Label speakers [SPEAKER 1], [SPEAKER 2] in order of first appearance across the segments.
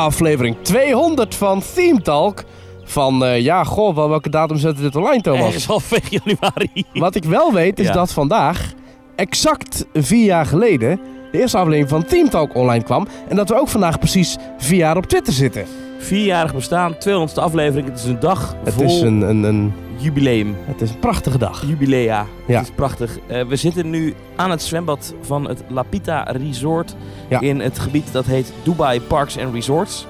[SPEAKER 1] aflevering 200 van Theme Talk. Van, eh, ja, goh, wel, welke datum zetten dit online, Thomas?
[SPEAKER 2] Ergens halfweg januari.
[SPEAKER 1] Wat ik wel weet, is
[SPEAKER 2] Ja.
[SPEAKER 1] dat vandaag, exact vier jaar geleden, de eerste aflevering van Theme Talk online kwam. En dat we ook vandaag precies vier jaar op Twitter zitten.
[SPEAKER 2] Vierjarig bestaan, 200ste aflevering. Het is een dag
[SPEAKER 1] Het
[SPEAKER 2] vol
[SPEAKER 1] is een, een, een,
[SPEAKER 2] jubileum.
[SPEAKER 1] het is een prachtige dag.
[SPEAKER 2] Jubilea.
[SPEAKER 1] Ja.
[SPEAKER 2] Het is prachtig. Eh, we zitten nu aan het zwembad van het Lapita Resort.
[SPEAKER 1] Ja.
[SPEAKER 2] In het gebied dat heet Dubai Parks and Resorts.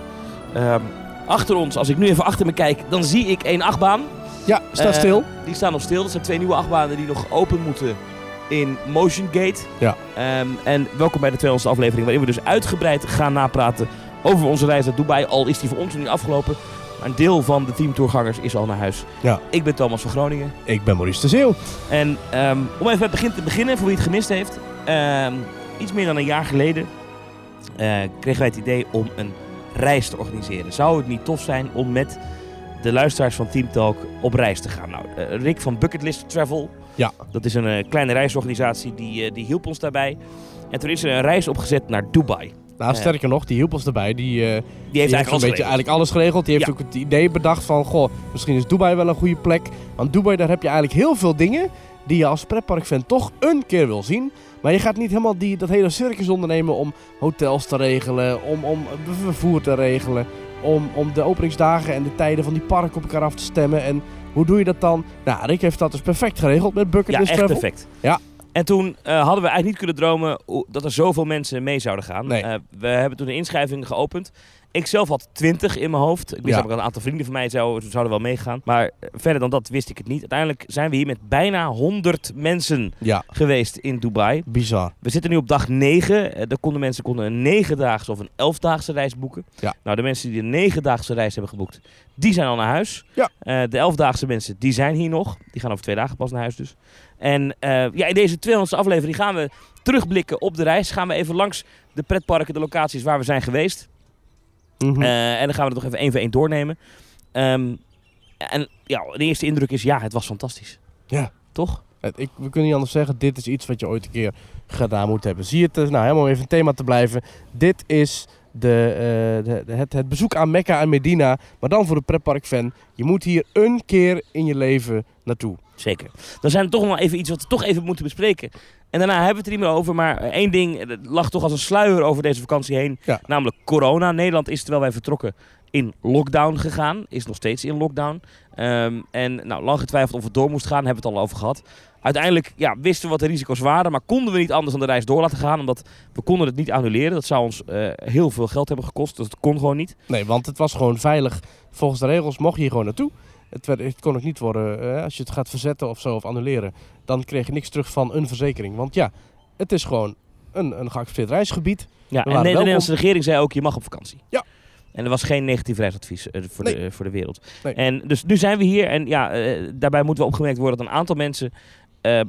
[SPEAKER 2] Ehm, achter ons, als ik nu even achter me kijk, dan zie ik één achtbaan.
[SPEAKER 1] Ja, staat
[SPEAKER 2] Eh,
[SPEAKER 1] stil.
[SPEAKER 2] Die staan nog stil. Dat zijn twee nieuwe achtbanen die nog open moeten in Motion Gate.
[SPEAKER 1] Ja.
[SPEAKER 2] Ehm, en welkom bij de 200ste aflevering, waarin we dus uitgebreid gaan napraten over onze reis naar Dubai. Al is die voor ons niet afgelopen. Maar een deel van de teamtourgangers is al naar huis.
[SPEAKER 1] Ja.
[SPEAKER 2] Ik ben Thomas van Groningen.
[SPEAKER 1] Ik ben Maurice de Zeeuw.
[SPEAKER 2] En ehm, om even bij het begin te beginnen, voor wie het gemist heeft. ehm, iets meer dan een jaar geleden eh, kregen wij het idee om een reis te organiseren. Zou het niet tof zijn om met de luisteraars van Team Talk op reis te gaan? Nou, eh, Rick van Bucketlist Travel,
[SPEAKER 1] Ja.
[SPEAKER 2] dat is een eh, kleine reisorganisatie, die, die hielp ons daarbij. En toen is er een reis opgezet naar Dubai.
[SPEAKER 1] Nou, sterker nog, die hielp ons erbij. Die, eh,
[SPEAKER 2] Die heeft
[SPEAKER 1] Die heeft
[SPEAKER 2] eigenlijk
[SPEAKER 1] een
[SPEAKER 2] alles
[SPEAKER 1] beetje
[SPEAKER 2] geregeld.
[SPEAKER 1] eigenlijk alles geregeld. Die heeft ook het idee bedacht van, goh, misschien is Dubai wel een goede plek. Want Dubai, daar heb je eigenlijk heel veel dingen die je als pretparkfan toch een keer wil zien. Maar je gaat niet helemaal die, dat hele circus ondernemen om hotels te regelen, om, om vervoer te regelen, om, om de openingsdagen en de tijden van die parken op elkaar af te stemmen. En hoe doe je dat dan? Nou, Rick heeft dat dus perfect geregeld met Bucket
[SPEAKER 2] Ja, echt perfect.
[SPEAKER 1] Ja.
[SPEAKER 2] En toen eh, hadden we eigenlijk niet kunnen dromen dat er zoveel mensen mee zouden gaan.
[SPEAKER 1] Nee.
[SPEAKER 2] Eh, we hebben toen de inschrijving geopend. Ik zelf had 20 in mijn hoofd. Ik wist
[SPEAKER 1] Ja.
[SPEAKER 2] dat een aantal vrienden van mij zouden, zouden wel meegaan. Maar eh, verder dan dat wist ik het niet. Uiteindelijk zijn we hier met bijna 100 mensen
[SPEAKER 1] Ja,
[SPEAKER 2] geweest in Dubai.
[SPEAKER 1] bizar.
[SPEAKER 2] We zitten nu op dag 9. Eh, daar konden mensen konden een negendaagse of een elfdaagse reis boeken.
[SPEAKER 1] Ja.
[SPEAKER 2] Nou, de mensen die een negendaagse reis hebben geboekt, die zijn al naar huis.
[SPEAKER 1] Ja.
[SPEAKER 2] De elfdaagse mensen, die zijn hier nog. Die gaan over twee dagen pas naar huis dus. En eh, ja, in deze 200ste aflevering gaan we terugblikken op de reis. Gaan we even langs de pretparken, de locaties waar we zijn geweest.
[SPEAKER 1] Mhm.
[SPEAKER 2] Eh, en dan gaan we het nog even één voor één doornemen. Ehm, en ja, de eerste indruk is, ja, het was fantastisch.
[SPEAKER 1] Ja.
[SPEAKER 2] Toch?
[SPEAKER 1] Het- ik, we kunnen niet anders zeggen, dit is iets wat je ooit een keer gedaan moet hebben. Zie je het? eh, Nou, helemaal om even een thema te blijven. Dit is de, de, de- het, het bezoek aan Mekka en Medina, maar dan voor de pretparkfan. Je moet hier een keer in je leven naartoe.
[SPEAKER 2] Zeker. Dan zijn er toch nog even iets wat we toch even moeten bespreken. En daarna hebben we het er niet meer over. Maar één ding eh, lag toch als een sluier over deze vakantie heen.
[SPEAKER 1] Ja.
[SPEAKER 2] Namelijk corona. Nederland is terwijl wij vertrokken in lockdown gegaan. Is nog steeds in lockdown. Ehm, en nou, lang getwijfeld of het door moest gaan. Hebben we het al over gehad. Uiteindelijk ja, wisten we wat de risico's waren. Maar konden we niet anders dan de reis door laten gaan. Omdat we konden het niet annuleren. Dat zou ons eh, heel veel geld hebben gekost. Dus dat kon gewoon niet.
[SPEAKER 1] Nee, want het was gewoon veilig. Volgens de regels mocht je hier gewoon naartoe. Het, werd, het kon ook niet worden, eh, als je het gaat verzetten of zo, of annuleren. Dan kreeg je niks terug van een verzekering. Want ja, het is gewoon een, een geaccepteerd reisgebied.
[SPEAKER 2] Ja, en de. Nederlandse regering zei ook, je mag op vakantie.
[SPEAKER 1] Ja.
[SPEAKER 2] En er was geen negatief reisadvies eh, voor,
[SPEAKER 1] Nee.
[SPEAKER 2] de, voor de wereld.
[SPEAKER 1] Nee.
[SPEAKER 2] En dus nu zijn we hier en ja, eh, daarbij moet wel opgemerkt worden dat een aantal mensen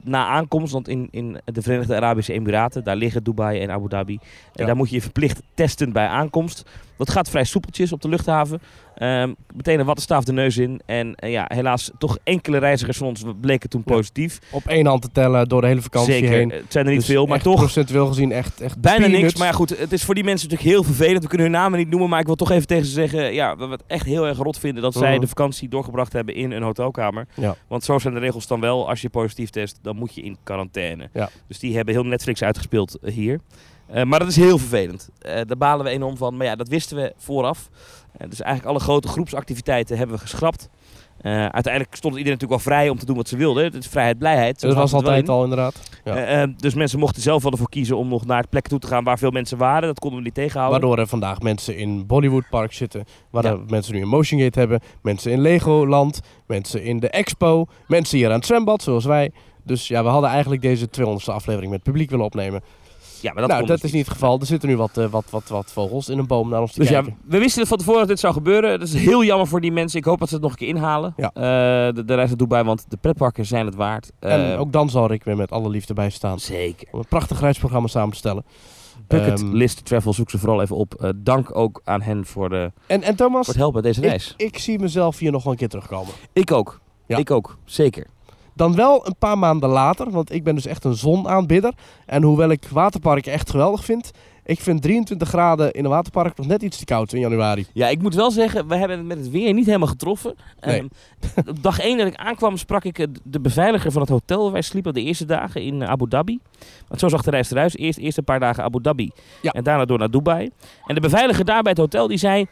[SPEAKER 2] na aankomst, want in, in de Verenigde Arabische Emiraten, daar liggen Dubai en Abu Dhabi, en
[SPEAKER 1] Ja.
[SPEAKER 2] daar moet je je verplicht testen bij aankomst. Dat gaat vrij soepeltjes op de luchthaven. Ehm, meteen een wattenstaaf de neus in. En eh, ja, helaas toch enkele reizigers van ons bleken toen
[SPEAKER 1] Ja.
[SPEAKER 2] positief.
[SPEAKER 1] Op één hand te tellen door de hele vakantie
[SPEAKER 2] Zeker,
[SPEAKER 1] heen.
[SPEAKER 2] het zijn er niet
[SPEAKER 1] Dus
[SPEAKER 2] veel, maar toch
[SPEAKER 1] procentueel gezien echt, echt
[SPEAKER 2] Bijna niks, maar ja goed, het is voor die mensen natuurlijk heel vervelend. We kunnen hun namen niet noemen, maar ik wil toch even tegen ze zeggen... ja, we het echt heel erg rot vinden dat zij
[SPEAKER 1] Mhm.
[SPEAKER 2] de vakantie doorgebracht hebben in een hotelkamer.
[SPEAKER 1] Ja.
[SPEAKER 2] Want zo zijn de regels dan wel. Als je positief test, dan moet je in quarantaine.
[SPEAKER 1] Ja.
[SPEAKER 2] Dus die hebben heel Netflix uitgespeeld eh, hier. Eh, maar dat is heel vervelend. Daar balen we enorm van. Maar ja, dat wisten we vooraf. Eh, dus eigenlijk alle grote groepsactiviteiten hebben we geschrapt. Eh, uiteindelijk stond iedereen natuurlijk wel vrij om te doen wat ze wilden. Het is vrijheid, blijheid. Zo
[SPEAKER 1] dat was altijd al inderdaad. Ja.
[SPEAKER 2] Eh, dus mensen mochten zelf wel ervoor kiezen om nog naar plekken toe te gaan waar veel mensen waren. Dat konden we niet tegenhouden.
[SPEAKER 1] Waardoor er vandaag mensen in Bollywood Park zitten.
[SPEAKER 2] Ja.
[SPEAKER 1] mensen nu een Motion Gate hebben. Mensen in Legoland. Mensen in de Expo. Mensen hier aan het zwembad, zoals wij. Dus ja, we hadden eigenlijk deze 200ste aflevering met publiek willen opnemen.
[SPEAKER 2] Ja, maar dat,
[SPEAKER 1] nou, dat
[SPEAKER 2] dus
[SPEAKER 1] is niet het geval. Er zitten nu wat, eh, wat, wat, wat vogels in een boom naar ons te
[SPEAKER 2] Dus ja, we wisten van tevoren dat dit zou gebeuren. Dat is heel jammer voor die mensen. Ik hoop dat ze het nog een keer inhalen.
[SPEAKER 1] Ja.
[SPEAKER 2] Eh, de, de reis naartoe bij, want de pretparken zijn het waard.
[SPEAKER 1] en
[SPEAKER 2] Eh,
[SPEAKER 1] ook dan zal ik weer met alle liefde bij staan.
[SPEAKER 2] Zeker.
[SPEAKER 1] Om een prachtig reisprogramma samen te stellen.
[SPEAKER 2] Bucket
[SPEAKER 1] Ehm,
[SPEAKER 2] List Travel, zoek ze vooral even op. Dank ook aan hen voor, de,
[SPEAKER 1] En, en Thomas,
[SPEAKER 2] voor het helpen deze reis.
[SPEAKER 1] ik, ik zie mezelf hier nog wel een keer terugkomen.
[SPEAKER 2] Ik ook.
[SPEAKER 1] Ja.
[SPEAKER 2] Ik ook, zeker.
[SPEAKER 1] Dan wel een paar maanden later, want ik ben dus echt een zonaanbidder. En hoewel ik waterparken echt geweldig vind, Ik vind 23 graden in een waterpark nog net iets te koud in januari.
[SPEAKER 2] Ja, ik moet wel zeggen, we hebben het met het weer niet helemaal getroffen.
[SPEAKER 1] Nee.
[SPEAKER 2] Ehm, op dag 1 dat ik aankwam, sprak ik eh, de beveiliger van het hotel waar wij sliepen de eerste dagen in Abu Dhabi. Want zo zag de reis eruit. Eerst, eerst een paar dagen Abu Dhabi
[SPEAKER 1] Ja.
[SPEAKER 2] en daarna door naar Dubai. En de beveiliger daar bij het hotel die zei...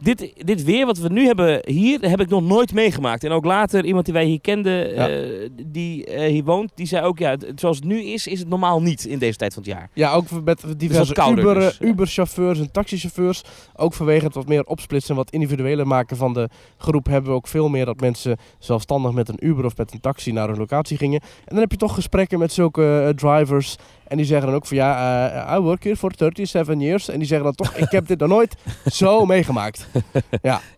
[SPEAKER 2] Dit, dit weer wat we nu hebben hier, heb ik nog nooit meegemaakt. En ook later, iemand die wij hier kenden,
[SPEAKER 1] Ja.
[SPEAKER 2] eh, die eh, hier woont, die zei ook... Ja, het- zoals het nu is, is het normaal niet in deze tijd van het jaar.
[SPEAKER 1] Ja, ook met diverse
[SPEAKER 2] kouder
[SPEAKER 1] Uber,
[SPEAKER 2] dus,
[SPEAKER 1] eh. Uber-chauffeurs en taxichauffeurs. Ook vanwege het wat meer opsplitsen en wat individueler maken van de groep... hebben we ook veel meer dat mensen zelfstandig met een Uber of met een taxi naar een locatie gingen. En dan heb je toch gesprekken met zulke drivers... En die zeggen dan ook van ja, eh, I work here for 37 years. En die zeggen dan toch, ik heb dit nog nooit zo meegemaakt.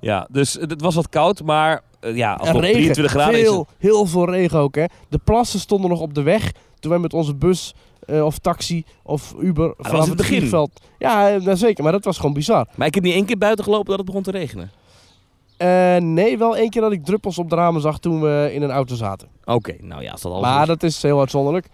[SPEAKER 2] Ja, dus het was wat koud, maar eh, ja, als
[SPEAKER 1] En
[SPEAKER 2] het
[SPEAKER 1] regen,
[SPEAKER 2] 23 graden is,
[SPEAKER 1] veel,
[SPEAKER 2] het-
[SPEAKER 1] heel veel regen ook hè. De plassen stonden nog op de weg toen wij met onze bus eh, of taxi of Uber
[SPEAKER 2] was
[SPEAKER 1] vanaf
[SPEAKER 2] het begin.
[SPEAKER 1] vliegveld... Ja, nou, zeker, maar dat was gewoon bizar.
[SPEAKER 2] Maar ik heb niet één keer buiten gelopen dat het begon te regenen.
[SPEAKER 1] Nee, wel één keer dat ik druppels op de ramen zag toen we in een auto zaten.
[SPEAKER 2] Oké, nou ja, als dat alles
[SPEAKER 1] maar
[SPEAKER 2] is.
[SPEAKER 1] dat is heel uitzonderlijk.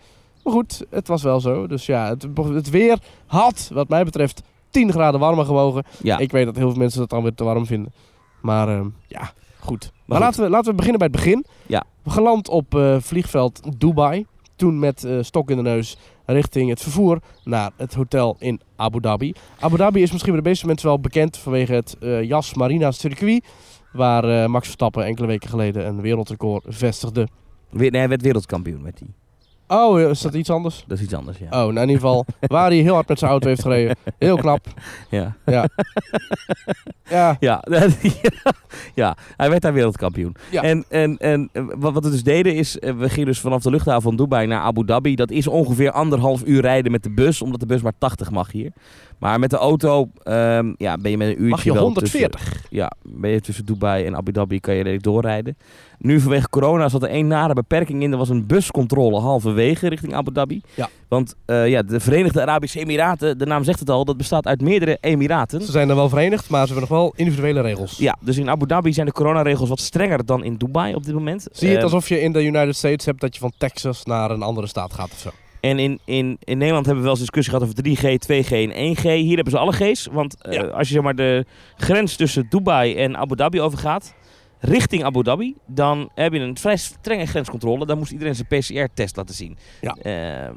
[SPEAKER 1] Maar goed, het was wel zo. Dus ja, het, het weer had, wat mij betreft, 10 graden warmer gewogen.
[SPEAKER 2] Ja,
[SPEAKER 1] Ik weet dat heel veel mensen dat dan weer te warm vinden. Maar ehm, ja, goed. Maar,
[SPEAKER 2] goed.
[SPEAKER 1] Laten, we, laten we beginnen bij het begin.
[SPEAKER 2] Ja.
[SPEAKER 1] We geland op eh, vliegveld Dubai. Toen met eh, stok in de neus richting het vervoer naar het hotel in Abu Dhabi. Abu Dhabi is misschien bij de meeste mensen wel bekend vanwege het eh Yas Marina circuit. Waar eh, Max Verstappen enkele weken geleden een wereldrecord vestigde.
[SPEAKER 2] Weer, nee, hij werd wereldkampioen met die.
[SPEAKER 1] Oh, is dat iets anders?
[SPEAKER 2] Dat is iets anders, ja.
[SPEAKER 1] Oh, nou in ieder geval waar hij heel hard met zijn auto heeft gereden. Heel knap.
[SPEAKER 2] Ja.
[SPEAKER 1] Ja. Ja,
[SPEAKER 2] Ja, ja, hij werd daar wereldkampioen.
[SPEAKER 1] Ja.
[SPEAKER 2] En, en, en eh, wat wat we dus deden is, eh, we gingen dus vanaf de luchthaven van Dubai naar Abu Dhabi. Dat is ongeveer anderhalf uur rijden met de bus, omdat de bus maar 80 mag hier. Maar met de auto ehm, ja, ben je met een uurtje
[SPEAKER 1] mag je
[SPEAKER 2] wel
[SPEAKER 1] 140.
[SPEAKER 2] Tussen, ja, ben je tussen Dubai en Abu Dhabi kan je redelijk doorrijden. Nu vanwege corona zat er één nare beperking in. Er was een buscontrole halverwege richting Abu Dhabi.
[SPEAKER 1] Ja.
[SPEAKER 2] Want eh, ja, de Verenigde Arabische Emiraten, de naam zegt het al, dat bestaat uit meerdere emiraten.
[SPEAKER 1] Ze zijn er wel verenigd, maar ze hebben nog wel individuele regels.
[SPEAKER 2] Ja, dus in Abu Dhabi zijn de coronaregels wat strenger dan in Dubai op dit moment.
[SPEAKER 1] Zie je het
[SPEAKER 2] Eh,
[SPEAKER 1] alsof je in de United States hebt dat je van Texas naar een andere staat gaat of zo?
[SPEAKER 2] En in, in, in Nederland hebben we wel eens discussie gehad over 3G, 2G en 1G. Hier hebben ze alle G's. Want eh, als je zeg maar de grens tussen Dubai en Abu Dhabi overgaat, richting Abu Dhabi, dan heb je een vrij strenge grenscontrole. Dan moest iedereen zijn PCR-test laten zien.
[SPEAKER 1] Ja.
[SPEAKER 2] Eh,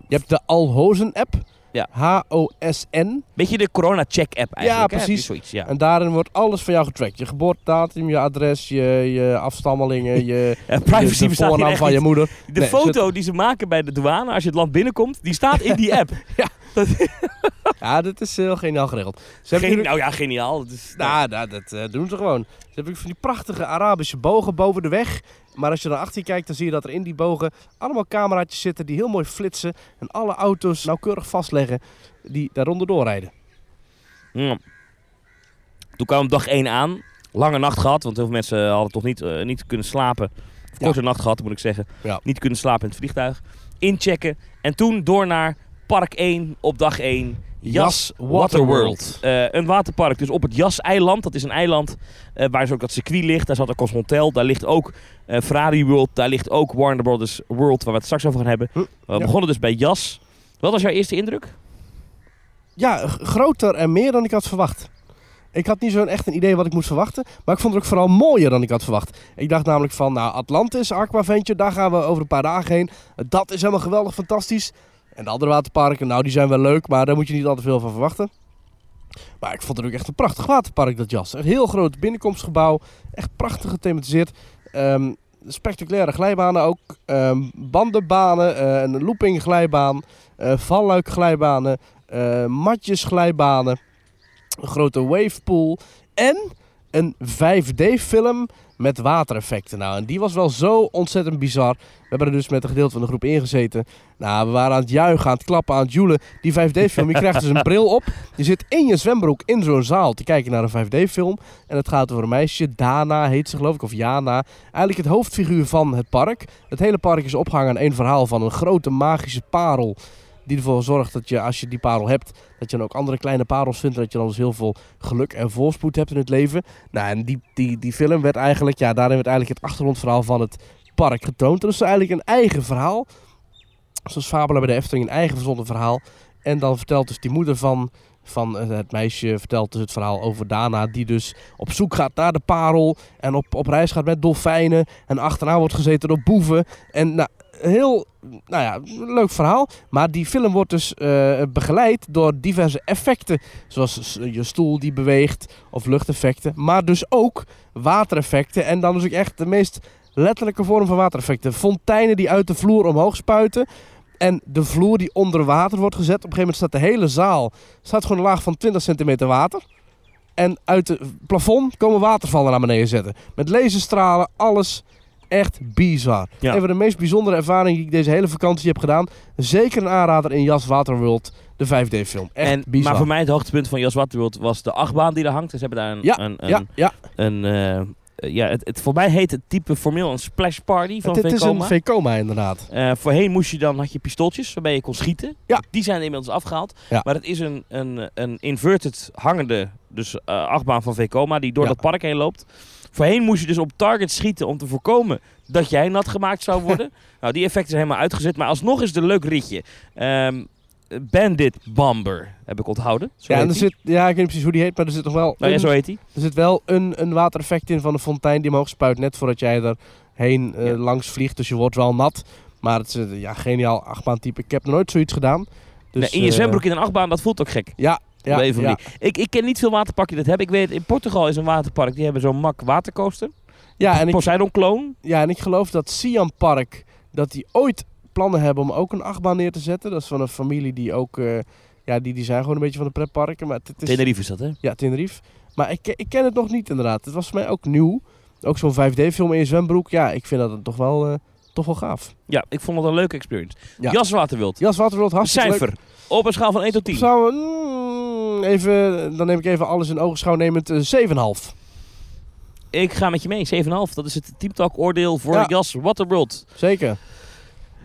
[SPEAKER 1] Je hebt de Alhozen app.
[SPEAKER 2] Ja.
[SPEAKER 1] H-O-S-N.
[SPEAKER 2] beetje de corona-check-app eigenlijk. hè?
[SPEAKER 1] precies.
[SPEAKER 2] Zoiets, ja.
[SPEAKER 1] En daarin wordt alles van jou getrackt. Je geboortedatum, je adres, je, je afstammelingen, je,
[SPEAKER 2] privacy
[SPEAKER 1] je de voornaam van je moeder.
[SPEAKER 2] De
[SPEAKER 1] Nee,
[SPEAKER 2] foto die ze maken bij de douane als je het land binnenkomt, die staat in die app.
[SPEAKER 1] Ja, dat is heel geniaal geregeld. Ze natuurlijk-
[SPEAKER 2] nou ja, geniaal. Het is,
[SPEAKER 1] Nou, nou, dat eh, doen ze gewoon. Ze hebben van die prachtige Arabische bogen boven de weg. Maar als je naar achter kijkt, dan zie je dat er in die bogen allemaal cameraatjes zitten die heel mooi flitsen. En alle auto's nauwkeurig vastleggen die daaronder doorrijden.
[SPEAKER 2] Ja. Toen kwam dag 1 aan. Lange nacht gehad, want heel veel mensen hadden toch niet, eh, niet kunnen slapen. Of
[SPEAKER 1] Ja.
[SPEAKER 2] korte nacht gehad, moet ik zeggen.
[SPEAKER 1] Ja.
[SPEAKER 2] Niet kunnen slapen in het vliegtuig. Inchecken. En toen door naar Park 1 op dag 1. Yas
[SPEAKER 1] Yas
[SPEAKER 2] Waterworld. Eh, een waterpark dus op het Yas-eiland. Dat is een eiland eh, waar dus ook dat circuit ligt. Daar zat een Cosmotel. Daar ligt ook eh, Ferrari World. Daar ligt ook Warner Brothers World, waar we het straks over gaan hebben. We
[SPEAKER 1] ja.
[SPEAKER 2] begonnen dus bij Yas. Wat was jouw eerste indruk?
[SPEAKER 1] Ja, groter en meer dan ik had verwacht. Ik had niet zo'n echt een idee wat ik moest verwachten. Maar ik vond het ook vooral mooier dan ik had verwacht. Ik dacht namelijk van, nou, Atlantis, Aquaventure, daar gaan we over een paar dagen heen. Dat is helemaal geweldig, fantastisch. En de andere waterparken, nou, die zijn wel leuk, maar daar moet je niet al te veel van verwachten. Maar ik vond het ook echt een prachtig waterpark, dat jas. Een heel groot binnenkomstgebouw. Echt prachtig gethematiseerd. Ehm, spectaculaire glijbanen ook. Ehm, bandenbanen, eh, een loopingglijbaan, eh valluikglijbanen, eh matjesglijbanen, een grote wavepool en een 5D-film met watereffecten. Nou, en die was wel zo ontzettend bizar. We hebben er dus met een gedeelte van de groep ingezeten. Nou, we waren aan het juichen, aan het klappen, aan het joelen. Die 5D-film, je krijgt dus een bril op. Je zit in je zwembroek in zo'n zaal te kijken naar een 5D-film. En het gaat over een meisje, Dana heet ze geloof ik, of Jana. Eigenlijk het hoofdfiguur van het park. Het hele park is opgehangen aan één verhaal van een grote magische parel. Die ervoor zorgt dat je, als je die parel hebt, dat je dan ook andere kleine parels vindt. Dat je dan dus heel veel geluk en voorspoed hebt in het leven. Nou, en die, die, die film werd eigenlijk, ja, daarin werd eigenlijk het achtergrondverhaal van het park getoond. Is eigenlijk een eigen verhaal. Zoals Fabula bij de Efteling, een eigen verzonnen verhaal. En dan vertelt dus die moeder van van het meisje vertelt dus het verhaal over Dana, die dus op zoek gaat naar de parel en op, op reis gaat met dolfijnen en achterna wordt gezeten door boeven. En nou, heel, nou ja, leuk verhaal. Maar die film wordt dus eh, begeleid door diverse effecten, zoals je stoel die beweegt of luchteffecten, maar dus ook watereffecten. En dan dus ook echt de meest letterlijke vorm van watereffecten. Fonteinen die uit de vloer omhoog spuiten. En de vloer die onder water wordt gezet. Op een gegeven moment staat de hele zaal staat gewoon een laag van 20 centimeter water. En uit het plafond komen watervallen naar beneden zetten. Met laserstralen, alles echt bizar.
[SPEAKER 2] Ja.
[SPEAKER 1] Een van de meest bijzondere ervaringen die ik deze hele vakantie heb gedaan. Zeker een aanrader in Jas Waterworld, de 5D-film. Echt
[SPEAKER 2] En,
[SPEAKER 1] bizar.
[SPEAKER 2] Maar voor mij het hoogtepunt van Jas Waterworld was de achtbaan die er hangt. Ze hebben daar een...
[SPEAKER 1] Ja,
[SPEAKER 2] een, een,
[SPEAKER 1] ja, ja.
[SPEAKER 2] een, eh, ja, het, het, voor mij heet het type formeel een splash party van
[SPEAKER 1] Het, het is een Vekoma inderdaad.
[SPEAKER 2] Eh, voorheen moest je dan, had je pistooltjes waarmee je kon schieten.
[SPEAKER 1] Ja.
[SPEAKER 2] Die zijn inmiddels afgehaald.
[SPEAKER 1] Ja.
[SPEAKER 2] Maar het is een, een, een inverted hangende dus, eh, achtbaan van Vekoma die door
[SPEAKER 1] Ja.
[SPEAKER 2] dat park heen loopt. Voorheen moest je dus op target schieten om te voorkomen dat jij nat gemaakt zou worden. nou, die effecten zijn helemaal uitgezet. Maar alsnog is het een leuk ritje. Ehm, Bandit Bomber heb ik onthouden. Zo
[SPEAKER 1] Ja, en er zit, ja, ik weet niet precies hoe die heet, maar er zit nog wel
[SPEAKER 2] Nou ja,
[SPEAKER 1] een,
[SPEAKER 2] zo heet hij.
[SPEAKER 1] er zit wel een, een watereffect in van de fontein die omhoog spuit. Net voordat jij er heen eh,
[SPEAKER 2] Ja.
[SPEAKER 1] langs vliegt. Dus je wordt wel nat. Maar het is een ja, geniaal achtbaantype. Ik heb nog nooit zoiets gedaan. Dus,
[SPEAKER 2] Nee, in je
[SPEAKER 1] eh,
[SPEAKER 2] zwembroek in een achtbaan, dat voelt ook gek.
[SPEAKER 1] Ja, ja,
[SPEAKER 2] Op een. Ik, ik ken niet veel waterparken die dat hebben. Ik weet, in Portugal is een waterpark, die hebben zo'n mak watercoaster.
[SPEAKER 1] Ja, en ik,
[SPEAKER 2] Poseidon Clone.
[SPEAKER 1] ja, en ik geloof dat Siam Park, dat die ooit plannen hebben om ook een achtbaan neer te zetten. Dat is van een familie die ook, eh, ja, die, die zijn gewoon een beetje van de pretparken. Maar het, is,
[SPEAKER 2] Tenerife is dat, hè?
[SPEAKER 1] Ja, Tenerife. Maar ik, ik ken het nog niet inderdaad. Het was voor mij ook nieuw. Ook zo'n 5D-film in je zwembroek. Ja, ik vind dat toch wel, eh, toch wel gaaf.
[SPEAKER 2] Ja, ik vond het een leuke experience.
[SPEAKER 1] Ja.
[SPEAKER 2] Jas Waterwild.
[SPEAKER 1] Jas Waterworld, hartstikke
[SPEAKER 2] Cijfer. Op een schaal van 1 tot 10.
[SPEAKER 1] Zou, mm, even, dan neem ik even alles in ogenschouw nemend eh, 7,5.
[SPEAKER 2] Ik ga met je mee. 7,5. Dat is het Teamtalk oordeel voor
[SPEAKER 1] Ja.
[SPEAKER 2] Jas Waterworld.
[SPEAKER 1] Zeker.
[SPEAKER 2] Nou,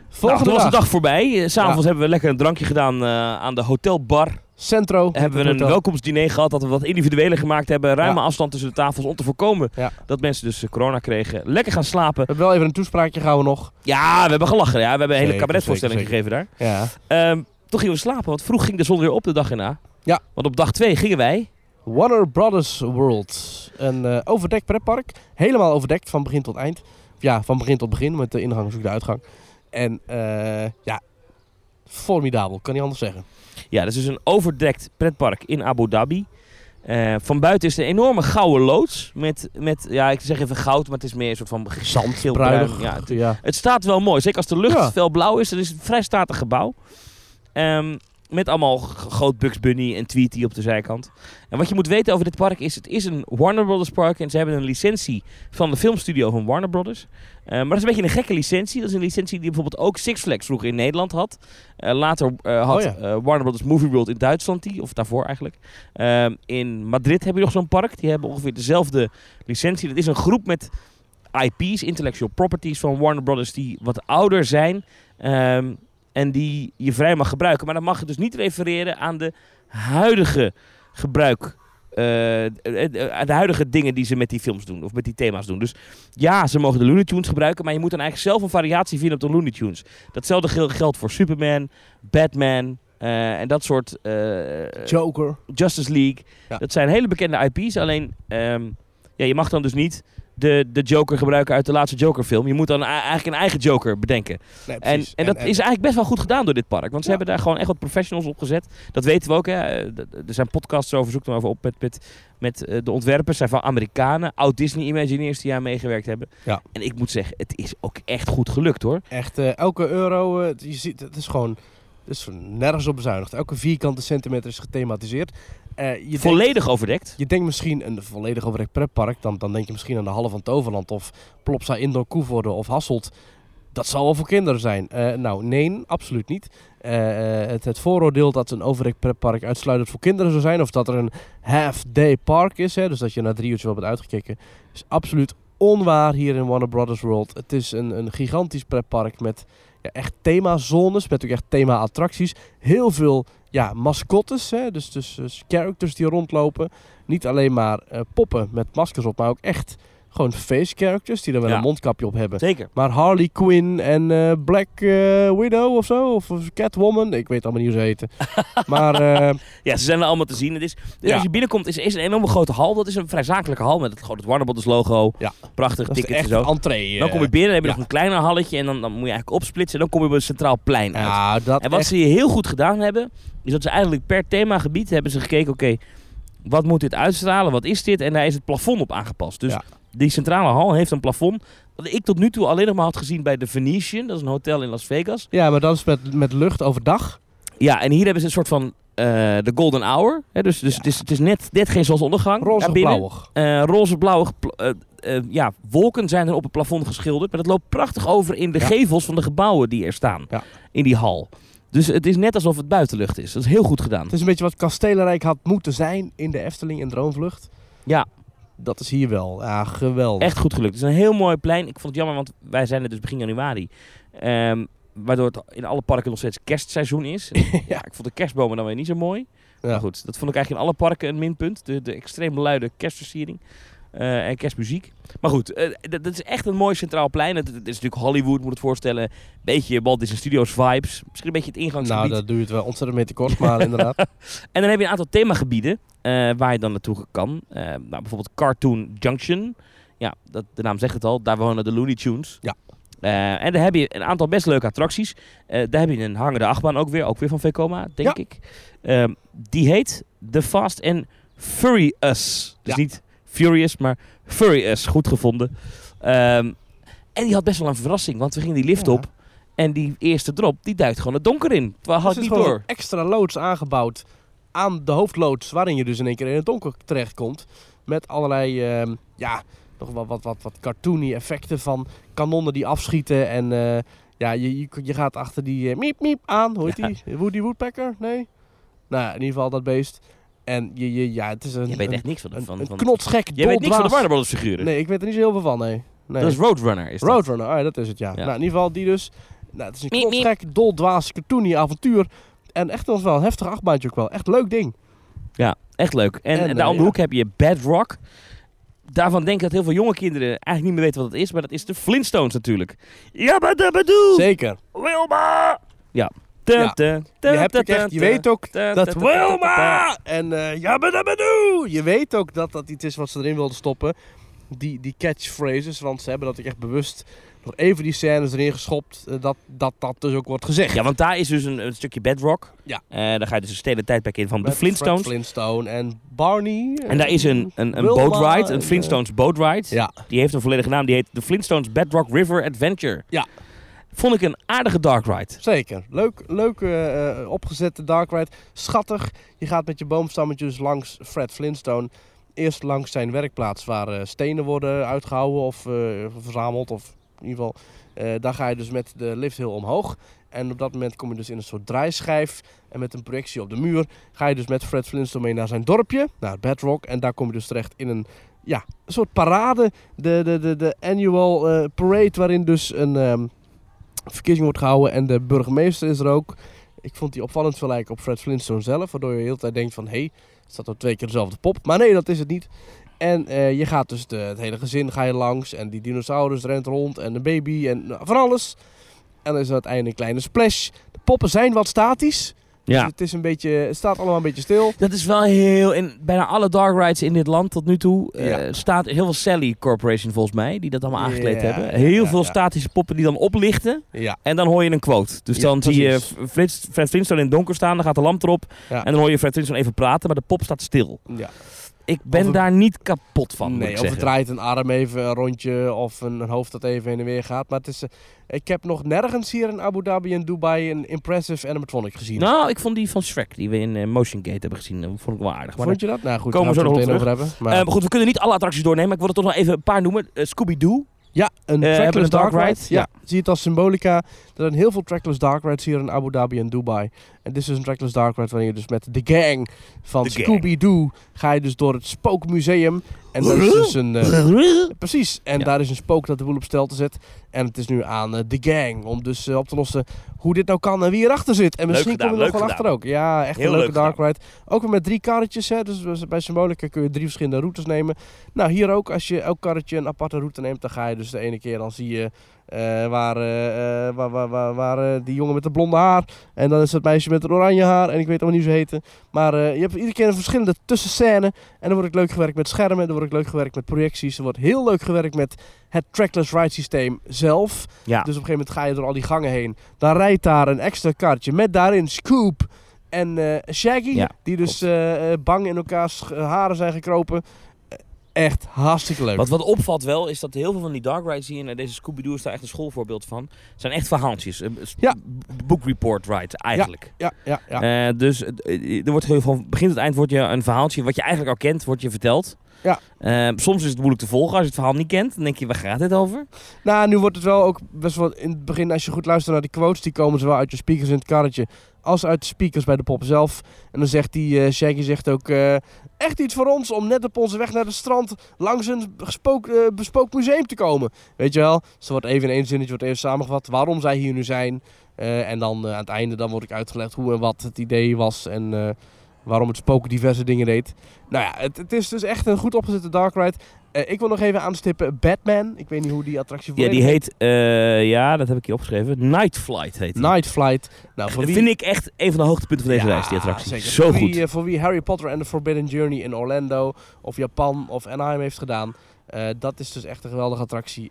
[SPEAKER 1] Volgende
[SPEAKER 2] was de
[SPEAKER 1] dag.
[SPEAKER 2] voorbij. Eh, S'avonds
[SPEAKER 1] Ja.
[SPEAKER 2] hebben we lekker een drankje gedaan eh, aan de hotelbar.
[SPEAKER 1] Centro.
[SPEAKER 2] hebben we een
[SPEAKER 1] Hotel.
[SPEAKER 2] welkomstdiner gehad. Dat we wat individuele gemaakt hebben. Ruime
[SPEAKER 1] Ja.
[SPEAKER 2] afstand tussen de tafels om te voorkomen
[SPEAKER 1] Ja.
[SPEAKER 2] dat mensen dus corona kregen. Lekker gaan slapen.
[SPEAKER 1] We hebben wel even een toespraakje gehouden nog.
[SPEAKER 2] Ja, we hebben gelachen. Ja. We hebben een hele cabaretvoorstelling gegeven daar.
[SPEAKER 1] Ja.
[SPEAKER 2] Ehm, toen gingen we slapen, want vroeg ging de zon weer op de dag erna.
[SPEAKER 1] Ja.
[SPEAKER 2] Want op dag 2 gingen wij.
[SPEAKER 1] Warner Brothers World. Een eh, overdekt pretpark. Helemaal overdekt van begin tot eind. Ja, van begin tot begin. Met de ingang ook de uitgang. En eh, ja, formidabel. Kan niet anders zeggen.
[SPEAKER 2] Ja, dat is dus een overdekt pretpark in Abu Dhabi. Eh, van buiten is het een enorme gouden loods. Met, met, ja, ik zeg even goud, maar het is meer een soort van
[SPEAKER 1] Zand, bruinig.
[SPEAKER 2] Ja, het,
[SPEAKER 1] ja.
[SPEAKER 2] het staat wel mooi. Zeker als de lucht
[SPEAKER 1] Ja.
[SPEAKER 2] fel blauw is. Het is een vrij statig gebouw. Ehm, met allemaal groot Bugs Bunny en Tweety op de zijkant. En wat je moet weten over dit park is... Het is een Warner Brothers park. En ze hebben een licentie van de filmstudio van Warner Brothers. Eh, maar dat is een beetje een gekke licentie. Dat is een licentie die bijvoorbeeld ook Six Flags vroeger in Nederland had. Eh, later eh, had
[SPEAKER 1] Oh ja.
[SPEAKER 2] eh, Warner Brothers Movie World in Duitsland die. Of daarvoor eigenlijk. Ehm, in Madrid heb je nog zo'n park. Die hebben ongeveer dezelfde licentie. Dat is een groep met IP's, intellectual properties van Warner Brothers, die wat ouder zijn ehm, en die je vrij mag gebruiken. Maar dan mag je dus niet refereren aan de huidige gebruik. aan de huidige dingen die ze met die films doen of met die thema's doen. Dus ja, ze mogen de Looney Tunes gebruiken, maar je moet dan eigenlijk zelf een variatie vinden op de Looney Tunes. Datzelfde gel- geldt voor Superman, Batman en dat soort
[SPEAKER 1] Joker.
[SPEAKER 2] Justice League.
[SPEAKER 1] Ja.
[SPEAKER 2] Dat zijn hele bekende IP's. Alleen, ehm, ja, je mag dan dus niet de, de Joker gebruiken uit de laatste Joker-film. Je moet dan eigenlijk een eigen Joker bedenken.
[SPEAKER 1] Nee,
[SPEAKER 2] En,
[SPEAKER 1] precies.
[SPEAKER 2] en dat is eigenlijk best wel goed gedaan door dit park. Want ze
[SPEAKER 1] Ja.
[SPEAKER 2] hebben daar gewoon echt wat professionals op gezet. Dat weten we ook. Hè. Eh, Er zijn podcasts over, zoek maar over op met, met, met eh, de ontwerpers. zijn van Amerikanen, oud-Disney Imagineers die aan meegewerkt hebben.
[SPEAKER 1] Ja.
[SPEAKER 2] En ik moet zeggen, het is ook echt goed gelukt hoor.
[SPEAKER 1] Echt, eh, elke euro, je ziet, het is gewoon, het is nergens op bezuinigd. Elke vierkante centimeter is gethematiseerd. Eh, je denkt-
[SPEAKER 2] Volledig overdekt.
[SPEAKER 1] Je denkt misschien een volledig overdekt pretpark, dan, dan denk je misschien aan de Halle van Toverland of Plopsa Indoor Koevoorde of Hasselt. Dat zal wel voor kinderen zijn. Eh, nou, nee, absoluut niet. Eh, het, het vooroordeel dat een overdekt pretpark uitsluitend voor kinderen zou zijn, of dat er een half-day park is, hè, dus dat je na drie uurtjes wel bent uitgekeken, is absoluut onwaar hier in Warner Brothers World. Het is een, een gigantisch pretpark met ja, echt themazones, met ook echt thema-attracties. Heel veel ja, mascottes, hè, dus, dus, dus characters die rondlopen. Niet alleen maar eh, poppen met maskers op, maar ook echt gewoon face characters die dan wel
[SPEAKER 2] Ja.
[SPEAKER 1] een mondkapje op hebben.
[SPEAKER 2] Zeker.
[SPEAKER 1] Maar Harley Quinn en eh, Black eh, Widow of zo, of, Catwoman, ik weet allemaal niet hoe ze heten. maar eh,
[SPEAKER 2] Ja, ze zijn er allemaal te zien. Het is, dus
[SPEAKER 1] Ja.
[SPEAKER 2] als je binnenkomt, is, is een enorme grote hal. Dat is een vrij zakelijke hal met het, gewoon het Warner logo.
[SPEAKER 1] Ja.
[SPEAKER 2] Prachtig, tickets en zo.
[SPEAKER 1] entree.
[SPEAKER 2] Dan kom je binnen, dan heb je nog een kleiner halletje en dan, dan moet je eigenlijk opsplitsen. En dan kom je op een centraal plein uit.
[SPEAKER 1] Ja, dat
[SPEAKER 2] En wat
[SPEAKER 1] echt-
[SPEAKER 2] ze hier heel goed gedaan hebben, is dat ze eigenlijk per themagebied hebben ze gekeken, oké, wat moet dit uitstralen, wat is dit? En daar is het plafond op aangepast. Dus
[SPEAKER 1] Ja.
[SPEAKER 2] die centrale hal heeft een plafond dat ik tot nu toe alleen nog maar had gezien bij de Venetian. Dat is een hotel in Las Vegas.
[SPEAKER 1] Ja, maar dat is met, met lucht overdag.
[SPEAKER 2] Ja, en hier hebben ze een soort van eh, de golden hour. Hè? Dus, dus
[SPEAKER 1] Ja.
[SPEAKER 2] het, is, het is net, net geen zonsondergang.
[SPEAKER 1] Roze
[SPEAKER 2] daarbinnen.
[SPEAKER 1] blauwig.
[SPEAKER 2] Eh, roze-blauwe pl- eh, ja, wolken zijn er op het plafond geschilderd. Maar dat loopt prachtig over in de
[SPEAKER 1] Ja.
[SPEAKER 2] gevels van de gebouwen die er staan.
[SPEAKER 1] Ja.
[SPEAKER 2] In die hal. Dus het is net alsof het buitenlucht is. Dat is heel goed gedaan.
[SPEAKER 1] Het is een beetje wat Kastelenrijk had moeten zijn in de Efteling in Droomvlucht.
[SPEAKER 2] Ja.
[SPEAKER 1] Dat is hier wel. Ja, geweldig.
[SPEAKER 2] Echt goed gelukt. Het is een heel mooi plein. Ik vond het jammer, want wij zijn er dus begin januari. Ehm, waardoor het in alle parken nog steeds kerstseizoen is. ja. Ik vond de kerstbomen dan weer niet zo mooi.
[SPEAKER 1] Ja.
[SPEAKER 2] Maar goed, dat vond ik eigenlijk in alle parken een minpunt. De, de extreem luide kerstversiering. Eh, en kerstmuziek. Maar goed, eh, dat, dat is echt een mooi centraal plein. Het, het is natuurlijk Hollywood, moet het voorstellen. Beetje Walt Disney Studios vibes. Misschien een beetje het ingangsgebied.
[SPEAKER 1] Nou, daar doe je het wel ontzettend mee tekort, maar inderdaad.
[SPEAKER 2] En dan heb je een aantal themagebieden eh, waar je dan naartoe kan. Nou, bijvoorbeeld Cartoon Junction. Ja, dat, de naam zegt het al. Daar wonen de Looney Tunes.
[SPEAKER 1] Ja.
[SPEAKER 2] En daar heb je een aantal best leuke attracties. Daar heb je een hangende achtbaan ook weer. Ook weer van Vekoma, denk
[SPEAKER 1] Ja.
[SPEAKER 2] ik. Ehm, die heet The Fast and Furious. Dus
[SPEAKER 1] Ja.
[SPEAKER 2] niet Furious, maar Furious. Goed gevonden. Ehm, en die had best wel een verrassing. Want we gingen die lift
[SPEAKER 1] Ja.
[SPEAKER 2] op. En die eerste drop, die duikt gewoon het donker in. Terwijl had
[SPEAKER 1] Dus
[SPEAKER 2] ik niet door.
[SPEAKER 1] extra loods aangebouwd aan de hoofdloods, waarin je dus in één keer in het donker terechtkomt. Met allerlei, ehm, ja, nog wat, wat, wat, wat cartoony effecten van kanonnen die afschieten. En eh, ja, je, je, je gaat achter die eh, miep miep aan,
[SPEAKER 2] Ja.
[SPEAKER 1] die? Woody Woodpecker? Nee? Nou, in ieder geval dat beest. En je, je, ja, het is een,
[SPEAKER 2] Je weet echt niks van.
[SPEAKER 1] een,
[SPEAKER 2] van,
[SPEAKER 1] een
[SPEAKER 2] van
[SPEAKER 1] knotsgek
[SPEAKER 2] Jij weet niks van de Warner Brothers figuren.
[SPEAKER 1] Nee, ik weet er niet zo heel veel van, nee. nee.
[SPEAKER 2] Dat is Roadrunner. Is dat.
[SPEAKER 1] Roadrunner, ah, ja, dat is het, ja.
[SPEAKER 2] Ja.
[SPEAKER 1] Nou, in ieder geval die dus. Nou, het is een
[SPEAKER 2] Miep, miep.
[SPEAKER 1] knotsgek, doldwaas, cartoony avontuur. En echt nog wel een heftig achtbaantje ook wel. Echt leuk ding.
[SPEAKER 2] Ja, echt leuk. En,
[SPEAKER 1] En,
[SPEAKER 2] en daar
[SPEAKER 1] eh,
[SPEAKER 2] om de
[SPEAKER 1] ja.
[SPEAKER 2] hoek heb je Bedrock. Daarvan denk ik dat heel veel jonge kinderen eigenlijk niet meer weten wat het is. Maar dat is de Flintstones natuurlijk. Ja, maar dat bedoel.
[SPEAKER 1] Zeker.
[SPEAKER 2] Wilma! Ja.
[SPEAKER 1] Ja. Je, hebt ook echt, je weet ook dat Wilma! En eh ja, maar dat bedoel! Je weet ook dat dat iets is wat ze erin wilden stoppen. Die, die catchphrases, want ze hebben dat ook echt bewust nog even die scènes erin geschopt. eh, dat, dat dat dus ook wordt gezegd.
[SPEAKER 2] Ja, want daar is dus een, een stukje Bedrock.
[SPEAKER 1] Ja.
[SPEAKER 2] Eh daar ga je dus een stedelijk tijdperk in van de Flintstones.
[SPEAKER 1] Fred Flintstone en Barney.
[SPEAKER 2] En daar is een, een, een boat ride,
[SPEAKER 1] en,
[SPEAKER 2] een
[SPEAKER 1] eh,
[SPEAKER 2] Flintstones boat ride.
[SPEAKER 1] Ja,
[SPEAKER 2] Die heeft een volledige naam. Die heet de Flintstones Bedrock River Adventure.
[SPEAKER 1] Ja.
[SPEAKER 2] Vond ik een aardige dark ride.
[SPEAKER 1] Zeker. Leuk, leuk eh, eh, opgezette dark ride. Schattig. Je gaat met je boomstammetjes langs Fred Flintstone. Eerst langs zijn werkplaats waar eh, stenen worden uitgehouden of verzameld. Of in ieder geval, daar ga je dus met de lift heel omhoog. En op dat moment kom je dus in een soort draaischijf. En met een projectie op de muur ga je dus met Fred Flintstone mee naar zijn dorpje. Naar Bedrock. En daar kom je dus terecht in een, ja, een soort parade. De, de, de, de annual parade waarin dus een... ehm, verkiezing wordt gehouden en de burgemeester is er ook. Ik vond die opvallend veel lijken op Fred Flintstone zelf, waardoor je de hele tijd denkt van, hé, hey, staat er twee keer dezelfde pop? Maar nee, dat is het niet. En eh, je gaat dus het hele gezin ga je langs en die dinosaurus rent rond en de baby en nou, van alles. En dan is er uiteindelijk een kleine splash. De poppen zijn wat statisch. Dus
[SPEAKER 2] Ja.
[SPEAKER 1] het, is een beetje, het staat allemaal een beetje stil.
[SPEAKER 2] Dat is wel heel... In bijna alle dark rides in dit land tot nu toe eh,
[SPEAKER 1] Ja.
[SPEAKER 2] staat heel veel Sally Corporation volgens mij, die dat allemaal aangekleed
[SPEAKER 1] Ja,
[SPEAKER 2] hebben. Heel
[SPEAKER 1] ja,
[SPEAKER 2] veel statische poppen die dan oplichten.
[SPEAKER 1] Ja,
[SPEAKER 2] En dan hoor je een quote. Dus dan zie je Fred Flintstone in het donker staan, dan gaat de lamp erop. En dan hoor je Fred Flintstone even praten, maar de pop staat stil.
[SPEAKER 1] ja.
[SPEAKER 2] Ik ben
[SPEAKER 1] een-
[SPEAKER 2] daar niet kapot van,
[SPEAKER 1] nee, of het draait een arm even een rondje of een, een hoofd dat even heen en weer gaat. Maar het is, eh, ik heb nog nergens hier in Abu Dhabi en Dubai een impressive animatronic gezien.
[SPEAKER 2] Nou, ik vond die van Shrek, die we in eh, Motion Gate hebben gezien, dat vond ik wel aardig. Maar
[SPEAKER 1] Vond je dat? Nou goed,
[SPEAKER 2] Komen we zo nog
[SPEAKER 1] over hebben.
[SPEAKER 2] Eh,
[SPEAKER 1] Maar,
[SPEAKER 2] maar goed, we kunnen niet alle attracties doornemen, maar ik wil er toch nog even een paar noemen. Eh, Scooby-Doo.
[SPEAKER 1] ja, een trackless
[SPEAKER 2] dark
[SPEAKER 1] ride? Ja.
[SPEAKER 2] Ja.
[SPEAKER 1] zie het als symbolica. Er zijn heel veel trackless dark rides hier in Abu Dhabi en Dubai. En dit is dus een trackless dark ride waarin je dus met de gang van. Scooby-Doo ga je dus door het spookmuseum. En dat is dus een... eh, precies. En
[SPEAKER 2] Ja.
[SPEAKER 1] daar is een spook dat de boel op stel te zet. En het is nu aan eh, de gang om dus eh, op te lossen hoe dit nou kan en wie erachter zit. En misschien
[SPEAKER 2] gedaan,
[SPEAKER 1] komen we nog
[SPEAKER 2] leuk
[SPEAKER 1] wel achter ook. Ja, echt
[SPEAKER 2] Heel
[SPEAKER 1] een leuke
[SPEAKER 2] leuk
[SPEAKER 1] dark ride. Ook weer met drie karretjes. Hè. Dus bij Symbolica kun je drie verschillende routes nemen. Nou, hier ook. Als je elk karretje een aparte route neemt, dan ga je dus de ene keer dan zie je waar, eh, eh, waar, waar, waar, waar, eh, die jongen met de blonde haar. En dan is het meisje met het oranje haar. En ik weet allemaal niet hoe ze heten. Maar eh, je hebt iedere keer een verschillende tussenscène. En dan wordt het leuk gewerkt met schermen. Dan wordt het leuk gewerkt met projecties. Er wordt heel leuk gewerkt met het trackless ride systeem zelf.
[SPEAKER 2] Ja.
[SPEAKER 1] Dus op een gegeven moment ga je door al die gangen heen. Dan rijdt daar een extra kartje met daarin Scoop en eh, Shaggy.
[SPEAKER 2] Ja,
[SPEAKER 1] die dus eh, eh, bang in elkaars eh, haren zijn gekropen. Eh, Echt hartstikke leuk.
[SPEAKER 2] Wat, wat opvalt wel, is dat heel veel van die dark rides hier, en deze Scooby-Doo is daar echt een schoolvoorbeeld van, zijn echt verhaaltjes.
[SPEAKER 1] Ja.
[SPEAKER 2] Book report ride, eigenlijk.
[SPEAKER 1] Ja, ja, ja.
[SPEAKER 2] Eh, dus eh, er wordt heel van begin tot eind wordt je een verhaaltje, wat je eigenlijk al kent, wordt je verteld.
[SPEAKER 1] Ja.
[SPEAKER 2] Eh, soms is het moeilijk te volgen als je het verhaal niet kent. Dan denk je, waar gaat dit over?
[SPEAKER 1] Nou, nu wordt het wel ook best wel in het begin, als je goed luistert naar die quotes, die komen zowel uit je speakers in het karretje als uit de speakers bij de pop zelf. En dan zegt die eh, Shaggy zegt ook, eh, echt iets voor ons om net op onze weg naar het strand langs een gespook, eh, bespookt museum te komen. Weet je wel? Ze wordt even in één zinnetje wordt even samengevat waarom zij hier nu zijn. Eh, en dan eh, aan het einde dan wordt ik uitgelegd hoe en wat het idee was en waarom het spook diverse dingen deed. Nou ja, het, het is dus echt een goed opgezette dark ride. Eh, ik wil nog even aanstippen Batman. Ik weet niet hoe die attractie
[SPEAKER 2] Ja, die heet, eh, ja, dat heb ik hier opgeschreven. Night Flight heet die.
[SPEAKER 1] Night Flight. Nou, voor
[SPEAKER 2] Dat
[SPEAKER 1] wie...
[SPEAKER 2] vind ik echt een van de hoogtepunten van deze
[SPEAKER 1] Ja,
[SPEAKER 2] reis, die attractie.
[SPEAKER 1] zeker.
[SPEAKER 2] Zo
[SPEAKER 1] voor
[SPEAKER 2] goed.
[SPEAKER 1] Wie, eh, voor wie Harry Potter en the Forbidden Journey in Orlando of Japan of Anaheim heeft gedaan. eh, dat is dus echt een geweldige attractie.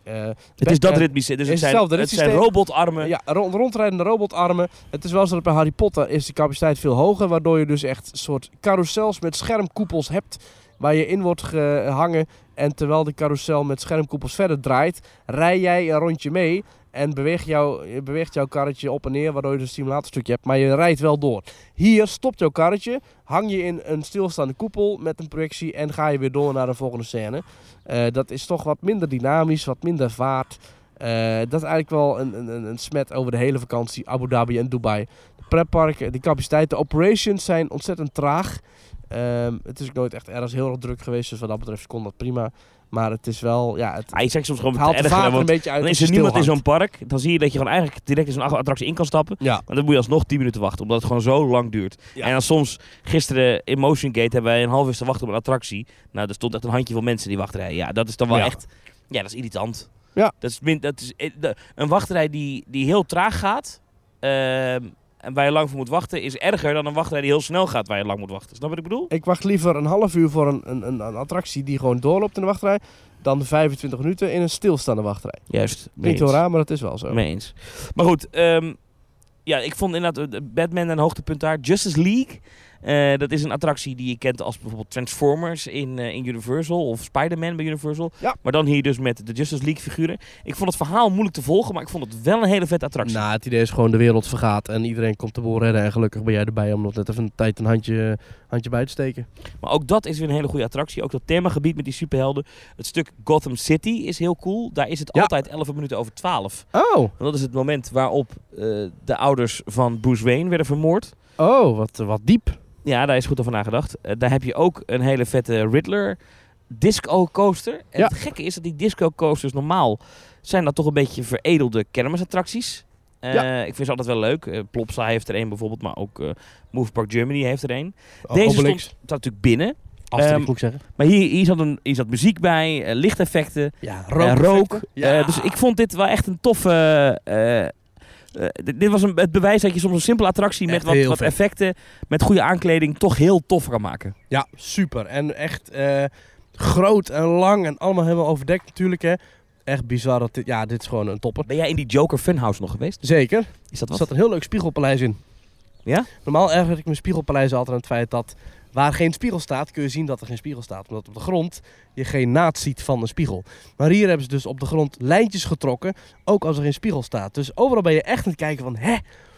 [SPEAKER 2] Het is dat ritmesysteem. Dus het zijn, het zijn robotarmen.
[SPEAKER 1] ja, ro- rondrijdende robotarmen. Het is wel zo dat bij Harry Potter is de capaciteit veel hoger. Waardoor je dus echt soort carousels met schermkoepels hebt. Waar je in wordt gehangen. En terwijl de carousel met schermkoepels verder draait, rij jij een rondje mee. En beweegt, jou, beweegt jouw karretje op en neer, waardoor je dus een simulatorstukje hebt. Maar je rijdt wel door. Hier stopt jouw karretje, hang je in een stilstaande koepel met een projectie en ga je weer door naar de volgende scène. Eh, dat is toch wat minder dynamisch, wat minder vaart. Eh, dat is eigenlijk wel een, een, een- een smet over de hele vakantie, Abu Dhabi en Dubai. De pretparken, de capaciteit, de operations zijn ontzettend traag. Ehm, het is ook nooit echt ergens heel erg druk geweest, dus wat dat betreft kon dat prima. Maar het is wel, ja, het,
[SPEAKER 2] Ah, je zegt soms gewoon
[SPEAKER 1] haalt
[SPEAKER 2] erger,
[SPEAKER 1] er een beetje uit
[SPEAKER 2] dan
[SPEAKER 1] als
[SPEAKER 2] is er niemand in zo'n park. Dan zie je dat je gewoon eigenlijk direct in zo'n attractie in kan stappen.
[SPEAKER 1] Ja,
[SPEAKER 2] Maar dan moet je alsnog 10 minuten wachten, omdat het gewoon zo lang duurt.
[SPEAKER 1] Ja.
[SPEAKER 2] En dan soms, gisteren in Motion Gate hebben wij een half uur te wachten op een attractie. Nou, er stond echt een handje van mensen die wachtrijen. Ja, dat is dan wel
[SPEAKER 1] Ja.
[SPEAKER 2] echt, ja, dat is irritant.
[SPEAKER 1] Ja.
[SPEAKER 2] Dat is, min, dat is eh, een wachtrij die, die heel traag gaat, ehm, en waar je lang voor moet wachten, is erger dan een wachtrij die heel snel gaat waar je lang moet wachten. Snap je wat ik bedoel?
[SPEAKER 1] ik wacht liever een half uur voor een, een, een, een attractie die gewoon doorloopt in de wachtrij, dan de 25 minuten in een stilstaande wachtrij.
[SPEAKER 2] Juist.
[SPEAKER 1] Niet heel raar, maar dat is wel zo.
[SPEAKER 2] Mee eens. Maar goed, ehm, ja, ik vond inderdaad eh, Batman een hoogtepunt daar. Justice League, eh, dat is een attractie die je kent als bijvoorbeeld Transformers in, eh, in Universal of Spider-Man bij Universal.
[SPEAKER 1] Ja.
[SPEAKER 2] Maar dan hier dus met de Justice League figuren. Ik vond het verhaal moeilijk te volgen, maar ik vond het wel een hele vette attractie.
[SPEAKER 1] Nou, het idee is gewoon de wereld vergaat en iedereen komt de boel redden. En gelukkig ben jij erbij om nog net even een tijd een handje, handje bij te steken.
[SPEAKER 2] Maar ook dat is weer een hele goede attractie. Ook dat themagebied met die superhelden. Het stuk Gotham City is heel cool. Daar is het
[SPEAKER 1] Ja.
[SPEAKER 2] altijd 11 minuten over 12.
[SPEAKER 1] Oh,
[SPEAKER 2] Want dat is het moment waarop eh, de ouders van Bruce Wayne werden vermoord.
[SPEAKER 1] oh wat, wat diep.
[SPEAKER 2] Ja, daar is goed over nagedacht. Eh, daar heb je ook een hele vette Riddler disco coaster. En
[SPEAKER 1] Ja.
[SPEAKER 2] het gekke is dat die disco coasters normaal zijn dat toch een beetje veredelde kermisattracties.
[SPEAKER 1] Ja.
[SPEAKER 2] Ik vind ze altijd wel leuk. Eh, Plopsa heeft er een bijvoorbeeld, maar ook Move Park Germany heeft er een.
[SPEAKER 1] Oh,
[SPEAKER 2] Deze stond, staat natuurlijk binnen.
[SPEAKER 1] Asterix
[SPEAKER 2] Ehm,
[SPEAKER 1] moet ik zeggen.
[SPEAKER 2] Maar hier, hier, zat, een, hier zat muziek bij, lichteffecten,
[SPEAKER 1] Ja,
[SPEAKER 2] rook.
[SPEAKER 1] Ja.
[SPEAKER 2] Eh, dus ik vond dit wel echt een toffe... eh, dit dit was een, het bewijs dat je soms een simpele attractie met wat, wat effecten, met goede aankleding, toch heel tof kan maken.
[SPEAKER 1] Ja, super. En echt eh, groot en lang en allemaal helemaal overdekt natuurlijk. Hè. Echt bizar dat dit... Ja, dit is gewoon een topper.
[SPEAKER 2] Ben jij in die Joker Funhouse nog geweest?
[SPEAKER 1] Zeker.
[SPEAKER 2] Is dat
[SPEAKER 1] Er zat een heel leuk spiegelpaleis in.
[SPEAKER 2] Ja?
[SPEAKER 1] Normaal erger ik mijn spiegelpaleis altijd aan het feit dat waar geen spiegel staat, kun je zien dat er geen spiegel staat. Omdat op de grond je geen naad ziet van een spiegel. Maar hier hebben ze dus op de grond lijntjes getrokken, ook als er geen spiegel staat. Dus overal ben je echt aan het kijken van, hè,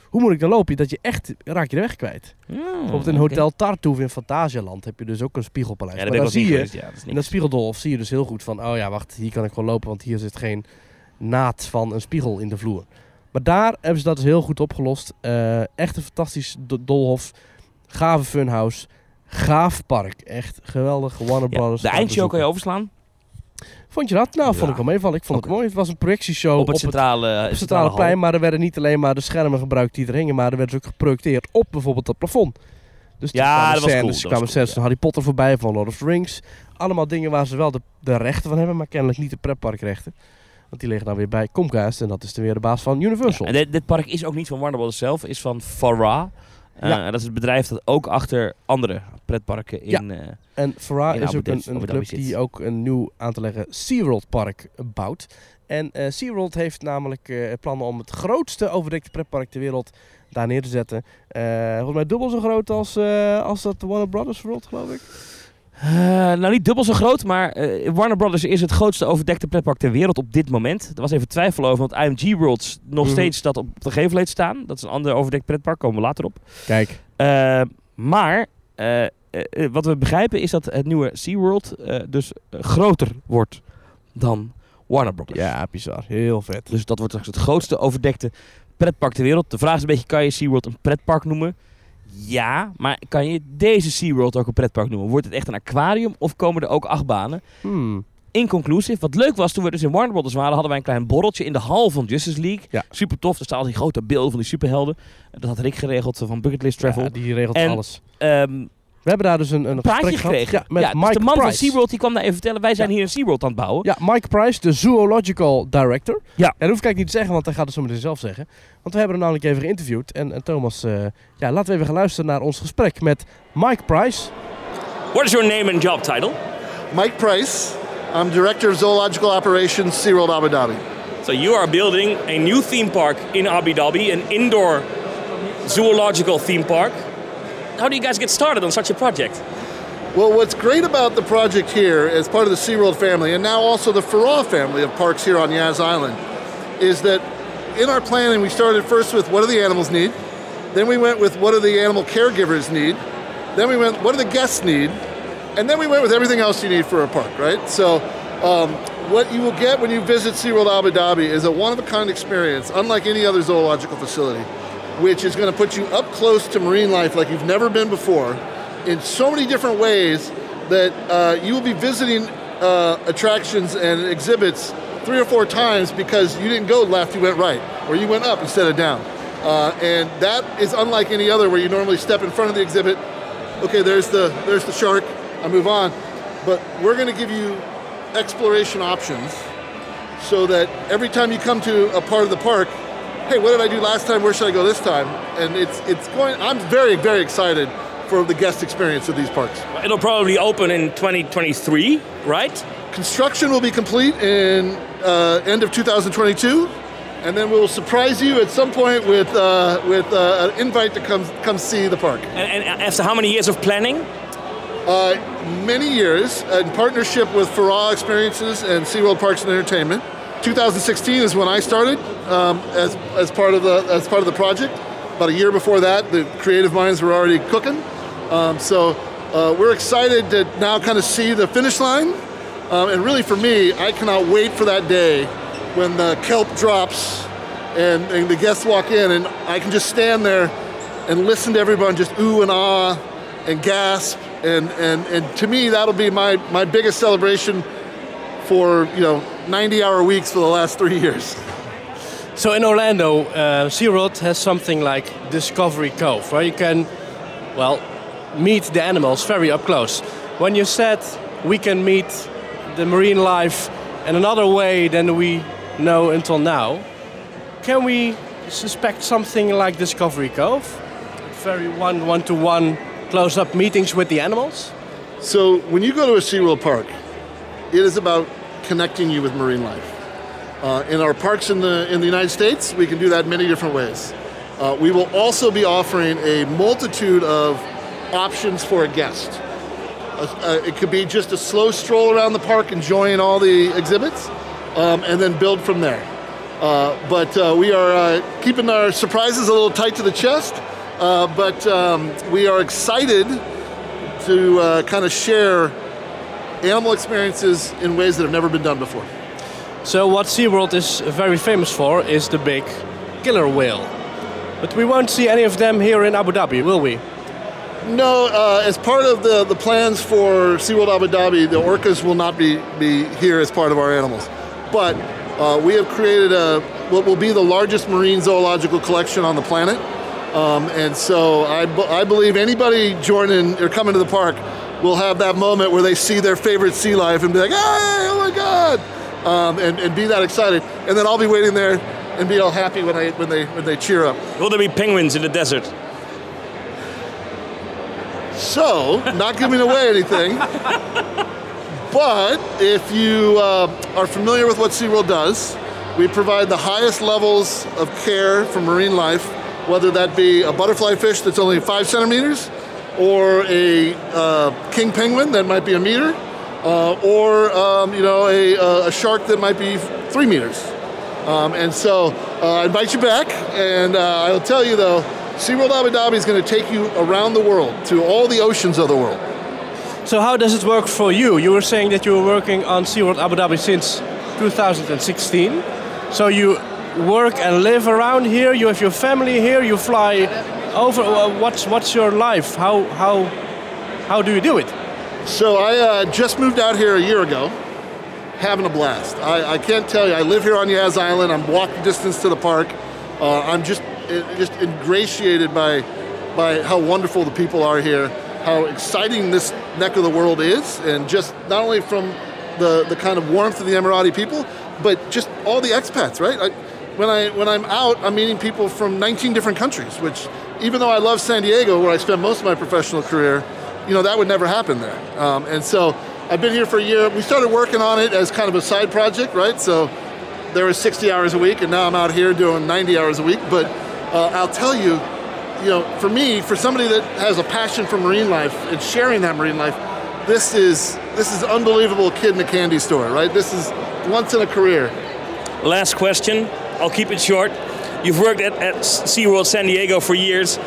[SPEAKER 1] hoe moet ik dan lopen? Dat je echt, raak je de weg kwijt. Bijvoorbeeld in Hotel Tartuffe in Fantasialand heb je dus ook een spiegelpaleis.
[SPEAKER 2] Ja,
[SPEAKER 1] maar dan zie je,
[SPEAKER 2] in. Ja, dat
[SPEAKER 1] in spiegeldolf zie je dus heel goed van, oh ja, wacht, hier kan ik gewoon lopen, want hier zit geen naad van een spiegel in de vloer. Maar daar hebben ze dat dus heel goed opgelost. Eh, echt een fantastisch do- dolhof, gave funhouse. Gaaf park. Echt geweldig. Warner Brothers.
[SPEAKER 2] de eindshow kan je overslaan.
[SPEAKER 1] Vond je dat? Nou, vond ik wel meevallen. Ik vond het mooi. Het was een projectieshow
[SPEAKER 2] op het centrale,
[SPEAKER 1] op het
[SPEAKER 2] centrale
[SPEAKER 1] plein. Maar er werden niet alleen maar de schermen gebruikt die er hingen. Maar er werd dus ook geprojecteerd op bijvoorbeeld het plafond. Dus er
[SPEAKER 2] Ja, dat was cool,
[SPEAKER 1] er
[SPEAKER 2] dat
[SPEAKER 1] kwamen
[SPEAKER 2] cool,
[SPEAKER 1] Harry Potter voorbij, van Lord of the Rings. Allemaal dingen waar ze wel de, de rechten van hebben, maar kennelijk niet de pretparkrechten. Want die liggen dan weer bij Comcast en dat is dan weer de baas van Universal.
[SPEAKER 2] En dit, dit park is ook niet van Warner Brothers zelf, is van Farah. Eh,
[SPEAKER 1] Ja.
[SPEAKER 2] Dat is het bedrijf dat ook achter andere pretparken in... eh,
[SPEAKER 1] En Farah is ook een, een club die ook een nieuw aan te leggen SeaWorld park bouwt. En eh SeaWorld heeft namelijk eh, plannen om het grootste overdekte pretpark ter wereld daar neer te zetten. Eh, volgens mij dubbel zo groot als, eh, als dat Warner Brothers World, geloof ik.
[SPEAKER 2] Eh, nou, niet dubbel zo groot, maar eh, Warner Brothers is het grootste overdekte pretpark ter wereld op dit moment. Er was even twijfel over, want IMG Worlds nog
[SPEAKER 1] Mhm.
[SPEAKER 2] steeds dat op de gevelheid staan. Dat is een ander overdekt pretpark, komen we later op.
[SPEAKER 1] Kijk.
[SPEAKER 2] Eh, maar wat we begrijpen is dat het nieuwe SeaWorld dus groter wordt dan Warner Brothers.
[SPEAKER 1] Ja, bizar. Heel vet.
[SPEAKER 2] Dus dat wordt straks het grootste overdekte pretpark ter wereld. De vraag is een beetje, kan je SeaWorld een pretpark noemen? Ja, maar kan je deze SeaWorld ook een pretpark noemen? Wordt het echt een aquarium of komen er ook achtbanen?
[SPEAKER 1] Hmm.
[SPEAKER 2] Inconclusive. Wat leuk was, toen we dus in Warner Brothers waren, hadden wij een klein borreltje in de hal van Justice League.
[SPEAKER 1] Ja.
[SPEAKER 2] Super tof. Er staan al die grote beelden van die superhelden. Dat had Rick geregeld van Bucketlist Travel.
[SPEAKER 1] Ja, die regelt
[SPEAKER 2] En-
[SPEAKER 1] alles.
[SPEAKER 2] Ehm,
[SPEAKER 1] We hebben daar dus een, een
[SPEAKER 2] praatje
[SPEAKER 1] gesprek gehad.
[SPEAKER 2] gekregen.
[SPEAKER 1] Ja, met
[SPEAKER 2] dus
[SPEAKER 1] Mike
[SPEAKER 2] de man van. SeaWorld die kwam daar even vertellen. Wij zijn
[SPEAKER 1] Ja.
[SPEAKER 2] hier een SeaWorld aan het bouwen.
[SPEAKER 1] Ja, Mike Price, de Zoological Director.
[SPEAKER 2] Ja.
[SPEAKER 1] En dat hoef ik eigenlijk niet te zeggen, want hij gaat het zo meteen zelf zeggen. Want we hebben hem namelijk even geïnterviewd. En, en Thomas, eh, ja, laten we even gaan luisteren naar ons gesprek met Mike Price.
[SPEAKER 2] What is your name and job title?
[SPEAKER 3] Mike Price. I'm Director of Zoological Operations, SeaWorld Abu Dhabi.
[SPEAKER 4] So you are building a new theme park in Abu Dhabi, an indoor zoological theme park. How do you guys get started on such a project?
[SPEAKER 3] Well, what's great about the project here, as part of the SeaWorld family, and now also the Farah family of parks here on Yaz Island, is that in our planning we started first with what do the animals need? Then we went with what do the animal caregivers need? Then we went, what do the guests need? And then we went with everything else you need for a park, right? So, um, what you will get when you visit SeaWorld Abu Dhabi is a one of a kind experience, unlike any other zoological facility, which is going to put you up close to marine life like you've never been before in so many different ways that uh, you will be visiting uh, attractions and exhibits three or four times because you didn't go left, you went right, or you went up instead of down. Uh, and that is unlike any other where you normally step in front of the exhibit. Okay, there's the there's the shark. I move on, but we're going to give you exploration options so that every time you come to a part of the park, hey, what did I do last time? Where should I go this time? And it's it's going. I'm very very excited for the guest experience of these parks.
[SPEAKER 4] It'll probably open in 2023, right?
[SPEAKER 3] Construction will be complete in uh, end of 2022, and then we'll surprise you at some point with uh, with uh, an invite to come come see the park.
[SPEAKER 4] And, and after how many years of planning?
[SPEAKER 3] Uh, many years in partnership with Farah Experiences and SeaWorld Parks and Entertainment. 2016 is when I started um, as, as part of the as part of the project. About a year before that, the creative minds were already cooking. Um, so uh, we're excited to now kind of see the finish line. Um, and really, for me, I cannot wait for that day when the kelp drops and, and the guests walk in, and I can just stand there and listen to everyone just ooh and ah and gasp. And, and, and to me, that'll be my, my biggest celebration for you know 90 hour weeks for the last three years.
[SPEAKER 5] So in Orlando, uh, SeaWorld has something like Discovery Cove, where you can, well, meet the animals very up close. When you said we can meet the marine life in another way than we know until now, can we suspect something like Discovery Cove? Very one one to one close up meetings with the animals?
[SPEAKER 3] So when you go to a SeaWorld park, it is about connecting you with marine life. Uh, in our parks in the in the United States, we can do that many different ways. Uh, we will also be offering a multitude of options for a guest. Uh, uh, it could be just a slow stroll around the park, enjoying all the exhibits, um, and then build from there. Uh, but uh, we are keeping our surprises a little tight to the chest. But um, we are excited to kind of share animal experiences in ways that have never been done before.
[SPEAKER 5] So what SeaWorld is very famous for is the big killer whale. But we won't see any of them here in Abu Dhabi, will we?
[SPEAKER 3] No, uh, as part of the, the plans for SeaWorld Abu Dhabi, the orcas will not be, be here as part of our animals. But uh, we have created a, what will be the largest marine zoological collection on the planet. Um, and so I, I believe anybody joining or coming to the park will have that moment where they see their favorite sea life and be like, hey, oh my God, um, and, and be that excited. And then I'll be waiting there and be all happy when, I, when, they, when they cheer up.
[SPEAKER 4] Will there be penguins in the desert?
[SPEAKER 3] So, not giving away anything, but if you uh, are familiar with what SeaWorld does, we provide the highest levels of care for marine life, whether that be a butterfly fish that's only five centimeters, or a uh, king penguin that might be a meter, uh, or um, you know a, uh, a shark that might be three meters. Um, and so uh, I invite you back, and uh, I'll tell you though, SeaWorld Abu Dhabi is going to take you around the world to all the oceans of the world.
[SPEAKER 5] So how does it work for you? You were saying that you were working on SeaWorld Abu Dhabi since 2016. So you work and live around here. You have your family here. You fly over. Uh, What's what's your life? How how how do you do it?
[SPEAKER 3] So I uh, just moved out here a year ago, having a blast. I, I can't tell you. I live here on Yaz Island. I'm walking distance to the park. Uh, I'm just uh, just ingratiated by by how wonderful the people are here, how exciting this neck of the world is, and just not only from the the kind of warmth of the Emirati people, but just all the expats. Right? I, when I when I'm out, I'm meeting people from 19 different countries. Which, even though I love San Diego, where I spent most of my professional career, you know that would never happen there. Um, and so I've been here for a year. We started working on it as kind of a side project, right? So there was 60 hours a week, and now I'm out here doing 90 hours a week. But uh, I'll tell you, you know, for me, for somebody that has a passion for marine life and sharing that marine life, this is this is unbelievable kid in a candy store, right? This is once in a career.
[SPEAKER 4] Last question. I'll keep it short. You've worked at, at SeaWorld San Diego for years.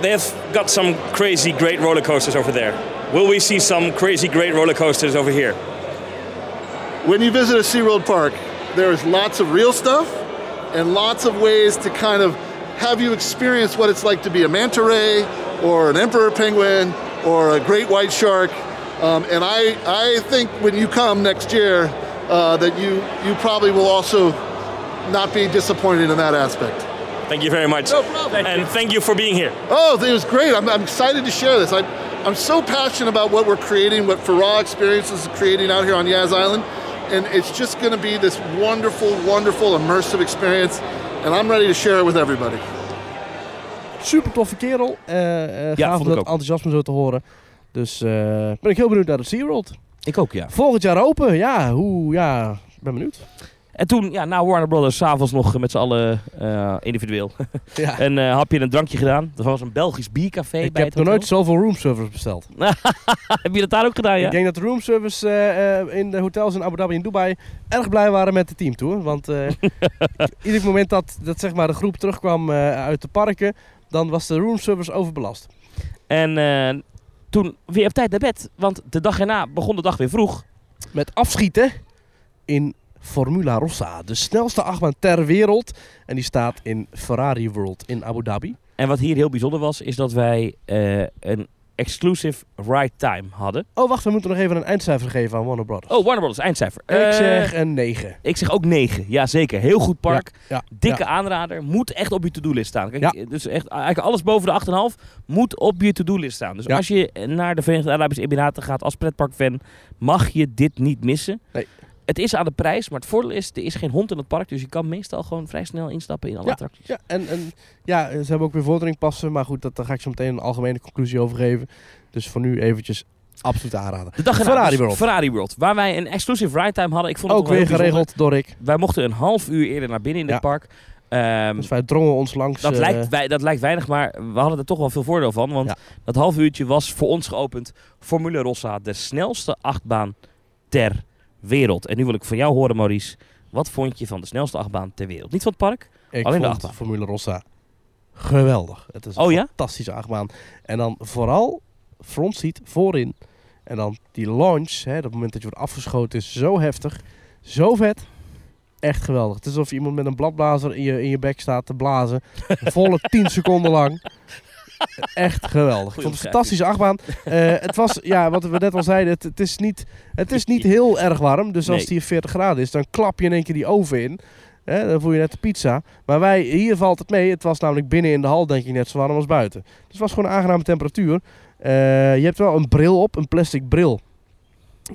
[SPEAKER 4] They have got some crazy great roller coasters over there. Will we see some crazy great roller coasters over here?
[SPEAKER 3] When you visit a SeaWorld park, there's lots of real stuff and lots of ways to kind of have you experience what it's like to be a manta ray or an emperor penguin or a great white shark. Um, and I, I think when you come next year, uh, that you, you probably will also not be disappointed in that aspect.
[SPEAKER 4] Thank you very much.
[SPEAKER 3] No problem.
[SPEAKER 4] And thank you for being here.
[SPEAKER 3] Oh, it was great. I'm, I'm excited to share this. I, I'm so passionate about what we're creating, what Farah Experiences is creating out here on Yaz Island. And it's just going to be this wonderful, wonderful, immersive experience. And I'm ready to share it with everybody.
[SPEAKER 1] Super toffe kerel. Eh eh
[SPEAKER 2] Ja,
[SPEAKER 1] gaaf
[SPEAKER 2] vond
[SPEAKER 1] om
[SPEAKER 2] ik
[SPEAKER 1] dat
[SPEAKER 2] ook.
[SPEAKER 1] enthousiasme zo te horen. Dus eh, ben ik heel benieuwd naar de SeaWorld.
[SPEAKER 2] Ik ook, ja.
[SPEAKER 1] Volgend jaar open. Ja, hoe, ja, ben benieuwd.
[SPEAKER 2] En toen, ja, na Warner Brothers, s'avonds nog met z'n allen eh, individueel
[SPEAKER 1] Ja.
[SPEAKER 2] een eh, hapje en een drankje gedaan. Er was een Belgisch biercafé
[SPEAKER 1] ik
[SPEAKER 2] bij
[SPEAKER 1] heb nog nooit zoveel roomservice besteld.
[SPEAKER 2] Heb je dat daar ook gedaan, ja?
[SPEAKER 1] Ik denk dat de roomservice eh, in de hotels in Abu Dhabi en Dubai erg blij waren met de teamtour. Want ieder moment dat, dat zeg maar, de groep terugkwam uit de parken, dan was de roomservice overbelast.
[SPEAKER 2] En toen weer op tijd naar bed, want de dag erna begon de dag weer vroeg.
[SPEAKER 1] Met afschieten in Formula Rossa, de snelste achtbaan ter wereld. En die staat in Ferrari World in Abu Dhabi.
[SPEAKER 2] En wat hier heel bijzonder was, is dat wij eh, een exclusive ride time hadden.
[SPEAKER 1] Oh, wacht, we moeten nog even een eindcijfer geven aan Warner Brothers.
[SPEAKER 2] Oh, Warner Brothers, eindcijfer.
[SPEAKER 1] ik
[SPEAKER 2] Eh,
[SPEAKER 1] zeg een 9.
[SPEAKER 2] ik zeg ook 9. Ja, zeker. Heel goed park.
[SPEAKER 1] Ja,
[SPEAKER 2] Dikke
[SPEAKER 1] ja.
[SPEAKER 2] aanrader. Moet echt op je to-do-list staan. Kijk. Dus echt, eigenlijk alles boven de 8,5 moet op je to-do-list staan. Dus als je naar de Verenigde Arabische Emiraten gaat als pretparkfan, mag je dit niet missen.
[SPEAKER 1] Nee.
[SPEAKER 2] Het is aan de prijs, maar het voordeel is, er is geen hond in het park. Dus je kan meestal gewoon vrij snel instappen in alle
[SPEAKER 1] Ja.
[SPEAKER 2] attracties.
[SPEAKER 1] Ja, en, en ja, ze hebben ook weer vordering passen. Maar goed, dat, daar ga ik zo meteen een algemene conclusie over geven. Dus voor nu eventjes absoluut aanraden.
[SPEAKER 2] De dag erna,
[SPEAKER 1] Ferrari
[SPEAKER 2] dus
[SPEAKER 1] World.
[SPEAKER 2] Ferrari World. Waar wij een exclusive ride time hadden. Ik vond het
[SPEAKER 1] Ook weer geregeld door ik.
[SPEAKER 2] Wij mochten een half uur eerder naar binnen in
[SPEAKER 1] Ja.
[SPEAKER 2] het park. Ehm,
[SPEAKER 1] Dus wij drongen ons langs.
[SPEAKER 2] dat,
[SPEAKER 1] eh,
[SPEAKER 2] lijkt, wij, dat lijkt weinig, maar we hadden er toch wel veel voordeel van. Want
[SPEAKER 1] Ja.
[SPEAKER 2] dat half uurtje was voor ons geopend. Formule Rossa, de snelste achtbaan ter wereld. En nu wil ik van jou horen, Maurice. Wat vond je van de snelste achtbaan ter wereld? Niet van het park?
[SPEAKER 1] ik
[SPEAKER 2] alleen de achtbaan.
[SPEAKER 1] Formule Rossa geweldig. Het is een
[SPEAKER 2] Oh ja?
[SPEAKER 1] fantastische achtbaan. En dan vooral frontseat voorin. En dan die launch, hè, dat moment dat je wordt afgeschoten, is zo heftig. Zo vet. Echt geweldig. Het is alsof iemand met een bladblazer in je, in je bek staat te blazen. Volle 10 seconden lang. Echt geweldig. Ik vond het een fantastische achtbaan. Eh, het was, ja, wat we net al zeiden, het, het is, niet, het is niet heel erg warm. Dus als het hier 40 graden is, dan klap je in één keer die oven in. Hè, dan voel je net de pizza. Maar wij, hier valt het mee. Het was namelijk binnen in de hal denk ik net zo warm als buiten. Dus het was gewoon een aangename temperatuur. Eh, je hebt wel een bril op, een plastic bril.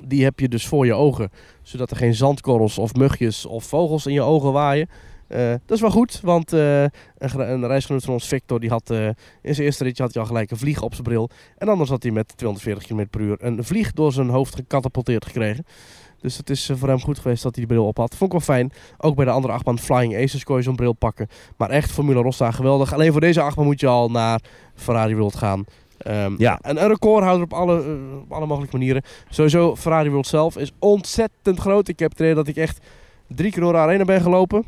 [SPEAKER 1] Die heb je dus voor je ogen. Zodat er geen zandkorrels of mugjes of vogels in je ogen waaien. Eh, dat is wel goed, want eh, een, een reisgenoot van ons, Victor, die had eh, in zijn eerste ritje had hij al gelijk een vlieg op zijn bril. En anders had hij met 240 km per uur een vlieg door zijn hoofd gecatapulteerd gekregen. Dus het is voor hem goed geweest dat hij die bril op had. Vond ik wel fijn. Ook bij de andere achtbaan Flying Aces kon je zo'n bril pakken. Maar echt, Formula Rossa geweldig. Alleen voor deze achtbaan moet je al naar Ferrari World gaan. Ehm,
[SPEAKER 2] Ja.
[SPEAKER 1] En een recordhouder op alle, op alle mogelijke manieren. Sowieso, Ferrari World zelf is ontzettend groot. Ik heb het idee dat ik echt drie keer door de arena ben gelopen.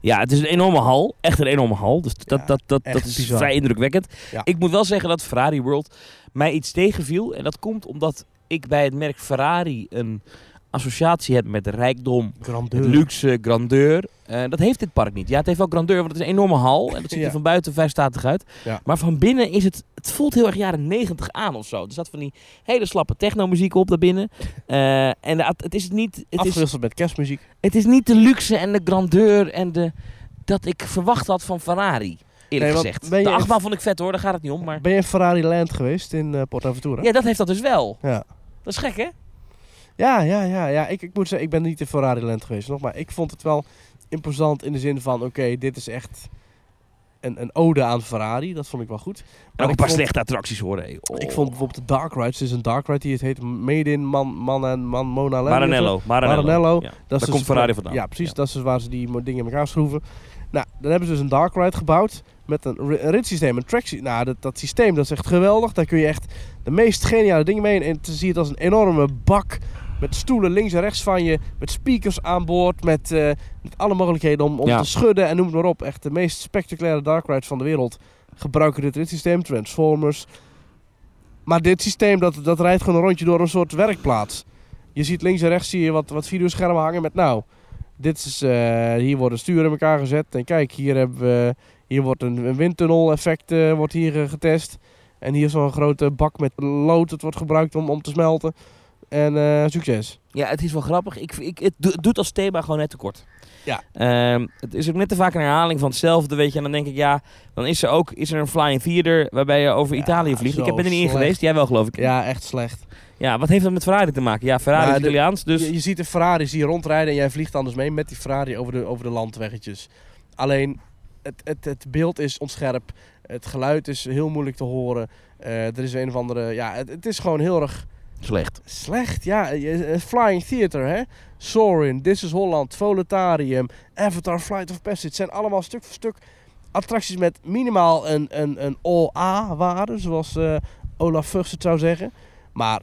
[SPEAKER 2] Ja, het is een enorme hal. Echt een enorme hal. Dus dat,
[SPEAKER 1] Ja,
[SPEAKER 2] dat, dat, dat is
[SPEAKER 1] bizar.
[SPEAKER 2] vrij indrukwekkend.
[SPEAKER 1] Ja.
[SPEAKER 2] Ik moet wel zeggen dat Ferrari World mij iets tegenviel. En dat komt omdat ik bij het merk Ferrari een associatie heb met rijkdom,
[SPEAKER 1] Grandeur.
[SPEAKER 2] luxe, grandeur. Eh, dat heeft dit park niet. Ja, het heeft wel grandeur, want het is een enorme hal. En dat ziet
[SPEAKER 1] Ja.
[SPEAKER 2] er van buiten vrij statig uit.
[SPEAKER 1] Ja.
[SPEAKER 2] Maar van binnen is het... Het voelt heel erg jaren 90 aan of zo. Er zat van die hele slappe technomuziek op daarbinnen. Eh en de- het is niet... Het is,
[SPEAKER 1] Afgewisseld met kerstmuziek.
[SPEAKER 2] het is niet de luxe en de grandeur en de... Dat ik verwacht had van Ferrari. Eerlijk
[SPEAKER 1] Nee,
[SPEAKER 2] gezegd.
[SPEAKER 1] ben je
[SPEAKER 2] De achtbaan vond ik vet hoor, daar gaat het niet om. Maar
[SPEAKER 1] Ben je in Ferrari Land geweest in eh Portaventura?
[SPEAKER 2] ja, dat heeft dat dus wel.
[SPEAKER 1] Ja.
[SPEAKER 2] Dat is gek hè?
[SPEAKER 1] Ja, ja, ja. ja. Ik, ik moet zeggen, ik ben niet in Ferrari Land geweest nog. Maar ik vond het wel imposant in de zin van... Oké, dit is echt een, een ode aan Ferrari. Dat vond ik wel goed. Maar
[SPEAKER 2] ook een
[SPEAKER 1] ik
[SPEAKER 2] paar
[SPEAKER 1] vond,
[SPEAKER 2] slechte attracties hoor. hé. Oh.
[SPEAKER 1] ik vond bijvoorbeeld de Dark Rides. Het is een Dark Ride die het heet Made in Man, Man en Man Mona.
[SPEAKER 2] Maranello. Maranello.
[SPEAKER 1] Maranello.
[SPEAKER 2] Ja.
[SPEAKER 1] Dat
[SPEAKER 2] Daar
[SPEAKER 1] dus
[SPEAKER 2] komt Ferrari vandaan.
[SPEAKER 1] Ja, precies.
[SPEAKER 2] Ja.
[SPEAKER 1] Dat is dus waar ze die dingen in elkaar schroeven. Nou, dan hebben ze dus een Dark Ride gebouwd. Met een, ri- een ritssysteem, een track systeem. Nou, dat, dat systeem dat is echt geweldig. Daar kun je echt de meest geniale dingen mee. En te zie je het als een enorme bak. Met stoelen links en rechts van je. Met speakers aan boord. Met, eh, met alle mogelijkheden om, om
[SPEAKER 2] Ja.
[SPEAKER 1] te schudden. En noem het maar op. Echt de meest spectaculaire Dark Rides van de wereld. Gebruiken dit ritssysteem. Transformers. Maar dit systeem dat, dat rijdt gewoon een rondje door een soort werkplaats. Je ziet links en rechts zie je wat, wat videoschermen hangen met nou, dit is, eh, hier worden sturen in elkaar gezet. En kijk, hier, hebben we, hier wordt een, een windtunnel effect eh, wordt hier getest. En hier is zo'n grote bak met lood, dat wordt gebruikt om, om te smelten. En eh, succes.
[SPEAKER 2] Ja, het is wel grappig. Ik, ik, het, do- het doet als thema gewoon net te kort.
[SPEAKER 1] Ja.
[SPEAKER 2] Ehm, het is ook net te vaak een herhaling van hetzelfde, weet je. En dan denk ik, ja, dan is er ook is er een flying theater waarbij je over
[SPEAKER 1] Ja,
[SPEAKER 2] Italië vliegt. Ik ben er niet in geweest, jij wel geloof ik.
[SPEAKER 1] Ja, echt slecht.
[SPEAKER 2] Ja, wat heeft dat met Ferrari te maken? Ja, Ferrari
[SPEAKER 1] Nou,
[SPEAKER 2] is Italiaans, dus...
[SPEAKER 1] Je, je ziet de Ferrari hier rondrijden en jij vliegt anders mee met die Ferrari over de, over de landweggetjes. Alleen, het, het, het beeld is onscherp. Het geluid is heel moeilijk te horen. Eh, er is een of andere... Ja, het, het is gewoon heel erg...
[SPEAKER 2] Slecht.
[SPEAKER 1] Slecht, ja. Je- eh, Flying Theater, hè. Soarin', This is Holland, Voletarium, Avatar, Flight of Passage. Het zijn allemaal stuk voor stuk attracties met minimaal een, een, een OA-waarde, zoals eh, Olaf Vugs het zou zeggen. Maar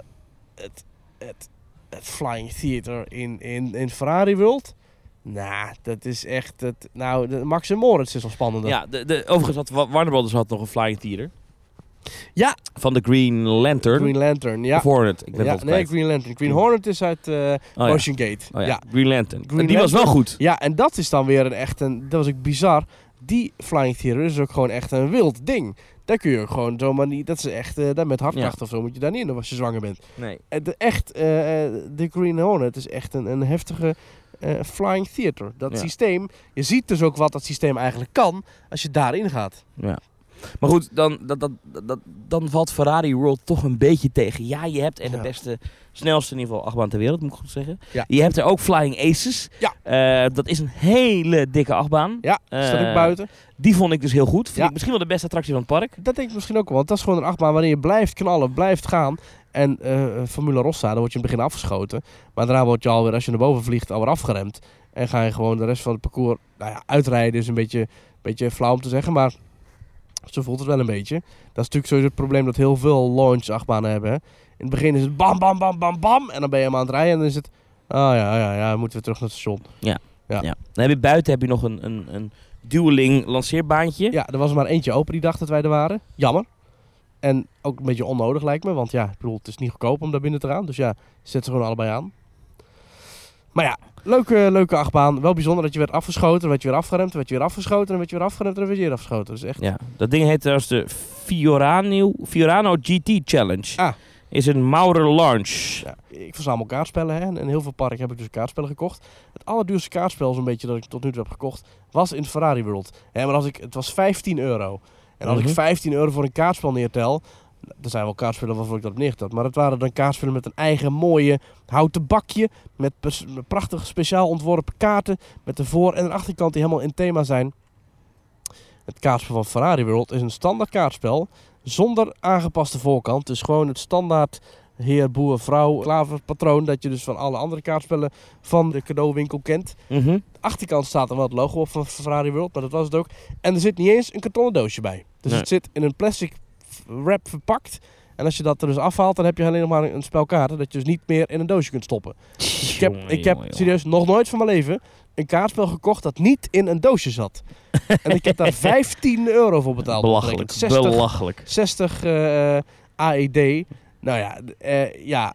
[SPEAKER 1] het, het, het Flying Theater in, in, in Ferrari World... Nou, dat is echt... Het, nou, de Max en Moritz is al spannender.
[SPEAKER 2] Ja, de, de, overigens had Wa- Warner Brothers had nog een flying theater.
[SPEAKER 1] Ja.
[SPEAKER 2] Van de Green Lantern.
[SPEAKER 1] Green Lantern, ja.
[SPEAKER 2] Of Hornet, ik ben
[SPEAKER 1] ja
[SPEAKER 2] het
[SPEAKER 1] nee. Green Lantern. Green Hornet is uit
[SPEAKER 2] Oh ja.
[SPEAKER 1] Ocean Gate.
[SPEAKER 2] Oh ja,
[SPEAKER 1] ja.
[SPEAKER 2] Green Lantern.
[SPEAKER 1] Green
[SPEAKER 2] die was wel goed.
[SPEAKER 1] Ja, en dat is dan weer een echt een... Dat was ook bizar. Die Flying Theater is ook gewoon echt een wild ding. Daar kun je ook gewoon zomaar niet... Dat is echt... eh daar met hartkracht of zo moet je daar niet in als je zwanger bent.
[SPEAKER 2] Nee.
[SPEAKER 1] De, echt, eh, de Green Hornet is echt een, een heftige Flying Theater. Dat systeem... Je ziet dus ook wat dat systeem eigenlijk kan als je daarin gaat.
[SPEAKER 2] Ja. Maar goed, dan, dat, dat, dat, dan valt Ferrari World toch een beetje tegen. Ja, je hebt er de beste, snelste in ieder geval achtbaan ter wereld, moet ik goed zeggen. Je hebt er ook Flying Aces.
[SPEAKER 1] Ja.
[SPEAKER 2] Eh, dat is een hele dikke achtbaan.
[SPEAKER 1] Ja, staat ook
[SPEAKER 2] Eh,
[SPEAKER 1] buiten.
[SPEAKER 2] Die vond ik dus heel goed. Vind ik misschien wel de beste attractie van het park.
[SPEAKER 1] Dat denk ik misschien ook wel. Want dat is gewoon een achtbaan waarin je blijft knallen, blijft gaan. En eh Formule Rossa, dan word je in het begin afgeschoten. Maar daarna word je alweer, als je naar boven vliegt, alweer afgeremd. En ga je gewoon de rest van het parcours nou ja, uitrijden. is een beetje, beetje flauw om te zeggen, maar zo voelt het wel een beetje. Dat is natuurlijk sowieso het probleem dat heel veel launch achtbanen hebben. Hè. In het begin is het bam, bam, bam, bam, bam. En dan ben je hem aan het rijden en dan is het... Oh ja, ja, ja, moeten we terug naar het station. Ja.
[SPEAKER 2] Ja. Dan heb je buiten heb je nog een, een, een dueling lanceerbaantje.
[SPEAKER 1] Ja, er was er maar eentje open die dag dat wij er waren. Jammer. En ook een beetje onnodig lijkt me. Want ja, ik bedoel, het is niet goedkoop om daar binnen te gaan. Dus ja, zet ze gewoon allebei aan. Maar ja, leuke, leuke achtbaan. Wel bijzonder dat je werd afgeschoten, werd je weer afgeremd, werd je weer afgeschoten, dan werd je weer afgeremd en dan werd je weer afgeschoten. Dus echt...
[SPEAKER 2] Ja, dat ding heet trouwens de Fiorano, Fiorano GT Challenge.
[SPEAKER 1] Ah.
[SPEAKER 2] Is een Maurer launch.
[SPEAKER 1] Ja, ik verzamel kaartspellen hè, en in heel veel parken heb ik dus kaartspellen gekocht. Het allerduurste kaartspel zo'n beetje dat ik tot nu toe heb gekocht was in Ferrari World. Hè, maar als ik, het was 15 euro. En als
[SPEAKER 2] Mhm.
[SPEAKER 1] ik 15 euro voor een kaartspel neertel, er zijn wel kaartspellen waarvoor ik dat heb neergeteld. Maar het waren dan kaartspellen met een eigen mooie houten bakje. Met prachtig speciaal ontworpen kaarten. Met de voor- en de achterkant die helemaal in thema zijn. Het kaartspel van Ferrari World is een standaard kaartspel. Zonder aangepaste voorkant. Dus gewoon het standaard heer, boer, vrouw, klaverpatroon. Dat je dus van alle andere kaartspellen van de cadeauwinkel kent.
[SPEAKER 2] Mhm.
[SPEAKER 1] De achterkant staat er wel het logo op van Ferrari World, maar dat was het ook. En er zit niet eens een kartonnen doosje bij. Dus
[SPEAKER 2] Nee.
[SPEAKER 1] het zit in een plastic wrap verpakt. En als je dat er dus afhaalt, dan heb je alleen nog maar een spel kaarten dat je dus niet meer in een doosje kunt stoppen. Dus ik heb,
[SPEAKER 2] Jongen,
[SPEAKER 1] ik heb
[SPEAKER 2] jongen,
[SPEAKER 1] serieus nog nooit van mijn leven een kaartspel gekocht dat niet in een doosje zat. en ik heb daar 15 euro voor betaald.
[SPEAKER 2] Belachelijk.
[SPEAKER 1] 60,
[SPEAKER 2] Belachelijk.
[SPEAKER 1] 60 eh, AED. Nou ja, eh, ja,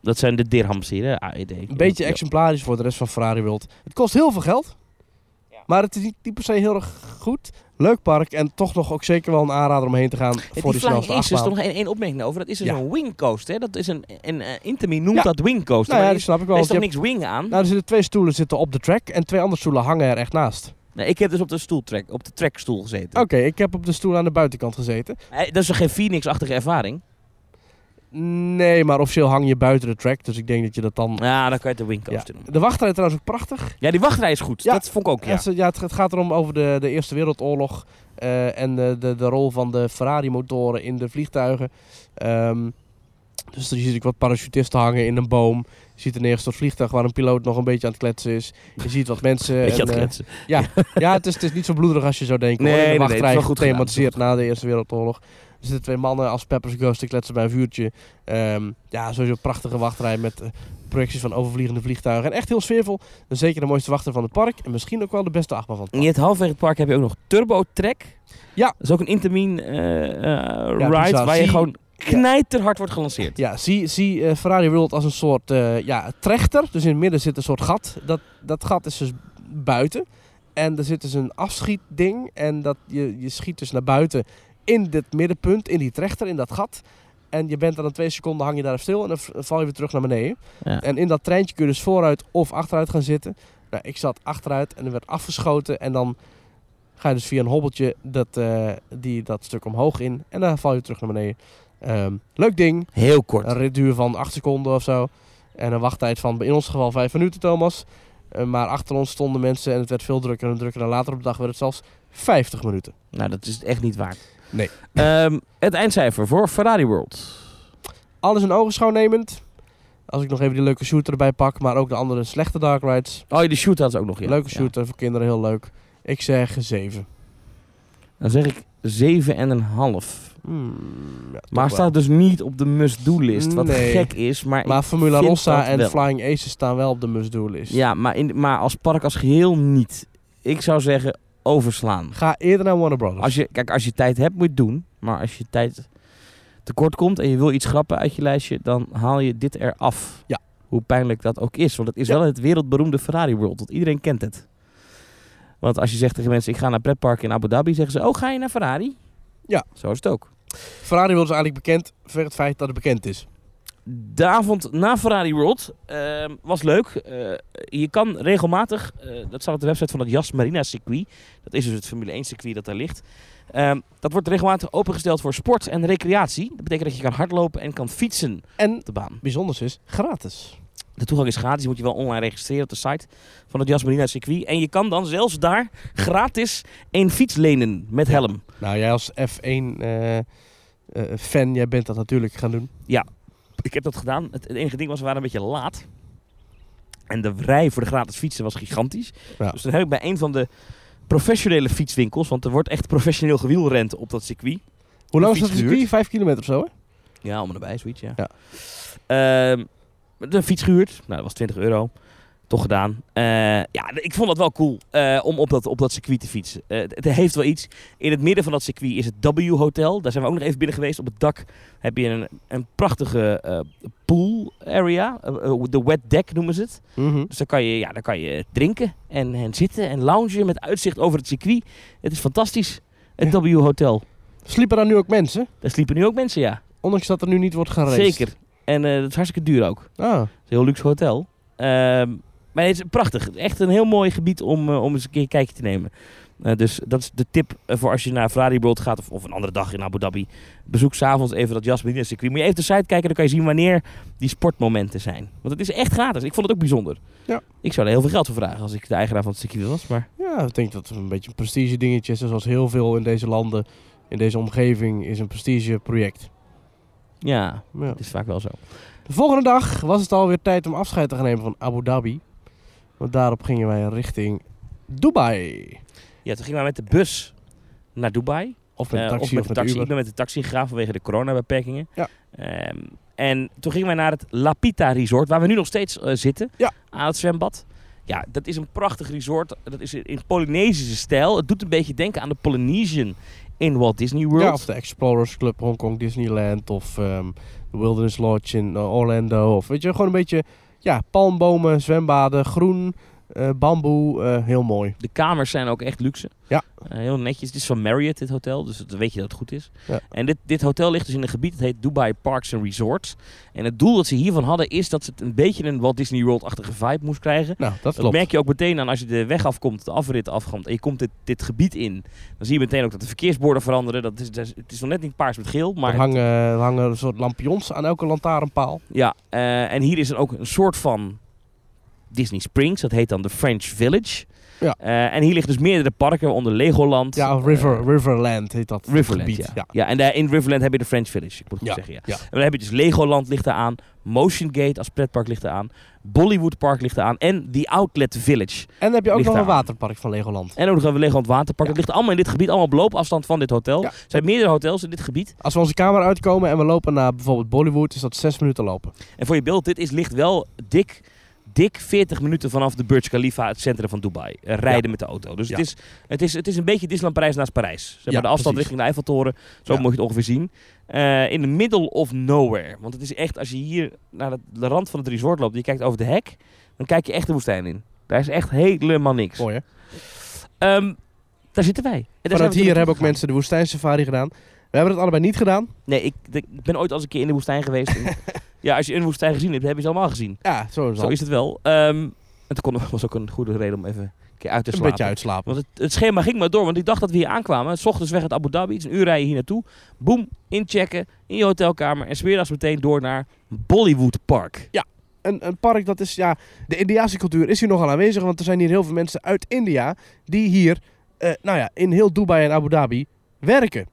[SPEAKER 2] Dat zijn de dirhams hier, hè? AED.
[SPEAKER 1] een beetje exemplarisch voor de rest van Ferrari World. Het kost heel veel geld. Maar het is niet, niet per se heel erg goed. Leuk park en toch nog ook zeker wel een aanrader om heen te gaan voor
[SPEAKER 2] die
[SPEAKER 1] die snelste
[SPEAKER 2] is
[SPEAKER 1] achtbaan.
[SPEAKER 2] toch nog één één opmerking over. Dat is dus
[SPEAKER 1] Ja.
[SPEAKER 2] een wingcoaster. Hè? Dat is een, een uh, noemt
[SPEAKER 1] Ja.
[SPEAKER 2] dat wingcoaster.
[SPEAKER 1] Nou ja, die snap ik wel.
[SPEAKER 2] er is toch niks wing aan?
[SPEAKER 1] nou, er zitten twee stoelen zitten op de track en twee andere stoelen hangen er echt naast.
[SPEAKER 2] Nee, ik heb dus op de stoeltrack, op de trackstoel gezeten.
[SPEAKER 1] Oké, ik heb op de stoel aan de buitenkant gezeten.
[SPEAKER 2] Hey, dat is geen Phoenix-achtige ervaring?
[SPEAKER 1] Nee, maar officieel hang je buiten de track, dus ik denk dat je dat dan...
[SPEAKER 2] Ja, dan kan je het de
[SPEAKER 1] Ja.
[SPEAKER 2] wingcoaster doen.
[SPEAKER 1] De wachtrij trouwens ook prachtig.
[SPEAKER 2] Ja, die wachtrij is goed.
[SPEAKER 1] Ja.
[SPEAKER 2] Dat vond ik ook, ja.
[SPEAKER 1] Ja. Het, ja, het, het gaat erom over de, de Eerste Wereldoorlog eh, en de, de, de rol van de Ferrari-motoren in de vliegtuigen. Ehm, dus je ziet ook wat parachutisten hangen in een boom. Je ziet een neergestort vliegtuig waar een piloot nog een beetje aan het kletsen is. Je ziet wat mensen...
[SPEAKER 2] Weet je
[SPEAKER 1] en,
[SPEAKER 2] dat
[SPEAKER 1] eh,
[SPEAKER 2] kletsen?
[SPEAKER 1] ja, het is, het is niet zo bloederig als je zou denken.
[SPEAKER 2] Nee,
[SPEAKER 1] hoor.
[SPEAKER 2] nee, nee, het is
[SPEAKER 1] wachtrij
[SPEAKER 2] wel goed het is wel
[SPEAKER 1] na de Eerste Wereldoorlog. Er zitten twee mannen als Peppers Ghost te kletsen bij een vuurtje. Ehm, ja, sowieso een prachtige wachtrij met eh, projecties van overvliegende vliegtuigen. En echt heel sfeervol. En zeker de mooiste wachter van het park. En misschien ook wel de beste achtbaan van het park.
[SPEAKER 2] je hebt halverwege het park heb je ook nog Turbo Track.
[SPEAKER 1] Ja.
[SPEAKER 2] Dat is ook een Intermin eh, eh, ride
[SPEAKER 1] bizar.
[SPEAKER 2] waar je gewoon knijterhard wordt gelanceerd.
[SPEAKER 1] Ja, zie, zie Ferrari World als een soort ja, trechter. Dus in het midden zit een soort gat. Dat, dat gat is dus buiten. En er zit dus een afschietding. En dat, je, je schiet dus naar buiten in dit middenpunt, in die trechter, in dat gat. En je bent dan een twee seconden, hang je daar even stil en dan val je weer terug naar beneden.
[SPEAKER 2] Ja.
[SPEAKER 1] En in dat treintje kun je dus vooruit of achteruit gaan zitten. Nou, ik zat achteruit en er werd afgeschoten. En dan ga je dus via een hobbeltje dat, eh, die, dat stuk omhoog in. En dan val je terug naar beneden. Ehm, leuk ding.
[SPEAKER 2] Heel kort.
[SPEAKER 1] Een ritduur van 8 seconden of zo. En een wachttijd van in ons geval 5 minuten, Thomas. Eh, maar achter ons stonden mensen en het werd veel drukker en drukker. En later op de dag werd het zelfs 50 minuten.
[SPEAKER 2] Nou, dat is echt niet waard.
[SPEAKER 1] Nee.
[SPEAKER 2] Ehm, het eindcijfer voor Ferrari World.
[SPEAKER 1] Alles in ogenschouwnemend. Als ik nog even die leuke shooter erbij pak, maar ook de andere slechte dark rides.
[SPEAKER 2] Oh, die shoot had ze ook nog, ja.
[SPEAKER 1] leuke
[SPEAKER 2] Ja.
[SPEAKER 1] shooter voor kinderen, heel leuk. Ik zeg 7.
[SPEAKER 2] Dan zeg ik 7,5.
[SPEAKER 1] Hmm, ja,
[SPEAKER 2] Maar
[SPEAKER 1] wel.
[SPEAKER 2] staat dus niet op de must-do-list. Wat
[SPEAKER 1] Nee.
[SPEAKER 2] gek is. Maar,
[SPEAKER 1] Formula Rossa en
[SPEAKER 2] wel.
[SPEAKER 1] Flying Aces staan wel op de must-do list.
[SPEAKER 2] Ja, maar, in, maar als park als geheel niet. Ik zou zeggen overslaan.
[SPEAKER 1] Ga eerder naar Warner Brothers.
[SPEAKER 2] Als je, kijk, als je tijd hebt, moet je het doen. Maar als je tijd tekort komt en je wil iets schrappen uit je lijstje, dan haal je dit eraf.
[SPEAKER 1] Ja.
[SPEAKER 2] Hoe pijnlijk dat ook is. Want het is
[SPEAKER 1] Ja.
[SPEAKER 2] wel het wereldberoemde Ferrari World. Want iedereen kent het. Want als je zegt tegen mensen, ik ga naar pretpark in Abu Dhabi, zeggen ze, oh, ga je naar Ferrari?
[SPEAKER 1] Ja.
[SPEAKER 2] Zo is het ook.
[SPEAKER 1] Ferrari World is eigenlijk bekend voor het feit dat het bekend is.
[SPEAKER 2] De avond na Ferrari World ehm, was leuk. Eh, je kan regelmatig, eh, dat staat op de website van het Jas Marina circuit. Dat is dus het Formule 1 circuit dat daar ligt. Ehm, dat wordt regelmatig opengesteld voor sport en recreatie. Dat betekent dat je kan hardlopen en kan fietsen
[SPEAKER 1] En
[SPEAKER 2] op de baan.
[SPEAKER 1] bijzonders is, gratis.
[SPEAKER 2] De toegang is gratis. Je moet je wel online registreren op de site van het Jas Marina circuit. En je kan dan zelfs daar gratis een fiets lenen met helm.
[SPEAKER 1] Nou, jij als F1-fan, jij bent dat natuurlijk gaan doen.
[SPEAKER 2] Ik heb dat gedaan. Het, het enige ding was, we waren een beetje laat. En de rij voor de gratis fietsen was gigantisch.
[SPEAKER 1] Ja.
[SPEAKER 2] Dus dan heb ik bij een van de professionele fietswinkels, want er wordt echt professioneel gewielrend op dat circuit.
[SPEAKER 1] Hoe lang is dat circuit? Vijf kilometer of zo, hè?
[SPEAKER 2] Ja, om en nabij, zoiets, ja.
[SPEAKER 1] Ja.
[SPEAKER 2] Ehm, de fiets gehuurd. Nou, dat was 20 euro. Toch gedaan. Eh, ja, ik vond dat wel cool eh, om op dat, op dat circuit te fietsen. Eh, het, heeft wel iets. In het midden van dat circuit is het W Hotel. Daar zijn we ook nog even binnen geweest. Op het dak heb je een, een prachtige pool area. De wet deck noemen ze het.
[SPEAKER 1] Mhm.
[SPEAKER 2] Dus dan kan je, ja, dan kan je drinken en, en zitten en loungen met uitzicht over het circuit. Het is fantastisch. Het
[SPEAKER 1] Ja.
[SPEAKER 2] W Hotel.
[SPEAKER 1] Sliepen daar nu ook mensen?
[SPEAKER 2] Daar sliepen nu ook mensen, ja.
[SPEAKER 1] Ondanks dat er nu niet wordt gereisd.
[SPEAKER 2] Zeker. En dat is hartstikke duur ook.
[SPEAKER 1] Ah,
[SPEAKER 2] Het is een heel luxe hotel. Ehm, maar het is prachtig. Echt een heel mooi gebied om, eh, om eens een keer een kijkje te nemen. Eh, dus dat is de tip eh, voor als je naar Ferrari World gaat of, of een andere dag in Abu Dhabi. Bezoek s'avonds even dat Jasmine circuit. Moet je even de site kijken, dan kan je zien wanneer die sportmomenten zijn. Want het is echt gratis. Ik vond het ook bijzonder.
[SPEAKER 1] Ja.
[SPEAKER 2] Ik zou er heel veel geld voor vragen als ik de eigenaar van het circuit was. Maar
[SPEAKER 1] ja, ik denk dat het een beetje een prestige dingetje is. Zoals heel veel in deze landen, in deze omgeving, is een prestige project.
[SPEAKER 2] ja,
[SPEAKER 1] Ja.
[SPEAKER 2] het is vaak wel zo.
[SPEAKER 1] De volgende dag was het alweer tijd om afscheid te gaan nemen van Abu Dhabi. Want daarop gingen wij richting Dubai.
[SPEAKER 2] Ja, toen gingen we met de bus naar Dubai.
[SPEAKER 1] Of met
[SPEAKER 2] Eh,
[SPEAKER 1] de taxi
[SPEAKER 2] of met
[SPEAKER 1] of
[SPEAKER 2] de
[SPEAKER 1] met
[SPEAKER 2] taxi.
[SPEAKER 1] de
[SPEAKER 2] Ik ben met de taxi gegaan vanwege de coronabeperkingen.
[SPEAKER 1] Ja.
[SPEAKER 2] Ehm, en toen gingen wij naar het Lapita Resort, waar we nu nog steeds eh, zitten.
[SPEAKER 1] Ja.
[SPEAKER 2] Aan het zwembad. Ja, dat is een prachtig resort. Dat is in Polynesische stijl. Het doet een beetje denken aan de Polynesian in Walt Disney World.
[SPEAKER 1] Ja, of de Explorers Club Hong Kong Disneyland. Of ehm, de Wilderness Lodge in eh, Orlando. Of weet je, gewoon een beetje ja, palmbomen, zwembaden, groen, eh, bamboe. eh, heel mooi.
[SPEAKER 2] De kamers zijn ook echt luxe.
[SPEAKER 1] Ja.
[SPEAKER 2] Eh, heel netjes. Het is van Marriott, dit hotel. Dus dan weet je dat het goed is.
[SPEAKER 1] Ja.
[SPEAKER 2] En dit, dit hotel ligt dus in een gebied dat heet Dubai Parks and Resorts. En het doel dat ze hiervan hadden is dat ze het een beetje een Walt Disney World-achtige vibe moest krijgen.
[SPEAKER 1] Nou, dat
[SPEAKER 2] Dat
[SPEAKER 1] klopt.
[SPEAKER 2] merk je ook meteen aan als je de weg afkomt, de afrit afkomt en je komt dit, dit gebied in. Dan zie je meteen ook dat de verkeersborden veranderen. Dat is, dat het is nog net niet paars met geel, maar
[SPEAKER 1] er, hangen, er hangen een soort lampions aan elke lantaarnpaal.
[SPEAKER 2] ja. en hier is er ook een soort van Disney Springs. Dat heet dan de French Village.
[SPEAKER 1] Ja.
[SPEAKER 2] Eh, en hier liggen dus meerdere parken onder Legoland.
[SPEAKER 1] Ja,
[SPEAKER 2] eh,
[SPEAKER 1] River, Riverland heet dat
[SPEAKER 2] Riverland,
[SPEAKER 1] gebied.
[SPEAKER 2] ja. ja. en daar in Riverland heb je de French Village, ik moet
[SPEAKER 1] Ja,
[SPEAKER 2] goed zeggen. Ja. En dan heb je dus Legoland ligt daar aan, Motion Gate als pretpark ligt er aan, Bollywood Park ligt er aan en The Outlet Village.
[SPEAKER 1] En dan heb je ook nog een waterpark van Legoland.
[SPEAKER 2] En ook nog een Legoland Waterpark. Dat ligt allemaal in dit gebied, allemaal op loopafstand van dit hotel.
[SPEAKER 1] Ja.
[SPEAKER 2] Er zijn meerdere hotels in dit gebied.
[SPEAKER 1] Als we onze kamer uitkomen en we lopen naar bijvoorbeeld Bollywood, is dat zes minuten lopen.
[SPEAKER 2] En voor je beeld, dit is, ligt wel dik, dik 40 minuten vanaf de Burj Khalifa, het centrum van Dubai. Eh, rijden
[SPEAKER 1] Ja.
[SPEAKER 2] met de auto. Dus
[SPEAKER 1] Ja.
[SPEAKER 2] het, is, het, is, het is een beetje Disneyland Parijs naast Parijs. Zeg maar,
[SPEAKER 1] Ja,
[SPEAKER 2] de afstand
[SPEAKER 1] precies.
[SPEAKER 2] richting de Eiffeltoren, zo moet je het ongeveer zien. Eh, in the middle of nowhere. Want het is echt, als je hier naar de, de rand van het resort loopt je kijkt over de hek, dan kijk je echt de woestijn in. Daar is echt helemaal niks.
[SPEAKER 1] Mooi hè?
[SPEAKER 2] Ehm, daar zitten wij. En
[SPEAKER 1] Vanuit hier hebben ook mensen de woestijnsafari gedaan. We hebben het allebei niet gedaan.
[SPEAKER 2] Nee, ik, ik ben ooit al eens een keer in de woestijn geweest. En ja, als je een woestijn gezien hebt, heb je ze allemaal gezien.
[SPEAKER 1] Ja, zo is
[SPEAKER 2] Zo is het wel. En toen kon, was ook een goede reden om even een keer uit te
[SPEAKER 1] Een
[SPEAKER 2] slapen.
[SPEAKER 1] beetje uitslapen.
[SPEAKER 2] Want het, het schema ging maar door, want ik dacht dat we hier aankwamen. S ochtends weg uit Abu Dhabi, het is een uur rijden hier naartoe. Boom, inchecken in je hotelkamer. En smiddags meteen door naar Bollywood Park.
[SPEAKER 1] Een, een park dat is, ja, de Indiaanse cultuur is hier nogal aanwezig. Want er zijn hier heel veel mensen uit India die hier, eh, nou ja, in heel Dubai en Abu Dhabi werken.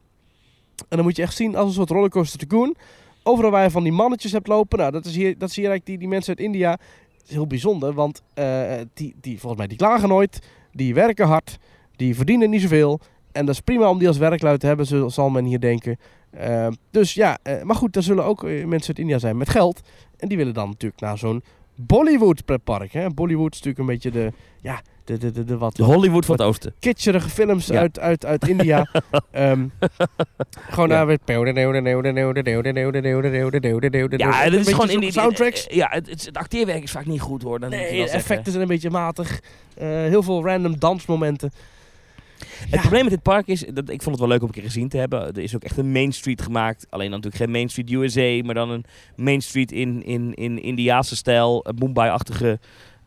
[SPEAKER 1] En dan moet je echt zien als een soort rollercoaster tycoon. Overal waar je van die mannetjes hebt lopen, nou, dat is hier, dat is hier eigenlijk die, die mensen uit India. Het is heel bijzonder, want eh, die, die, volgens mij, die klagen nooit. Die werken hard, die verdienen niet zoveel. En dat is prima om die als werkluid te hebben, zal men hier denken. Eh, dus ja, eh, maar goed, er zullen ook mensen uit India zijn met geld. En die willen dan natuurlijk naar zo'n Bollywood pretpark. Hè? Bollywood is natuurlijk een beetje de, ja, de, de, de, de wat
[SPEAKER 2] De Hollywood van het oosten.
[SPEAKER 1] kitscherige films
[SPEAKER 2] Ja.
[SPEAKER 1] uit, uit, uit India. Ehm, gewoon daar weer...
[SPEAKER 2] Ja, dat is gewoon in die
[SPEAKER 1] soundtracks.
[SPEAKER 2] Ja, het, acteerwerk is vaak niet goed hoor. Dan
[SPEAKER 1] Nee, de effecten zijn een beetje matig. Eh, heel veel random dansmomenten.
[SPEAKER 2] Het probleem met dit park is, dat, ik vond het wel leuk om een keer gezien te hebben. Er is ook echt een Main Street gemaakt. Alleen dan natuurlijk geen Main Street USA, maar dan een Main Street in, in, in Indiaanse stijl, Mumbai-achtige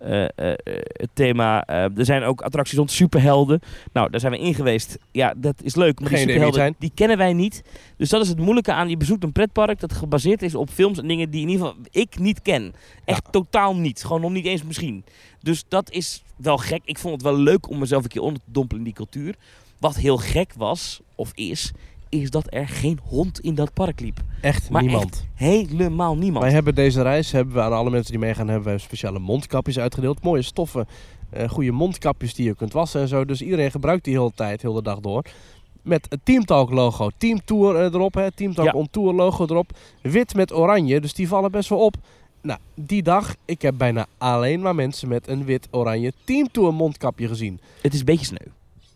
[SPEAKER 2] eh, eh, eh, thema. Eh, er zijn ook attracties rond superhelden. Nou, daar zijn we in geweest. Ja, dat is leuk, maar die
[SPEAKER 1] het
[SPEAKER 2] superhelden,
[SPEAKER 1] zijn.
[SPEAKER 2] die kennen wij niet. Dus dat is het moeilijke aan, je bezoekt een pretpark dat gebaseerd is op films en dingen die in ieder geval ik niet ken. Echt totaal niet. Gewoon nog niet eens misschien. Dus dat is wel gek. Ik vond het wel leuk om mezelf een keer onder te dompelen in die cultuur. Wat heel gek was, of is, is dat er geen hond in dat park liep.
[SPEAKER 1] Echt
[SPEAKER 2] Maar
[SPEAKER 1] niemand.
[SPEAKER 2] Helemaal niemand.
[SPEAKER 1] Wij hebben deze reis, hebben we aan alle mensen die meegaan, hebben we speciale mondkapjes uitgedeeld. Mooie stoffen, eh goede mondkapjes die je kunt wassen en zo. Dus iedereen gebruikt die hele tijd, heel de dag door. Met het Teamtalk logo, Team Tour eh, erop, hè, Teamtalk
[SPEAKER 2] Ja.
[SPEAKER 1] on Tour logo erop. Wit met oranje, dus die vallen best wel op. Nou, die dag, ik heb bijna alleen maar mensen met een wit-oranje teamtour mondkapje gezien.
[SPEAKER 2] Het is een beetje sneu.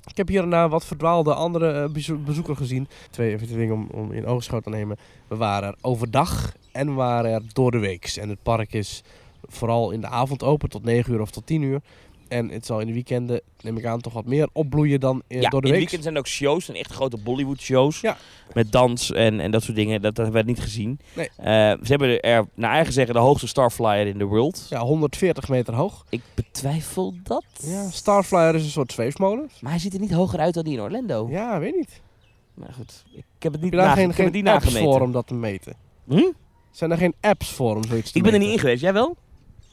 [SPEAKER 1] Ik heb hier en wat verdwaalde andere eh, bezo- bezoekers gezien. Twee even dingen om, om in oogschouw te nemen. We waren er overdag en we waren er door de weeks. En het park is vooral in de avond open tot 9 uur of tot 10 uur. En het zal in de weekenden, neem ik aan, toch wat meer opbloeien dan eh,
[SPEAKER 2] ja,
[SPEAKER 1] door de
[SPEAKER 2] in het
[SPEAKER 1] week.
[SPEAKER 2] weekend zijn er ook shows, en echt grote Bollywood shows.
[SPEAKER 1] Ja.
[SPEAKER 2] Met dans en, en dat soort dingen. Dat, dat hebben we niet gezien.
[SPEAKER 1] Nee.
[SPEAKER 2] Eh, ze hebben er, naar eigen zeggen, de hoogste Starflyer in de world.
[SPEAKER 1] Ja, 140 meter hoog.
[SPEAKER 2] Ik betwijfel dat.
[SPEAKER 1] Ja, Starflyer is een soort zweefmolen.
[SPEAKER 2] Maar hij ziet er niet hoger uit dan die in Orlando.
[SPEAKER 1] Ja, weet niet.
[SPEAKER 2] Maar goed, ik heb het niet,
[SPEAKER 1] geen,
[SPEAKER 2] heb het
[SPEAKER 1] geen
[SPEAKER 2] niet
[SPEAKER 1] apps
[SPEAKER 2] nagemeten.
[SPEAKER 1] voor om dat te meten?
[SPEAKER 2] Hm?
[SPEAKER 1] Zijn er geen apps voor om zoiets te
[SPEAKER 2] Ik ben er niet in geweest. Jij wel?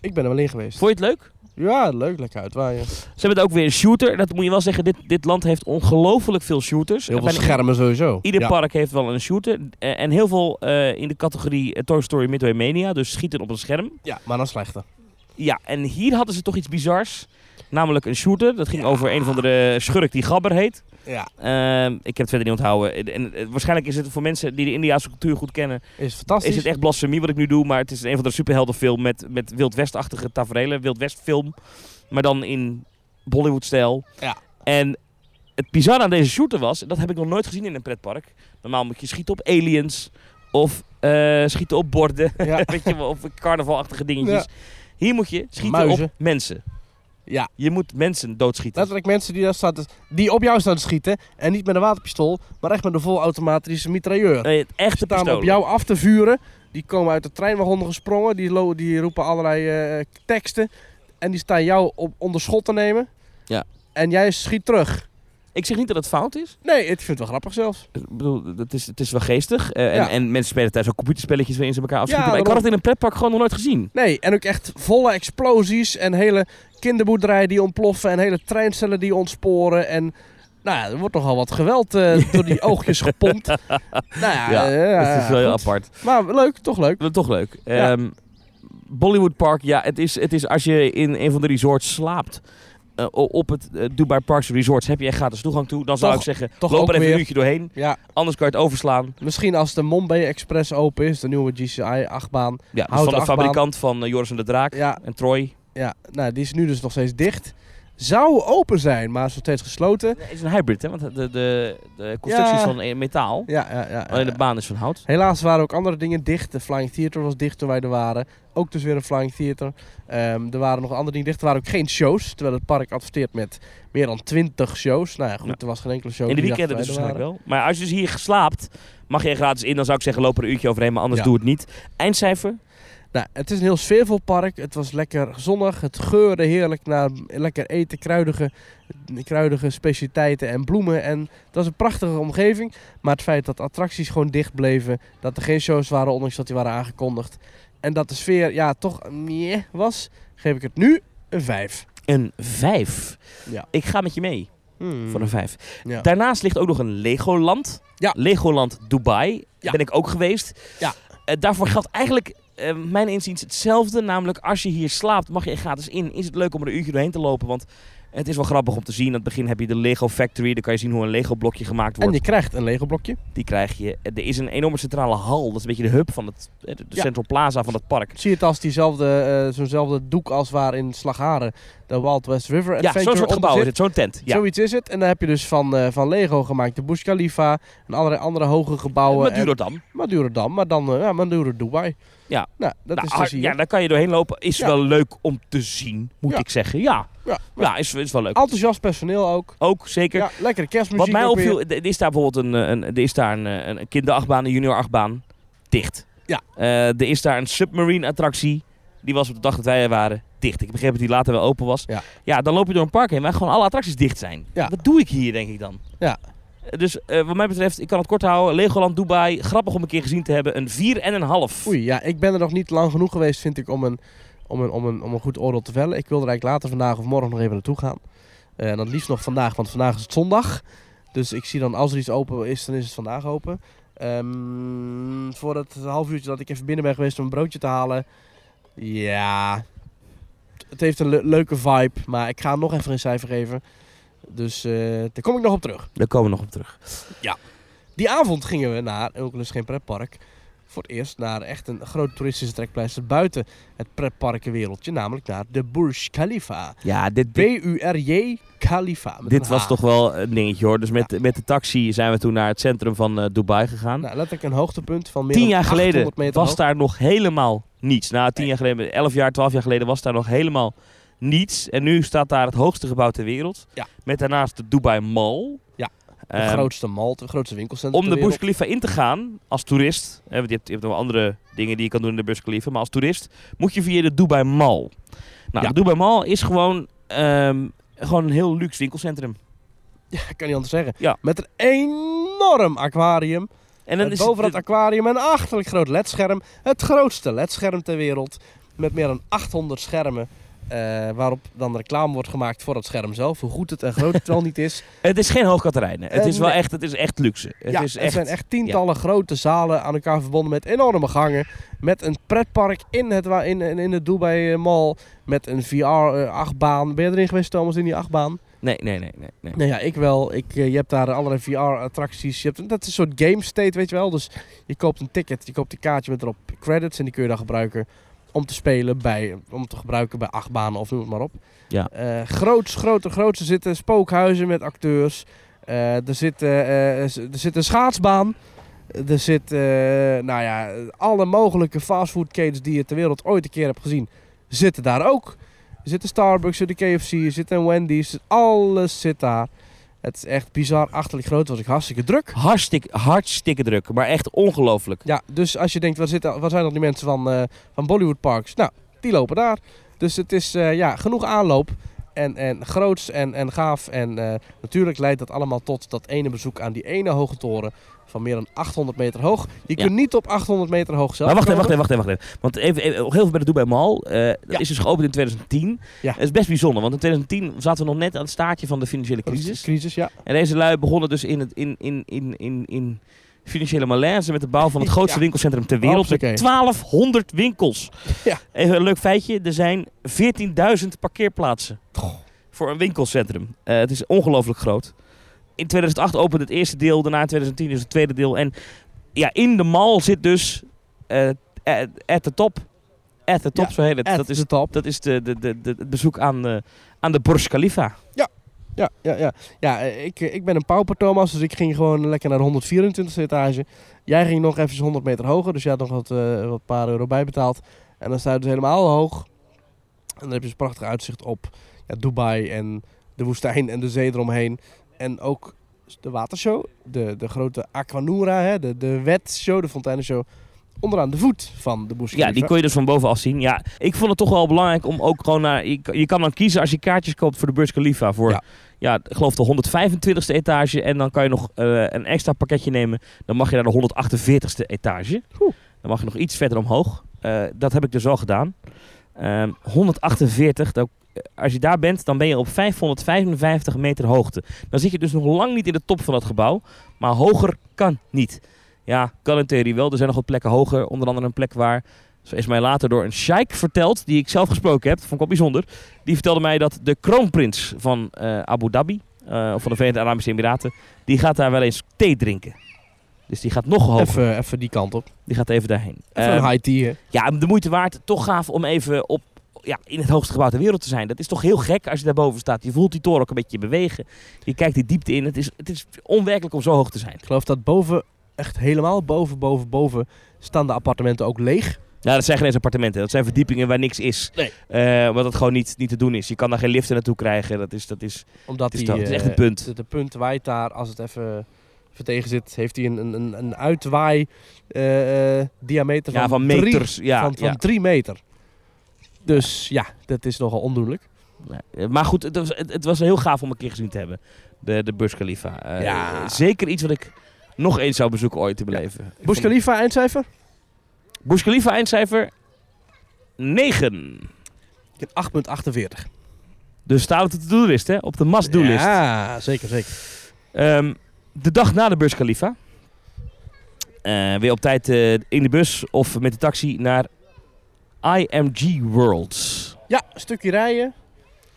[SPEAKER 1] Ik ben er wel in geweest.
[SPEAKER 2] Vond je het leuk?
[SPEAKER 1] Ja, leuk, lekker uitwaaien.
[SPEAKER 2] Ze hebben ook weer een shooter. Dat moet je wel zeggen, dit, dit land heeft ongelooflijk veel shooters.
[SPEAKER 1] Heel veel schermen sowieso.
[SPEAKER 2] Ieder
[SPEAKER 1] ja.
[SPEAKER 2] park heeft wel een shooter. Eh, en heel veel eh, in de categorie eh, Toy Story Midway Mania. Dus schieten op een scherm.
[SPEAKER 1] Ja, maar dan slechter.
[SPEAKER 2] Ja, en hier hadden ze toch iets bizars. Namelijk een shooter. Dat ging over een van de schurk die Gabber heet.
[SPEAKER 1] Ja,
[SPEAKER 2] Ehm, ik heb het verder niet onthouden. En, eh, waarschijnlijk is het voor mensen die de Indiaanse cultuur goed kennen...
[SPEAKER 1] is fantastisch.
[SPEAKER 2] is het echt blasfemie wat ik nu doe. Maar het is een van de superheldenfilm met, met Wild West-achtige tafereelen. Wild West film. Maar dan in Bollywood-stijl.
[SPEAKER 1] Ja.
[SPEAKER 2] En het bizarre aan deze shooter was... Dat heb ik nog nooit gezien in een pretpark. Normaal moet je schieten op aliens. Of eh, schieten op borden.
[SPEAKER 1] Ja.
[SPEAKER 2] Weet je wel, of carnavalachtige dingetjes. Hier moet je schieten
[SPEAKER 1] Muizen.
[SPEAKER 2] op mensen.
[SPEAKER 1] Ja.
[SPEAKER 2] Je moet mensen doodschieten.
[SPEAKER 1] Letterlijk mensen die, daar staan te- die op jou staan te schieten. En niet met een waterpistool, maar echt met een volautomatische mitrailleur.
[SPEAKER 2] Eh, het echte
[SPEAKER 1] staan
[SPEAKER 2] pistolen.
[SPEAKER 1] op jou af te vuren. Die komen uit de treinwagon gesprongen. Die, die roepen allerlei eh, teksten. En die staan jou op, onder schot te nemen.
[SPEAKER 2] Ja.
[SPEAKER 1] En jij schiet terug.
[SPEAKER 2] Ik zeg niet dat het fout is.
[SPEAKER 1] Nee, ik vind het wel grappig zelfs.
[SPEAKER 2] Ik bedoel, het is, het is wel geestig. Eh, en,
[SPEAKER 1] Ja.
[SPEAKER 2] en mensen spelen thuis ook computerspelletjes waarin ze elkaar afschieten.
[SPEAKER 1] Ja,
[SPEAKER 2] maar ik had het in een pretpark gewoon nog nooit gezien.
[SPEAKER 1] Nee, en ook echt volle explosies. En hele kinderboerderijen die ontploffen. En hele treinstellen die ontsporen. En nou ja, er wordt nogal wat geweld eh, door die oogjes gepompt. Nou ja,
[SPEAKER 2] Ja,
[SPEAKER 1] eh,
[SPEAKER 2] dat is wel heel apart.
[SPEAKER 1] Maar leuk, toch leuk.
[SPEAKER 2] Dat is toch leuk. Ehm, Bollywood Park, ja, het is, het is als je in een van de resorts slaapt. Eh, op het eh, Dubai Parks Resorts heb je echt gratis toegang toe. Dan zou
[SPEAKER 1] Toch-
[SPEAKER 2] ik zeggen,
[SPEAKER 1] toch
[SPEAKER 2] loop er even
[SPEAKER 1] weer.
[SPEAKER 2] een uurtje doorheen.
[SPEAKER 1] Ja,
[SPEAKER 2] Anders kan je het overslaan.
[SPEAKER 1] misschien als de Mumbai Express open is, de nieuwe GCI-achtbaan.
[SPEAKER 2] Ja, dus van de
[SPEAKER 1] achtbaan.
[SPEAKER 2] fabrikant van eh, Joris en de Draak
[SPEAKER 1] Ja,
[SPEAKER 2] en Troy.
[SPEAKER 1] ja, nou, die is nu dus nog steeds dicht. Zou open zijn, maar is nog steeds gesloten.
[SPEAKER 2] Het is een hybrid, hè? Want de, de, de constructie is van eh, metaal.
[SPEAKER 1] Ja, ja, ja.
[SPEAKER 2] Alleen de baan is van hout.
[SPEAKER 1] Helaas waren ook andere dingen dicht. De Flying Theater was dicht toen wij er waren. Ook dus weer een Flying Theater. Ehm, er waren nog andere dingen dicht. Er waren ook geen shows. Terwijl het park adverteert met meer dan 20 shows. Nou ja, goed,
[SPEAKER 2] Ja.
[SPEAKER 1] er was geen enkele show.
[SPEAKER 2] In de weekenden dus waarschijnlijk wel. Maar als je dus hier geslaapt, mag je er gratis in. Dan zou ik zeggen, loop er een uurtje overheen, maar anders doe het niet. Eindcijfer?
[SPEAKER 1] Nou, het is een heel sfeervol park. Het was lekker zonnig. Het geurde heerlijk naar lekker eten, kruidige, kruidige specialiteiten en bloemen. En het was een prachtige omgeving. Maar het feit dat attracties gewoon dicht bleven, dat er geen shows waren, ondanks dat die waren aangekondigd. En dat de sfeer ja, toch meh was, geef ik het nu een 5.
[SPEAKER 2] Een 5.
[SPEAKER 1] Ja.
[SPEAKER 2] Ik ga met je mee voor een 5.
[SPEAKER 1] Ja.
[SPEAKER 2] Daarnaast ligt ook nog een Legoland.
[SPEAKER 1] Ja.
[SPEAKER 2] Legoland Dubai.
[SPEAKER 1] Ja.
[SPEAKER 2] Ben ik ook geweest.
[SPEAKER 1] Ja.
[SPEAKER 2] Eh, daarvoor geldt eigenlijk, eh, mijn inziens, hetzelfde. Namelijk, als je hier slaapt, mag je er gratis in. Is het leuk om er een uurtje doorheen te lopen? Want het is wel grappig om te zien. Aan het begin heb je de Lego Factory. Dan kan je zien hoe een Lego blokje gemaakt
[SPEAKER 1] En
[SPEAKER 2] wordt.
[SPEAKER 1] je krijgt een Lego blokje.
[SPEAKER 2] Die krijg je. Er is een enorme centrale hal. Dat is een beetje de hub van het eh, de
[SPEAKER 1] Ja.
[SPEAKER 2] Central Plaza van het park.
[SPEAKER 1] Zie je het als diezelfde, eh, zo'nzelfde doek als waar in Slagharen de Wild West River
[SPEAKER 2] Ja,
[SPEAKER 1] Adventure
[SPEAKER 2] zo'n soort gebouw is het. Zo'n tent. Ja.
[SPEAKER 1] Zoiets is het. En dan heb je dus van, eh, van Lego gemaakt de Burj Khalifa en allerlei andere hoge gebouwen. en
[SPEAKER 2] Madurodam.
[SPEAKER 1] Madurodam, maar dan uh, ja, Maduro Dubai.
[SPEAKER 2] Ja.
[SPEAKER 1] Nou, dat
[SPEAKER 2] Nou,
[SPEAKER 1] is hier.
[SPEAKER 2] ja, daar kan je doorheen lopen. Is
[SPEAKER 1] Ja.
[SPEAKER 2] wel leuk om te zien, moet
[SPEAKER 1] Ja.
[SPEAKER 2] ik zeggen. Ja,
[SPEAKER 1] ja.
[SPEAKER 2] ja is, is wel leuk.
[SPEAKER 1] Enthousiast personeel ook.
[SPEAKER 2] Ook, zeker.
[SPEAKER 1] Ja, lekkere kerstmuziek
[SPEAKER 2] Wat mij opviel, er er is daar bijvoorbeeld een, eh, een, er is daar een, eh, een kinderachtbaan, een junior-achtbaan, dicht.
[SPEAKER 1] Ja.
[SPEAKER 2] Eh, er is daar een submarine-attractie, die was op de dag dat wij er waren, dicht. Ik begreep dat die later wel open was.
[SPEAKER 1] Ja.
[SPEAKER 2] ja, dan loop je door een park heen waar gewoon alle attracties dicht zijn.
[SPEAKER 1] Ja.
[SPEAKER 2] Wat doe ik hier, denk ik dan?
[SPEAKER 1] Ja.
[SPEAKER 2] Dus eh, wat mij betreft, ik kan het kort houden. Legoland Dubai, grappig om een keer gezien te hebben. Een 4 en een half.
[SPEAKER 1] Oei, ja, ik ben er nog niet lang genoeg geweest, vind ik, om een, om een, om een, om een goed oordeel te vellen. Ik wil er eigenlijk later vandaag of morgen nog even naartoe gaan. Eh, En dan liefst nog vandaag, want vandaag is het zondag. Dus ik zie dan, als er iets open is, dan is het vandaag open. Ehm, voor het half uurtje dat ik even binnen ben geweest om een broodje te halen. Ja, het heeft een le- leuke vibe, maar ik ga nog even een cijfer geven. Dus eh, daar kom ik nog op terug.
[SPEAKER 2] Daar komen we nog op terug.
[SPEAKER 1] Die avond gingen we naar Oculus Geen Pretpark voor het eerst naar echt een groot toeristische trekpleister buiten het pretparkenwereldje, namelijk naar de Burj Khalifa.
[SPEAKER 2] Ja, dit,
[SPEAKER 1] B-U-R-J Khalifa.
[SPEAKER 2] dit was toch wel een dingetje hoor. Dus met, met de taxi zijn we toen naar het centrum van eh, Dubai gegaan.
[SPEAKER 1] Nou, letterlijk een hoogtepunt van meer
[SPEAKER 2] tien jaar geleden
[SPEAKER 1] 800 meter
[SPEAKER 2] was
[SPEAKER 1] hoog.
[SPEAKER 2] daar nog helemaal niets. Nou, tien jaar geleden, elf jaar, twaalf jaar geleden was daar nog helemaal niets. En nu staat daar het hoogste gebouw ter wereld.
[SPEAKER 1] Ja.
[SPEAKER 2] Met daarnaast de Dubai Mall.
[SPEAKER 1] Ja, De
[SPEAKER 2] Ehm,
[SPEAKER 1] grootste mall, het grootste winkelcentrum
[SPEAKER 2] om de Burj. Khalifa in te gaan als toerist, hè, want je hebt, je hebt nog andere dingen die je kan doen in de Burj Khalifa, maar als toerist moet je via de Dubai Mall. Nou,
[SPEAKER 1] Ja.
[SPEAKER 2] de Dubai Mall is gewoon, ehm, gewoon een heel luxe winkelcentrum.
[SPEAKER 1] Ja, ik kan niet anders zeggen.
[SPEAKER 2] Ja.
[SPEAKER 1] Met een enorm aquarium.
[SPEAKER 2] En dan is
[SPEAKER 1] boven
[SPEAKER 2] het,
[SPEAKER 1] dat aquarium een achterlijk groot ledscherm. Het grootste ledscherm ter wereld. Met meer dan 800 schermen. Eh, waarop dan reclame wordt gemaakt voor het scherm zelf. Hoe goed het en groot het wel niet is.
[SPEAKER 2] het is geen hoogkaterijnen. Het
[SPEAKER 1] Eh,
[SPEAKER 2] is wel echt, het is echt luxe. Het
[SPEAKER 1] ja,
[SPEAKER 2] is
[SPEAKER 1] er
[SPEAKER 2] echt,
[SPEAKER 1] zijn echt tientallen grote zalen aan elkaar verbonden met enorme gangen. Met een pretpark in het, in, in, de Dubai eh, Mall. Met een VR-achtbaan. Ben je erin geweest Thomas in die achtbaan?
[SPEAKER 2] Nee, nee, nee, nee. nee.
[SPEAKER 1] Nou ja, ik wel. Ik, eh, je hebt daar allerlei VR-attracties. Je hebt, dat is een soort game state, weet je wel. Dus je koopt een ticket, je koopt een kaartje met erop credits. En die kun je dan gebruiken om te spelen bij, om te gebruiken bij achtbanen of noem het maar op.
[SPEAKER 2] Ja.
[SPEAKER 1] Eh groots, groter, groots. Er zitten spookhuizen met acteurs. Eh, er, zit, eh, er zit een schaatsbaan. Er zit, nou ja, alle mogelijke fastfoodketens die je ter wereld ooit een keer hebt gezien, zitten daar ook. Er zit een Starbucks, er zit een KFC, er zit een Wendy's. Alles zit daar. Het is echt bizar achterlijk groot. was ik hartstikke druk.
[SPEAKER 2] Hartstikke, hartstikke druk, maar echt ongelooflijk.
[SPEAKER 1] Ja, dus als je denkt, waar, zitten, waar zijn dan die mensen van, eh, van Bollywood Parks? Nou, die lopen daar. Dus het is eh, ja, genoeg aanloop. En, en groots en, en gaaf. En eh, natuurlijk leidt dat allemaal tot dat ene bezoek aan die ene hoge toren van meer dan 800 meter hoog. Je
[SPEAKER 2] Ja.
[SPEAKER 1] kunt niet op 800 meter hoog zelf
[SPEAKER 2] Maar wacht
[SPEAKER 1] komen.
[SPEAKER 2] even, wacht even, wacht even. Want even, heel veel bij de Dubai Mall. eh, dat
[SPEAKER 1] Ja.
[SPEAKER 2] is dus geopend in 2010.
[SPEAKER 1] Ja.
[SPEAKER 2] Dat is best bijzonder, want in 2010 zaten we nog net aan het staartje van de financiële
[SPEAKER 1] Dat is
[SPEAKER 2] crisis.
[SPEAKER 1] crisis, ja.
[SPEAKER 2] En deze lui begonnen dus in, het, in, in, in, in, in financiële malaise met de bouw van het grootste
[SPEAKER 1] Ja.
[SPEAKER 2] winkelcentrum ter wereld. Met
[SPEAKER 1] Hoppakee.
[SPEAKER 2] 1200 winkels.
[SPEAKER 1] Ja.
[SPEAKER 2] Even een leuk feitje. Er zijn 14.000 parkeerplaatsen voor een winkelcentrum. Eh, het is ongelooflijk groot. In 2008 opende het eerste deel, daarna in 2010 is het tweede deel. En ja, in de mall zit dus eh at the top. At the top,
[SPEAKER 1] Ja,
[SPEAKER 2] zo heet het.
[SPEAKER 1] At
[SPEAKER 2] Dat is,
[SPEAKER 1] the top.
[SPEAKER 2] dat is de, de, de, de, het bezoek aan, eh, aan de Burj Khalifa.
[SPEAKER 1] Ja, ja, ja. ja eh, ik, ik ben een pauper Thomas, dus ik ging gewoon lekker naar de 124e etage. Jij ging nog even 100 meter hoger, dus je had nog wat, wat paar euro bijbetaald. En dan sta je dus helemaal hoog. En dan heb je dus een prachtig uitzicht op ja, Dubai en de woestijn en de zee eromheen. En ook de watershow, de, de grote Aquanura, hè, de, de wetshow, de fontainenshow. Onderaan de voet van de Burj
[SPEAKER 2] Ja, die kon je dus van bovenaf zien. Ja, ik vond het toch wel belangrijk om ook gewoon naar... Je, je kan dan kiezen als je kaartjes koopt voor de Burj Khalifa. Voor, ja.
[SPEAKER 1] Ja.
[SPEAKER 2] ik geloof de 125ste etage. En dan kan je nog eh, een extra pakketje nemen. Dan mag je naar de 148ste etage.
[SPEAKER 1] Oeh.
[SPEAKER 2] Dan mag je nog iets verder omhoog. Eh, dat heb ik dus al gedaan. Ehm, 148, dan- als je daar bent, dan ben je op 555 meter hoogte. Dan zit je dus nog lang niet in de top van dat gebouw. Maar hoger kan niet. Ja, kan in theorie wel. Er zijn nog wat plekken hoger. Onder andere een plek waar, zo is mij later door een sheik verteld, die ik zelf gesproken heb. Vond ik wel bijzonder. Die vertelde mij dat de kroonprins van eh, Abu Dhabi, eh, of van de Verenigde Arabische Emiraten, die gaat daar wel eens thee drinken. Dus die gaat nog hoger.
[SPEAKER 1] Even, even die kant op.
[SPEAKER 2] Die gaat even daarheen.
[SPEAKER 1] Even
[SPEAKER 2] Ehm,
[SPEAKER 1] een high tea, hè.
[SPEAKER 2] ja, de moeite waard. Toch gaaf om even op, ja, in het hoogste gebouw ter wereld te zijn. Dat is toch heel gek als je daarboven staat. Je voelt die toren ook een beetje bewegen. Je kijkt die diepte in. Het is, het is onwerkelijk om zo hoog te zijn.
[SPEAKER 1] Ik geloof dat boven, echt helemaal boven, boven, boven, staan de appartementen ook leeg.
[SPEAKER 2] Ja, dat zijn geen eens appartementen. Dat zijn verdiepingen waar niks is.
[SPEAKER 1] Nee.
[SPEAKER 2] Eh, wat het gewoon niet, niet te doen is. Je kan daar geen liften naartoe krijgen. Dat is, dat is,
[SPEAKER 1] Omdat
[SPEAKER 2] Het is
[SPEAKER 1] die,
[SPEAKER 2] dat, is echt
[SPEAKER 1] eh,
[SPEAKER 2] een punt.
[SPEAKER 1] De, de punt waait daar, als het even, even tegen zit, heeft hij een, een, een, uitwaai eh, eh, diameter van,
[SPEAKER 2] ja, van
[SPEAKER 1] drie-
[SPEAKER 2] meters. ja,
[SPEAKER 1] van, van
[SPEAKER 2] ja.
[SPEAKER 1] drie meter. Dus ja, dat is nogal ondoenlijk.
[SPEAKER 2] Nee. Maar goed, het was, het, het was heel gaaf om een keer gezien te hebben. De, de Burj Khalifa. Eh,
[SPEAKER 1] Ja.
[SPEAKER 2] Zeker iets wat ik nog eens zou bezoeken ooit te beleven. Ik
[SPEAKER 1] Burj
[SPEAKER 2] vond-
[SPEAKER 1] Khalifa, eindcijfer?
[SPEAKER 2] Burj Khalifa eindcijfer 9.
[SPEAKER 1] Ik heb 8,48.
[SPEAKER 2] Dus staat op de to-do-list, hè? Op de must-do-list.
[SPEAKER 1] Ja, zeker, zeker.
[SPEAKER 2] Ehm, de dag na de Burj Khalifa. Eh, weer op tijd eh, in de bus of met de taxi naar IMG World.
[SPEAKER 1] Ja, een stukje rijden.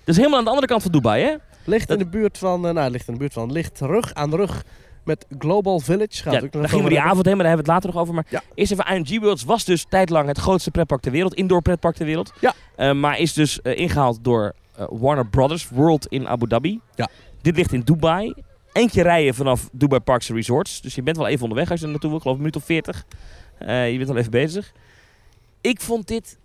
[SPEAKER 2] Dat is helemaal aan de andere kant van Dubai, hè?
[SPEAKER 1] Ligt
[SPEAKER 2] Dat-
[SPEAKER 1] in de buurt van, eh, nou, ligt in de buurt van, ligt rug aan rug met Global Village. Gaat
[SPEAKER 2] Ja,
[SPEAKER 1] ook
[SPEAKER 2] daar gingen we die avond heen, maar daar hebben we het later nog over. Maar
[SPEAKER 1] Ja.
[SPEAKER 2] eerst even IMG Worlds was dus tijdlang het grootste pretpark ter wereld. Indoor pretpark ter wereld.
[SPEAKER 1] Ja.
[SPEAKER 2] Eh, maar is dus eh, ingehaald door Warner Brothers World in Abu Dhabi.
[SPEAKER 1] Ja.
[SPEAKER 2] Dit ligt in Dubai. Eentje rijden vanaf Dubai Parks Resorts. Dus je bent wel even onderweg als je er naartoe wil. Ik geloof een minuut of 40. Eh, je bent al even bezig. Ik vond dit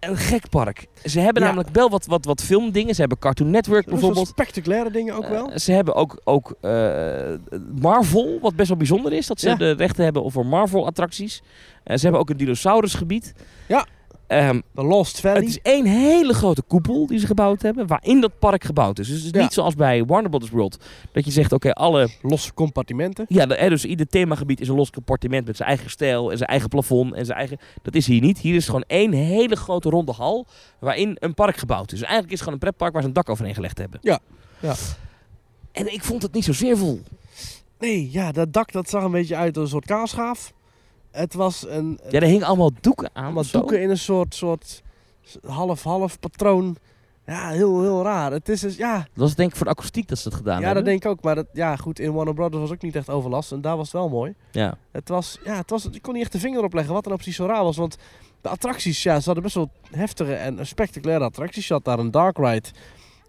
[SPEAKER 2] een gek park. Ze hebben
[SPEAKER 1] Ja.
[SPEAKER 2] namelijk wel wat, wat, wat filmdingen. Ze hebben Cartoon Network
[SPEAKER 1] wel
[SPEAKER 2] bijvoorbeeld.
[SPEAKER 1] spectaculaire dingen ook wel.
[SPEAKER 2] Eh, ze hebben ook, ook eh, Marvel, wat best wel bijzonder is. Dat ze
[SPEAKER 1] Ja.
[SPEAKER 2] de rechten hebben voor Marvel-attracties. Eh, ze hebben ook een dinosaurusgebied.
[SPEAKER 1] Ja. De Lost Valley.
[SPEAKER 2] het is één hele grote koepel die ze gebouwd hebben, waarin dat park gebouwd is. Dus het is
[SPEAKER 1] Ja.
[SPEAKER 2] niet zoals bij Warner Brothers World, dat je zegt, oké, alle...
[SPEAKER 1] Losse compartimenten.
[SPEAKER 2] Ja, dus ieder themagebied is een los compartiment met zijn eigen stijl en zijn eigen plafond en zijn eigen... Dat is hier niet. Hier is gewoon één hele grote ronde hal waarin een park gebouwd is. Dus eigenlijk is het gewoon een pretpark waar ze een dak overheen gelegd hebben.
[SPEAKER 1] Ja. Ja.
[SPEAKER 2] En ik vond het niet zozeer vol.
[SPEAKER 1] Nee, ja, dat dak dat zag een beetje uit als een soort kaasschaaf. Het was een,
[SPEAKER 2] Ja, er hingen allemaal doeken aan.
[SPEAKER 1] allemaal doeken in een soort, soort half-half patroon. Ja, heel, heel raar. Het is dus, ja,
[SPEAKER 2] Dat was denk ik voor de akoestiek dat ze het gedaan
[SPEAKER 1] ja,
[SPEAKER 2] hebben.
[SPEAKER 1] dat denk ik ook. Maar dat, ja, goed, in Warner Brothers was ook niet echt overlast. En daar was het wel mooi.
[SPEAKER 2] Ja.
[SPEAKER 1] Het was, ja, het was, ik kon niet echt de vinger op leggen wat er nou precies zo raar was. Want de attracties, ja, ze hadden best wel heftige en spectaculaire attracties. Je had daar een dark ride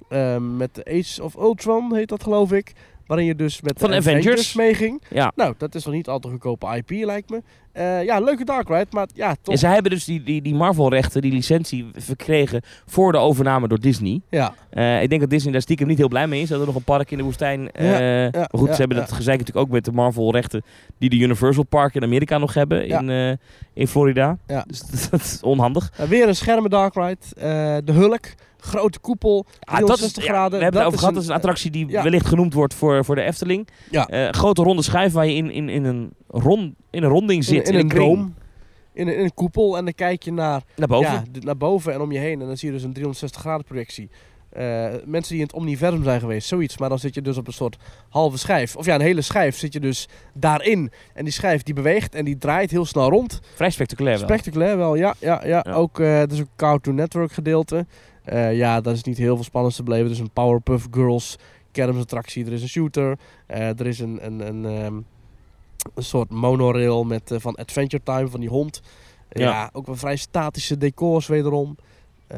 [SPEAKER 1] ehm, met de Age of Ultron, heet dat geloof ik. Waarin je dus met
[SPEAKER 2] Van
[SPEAKER 1] de
[SPEAKER 2] Avengers.
[SPEAKER 1] meeging.
[SPEAKER 2] Ja.
[SPEAKER 1] Nou, dat is wel niet al te goedkope IP, lijkt me. Eh, ja, leuke dark ride, maar ja, toch.
[SPEAKER 2] En zij hebben dus die, die, die Marvel-rechten, die licentie verkregen voor de overname door Disney.
[SPEAKER 1] Ja,
[SPEAKER 2] Eh, ik denk dat Disney daar stiekem niet heel blij mee is. Ze hadden nog een park in de woestijn. eh,
[SPEAKER 1] Ja,
[SPEAKER 2] maar goed,
[SPEAKER 1] ja,
[SPEAKER 2] ze hebben dat gezeik natuurlijk ook met de Marvel-rechten die de Universal Park in Amerika nog hebben in, in Florida.
[SPEAKER 1] Ja.
[SPEAKER 2] Dus dat is onhandig.
[SPEAKER 1] Weer een schermen dark ride. De Hulk, grote koepel,
[SPEAKER 2] Ah, dat
[SPEAKER 1] 360
[SPEAKER 2] ja,
[SPEAKER 1] graden.
[SPEAKER 2] we hebben het over gehad. Dat is een attractie die wellicht genoemd wordt voor, voor de Efteling.
[SPEAKER 1] Ja.
[SPEAKER 2] Eh, grote ronde schijf waar je in, in, in, een, rond, in een ronding zit.
[SPEAKER 1] in, in een. In een, in een koepel en dan kijk je naar,
[SPEAKER 2] Naar boven.
[SPEAKER 1] Ja, naar boven en om je heen. En dan zie je dus een 360 graden projectie. Eh, mensen die in het omniversum zijn geweest, zoiets. Maar dan zit je dus op een soort halve schijf. Of ja, een hele schijf zit je dus daarin. En die schijf die beweegt en die draait heel snel rond.
[SPEAKER 2] Vrij spectaculair wel.
[SPEAKER 1] Spectaculair wel, ja. ja, ja.
[SPEAKER 2] Ja.
[SPEAKER 1] Ook, er is ook een Cartoon Network gedeelte. Eh, ja, daar is niet heel veel spannends te beleven. Er is een Powerpuff Girls kermisattractie. Er is een shooter. Eh, er is een, een, een, ehm, een soort monorail met, eh, van Adventure Time, van die hond. Ja,
[SPEAKER 2] Ja.
[SPEAKER 1] ook wel vrij statische decors wederom. Eh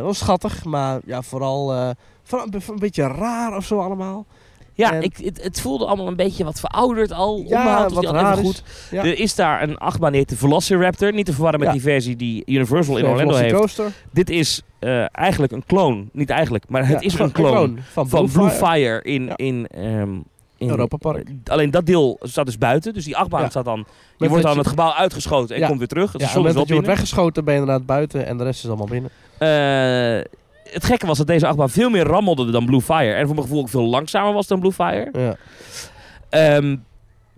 [SPEAKER 1] wel schattig, maar ja, vooral, vooral een beetje raar of zo allemaal.
[SPEAKER 2] Ja,
[SPEAKER 1] En-
[SPEAKER 2] ik, het, het voelde allemaal een beetje wat verouderd al.
[SPEAKER 1] Ja,
[SPEAKER 2] Onderhoud
[SPEAKER 1] wat
[SPEAKER 2] altijd
[SPEAKER 1] raar is.
[SPEAKER 2] goed.
[SPEAKER 1] Ja.
[SPEAKER 2] Er is daar een achtbaan die heet de Velociraptor. Niet te verwarren met
[SPEAKER 1] Ja.
[SPEAKER 2] die versie die Universal in Orlando heeft. Dit is eh, eigenlijk een clone. Niet eigenlijk, maar het
[SPEAKER 1] Ja,
[SPEAKER 2] is een clone
[SPEAKER 1] van,
[SPEAKER 2] van
[SPEAKER 1] Blue Fire.
[SPEAKER 2] Fire in, in, ehm in
[SPEAKER 1] Europa Park.
[SPEAKER 2] eh, alleen dat deel staat dus buiten. Dus die achtbaan
[SPEAKER 1] Ja.
[SPEAKER 2] staat dan... Je
[SPEAKER 1] Met
[SPEAKER 2] wordt dan
[SPEAKER 1] je-
[SPEAKER 2] het gebouw uitgeschoten en
[SPEAKER 1] Ja.
[SPEAKER 2] komt weer terug. Het
[SPEAKER 1] Ja,
[SPEAKER 2] is
[SPEAKER 1] dat je wordt weggeschoten ben je inderdaad buiten en de rest is allemaal binnen.
[SPEAKER 2] Eh, het gekke was dat deze achtbaan veel meer rammelde dan Blue Fire. En voor mijn gevoel ook veel langzamer was dan Blue Fire.
[SPEAKER 1] Ja.
[SPEAKER 2] Ehm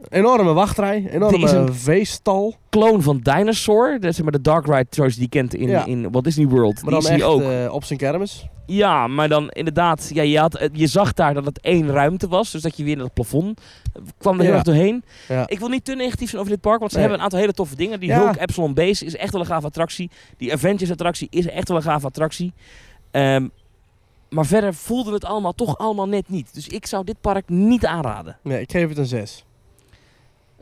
[SPEAKER 1] Enorme wachtrij, enorme
[SPEAKER 2] is een-
[SPEAKER 1] veestal.
[SPEAKER 2] clone van Dinosaur. Dat is maar de Dark Ride zoals je die kent in,
[SPEAKER 1] Ja.
[SPEAKER 2] in Walt Disney World.
[SPEAKER 1] Maar
[SPEAKER 2] die is hier
[SPEAKER 1] echt
[SPEAKER 2] ook.
[SPEAKER 1] eh, op zijn kermis.
[SPEAKER 2] Ja, maar dan inderdaad, ja, je, had, je zag daar dat het één ruimte was. Dus dat je weer naar het plafond eh, kwam er heel
[SPEAKER 1] Ja.
[SPEAKER 2] erg doorheen.
[SPEAKER 1] Ja.
[SPEAKER 2] Ik wil niet te negatief zijn over dit park, want ze
[SPEAKER 1] Nee.
[SPEAKER 2] hebben een aantal hele toffe dingen. Die. Hulk Epsilon Base is echt wel een gaaf attractie. Die Avengers attractie is echt wel een gaaf attractie. Ehm, maar verder voelde het allemaal toch allemaal net niet. Dus ik zou dit park niet aanraden.
[SPEAKER 1] Nee, ik geef het een 6.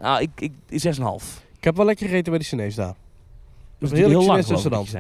[SPEAKER 2] Nou, ik, ik 6,5.
[SPEAKER 1] Ik heb wel lekker gegeten bij die Chinees daar.
[SPEAKER 2] Dat
[SPEAKER 1] een
[SPEAKER 2] is
[SPEAKER 1] heerlijk
[SPEAKER 2] heel lang,
[SPEAKER 1] restaurant.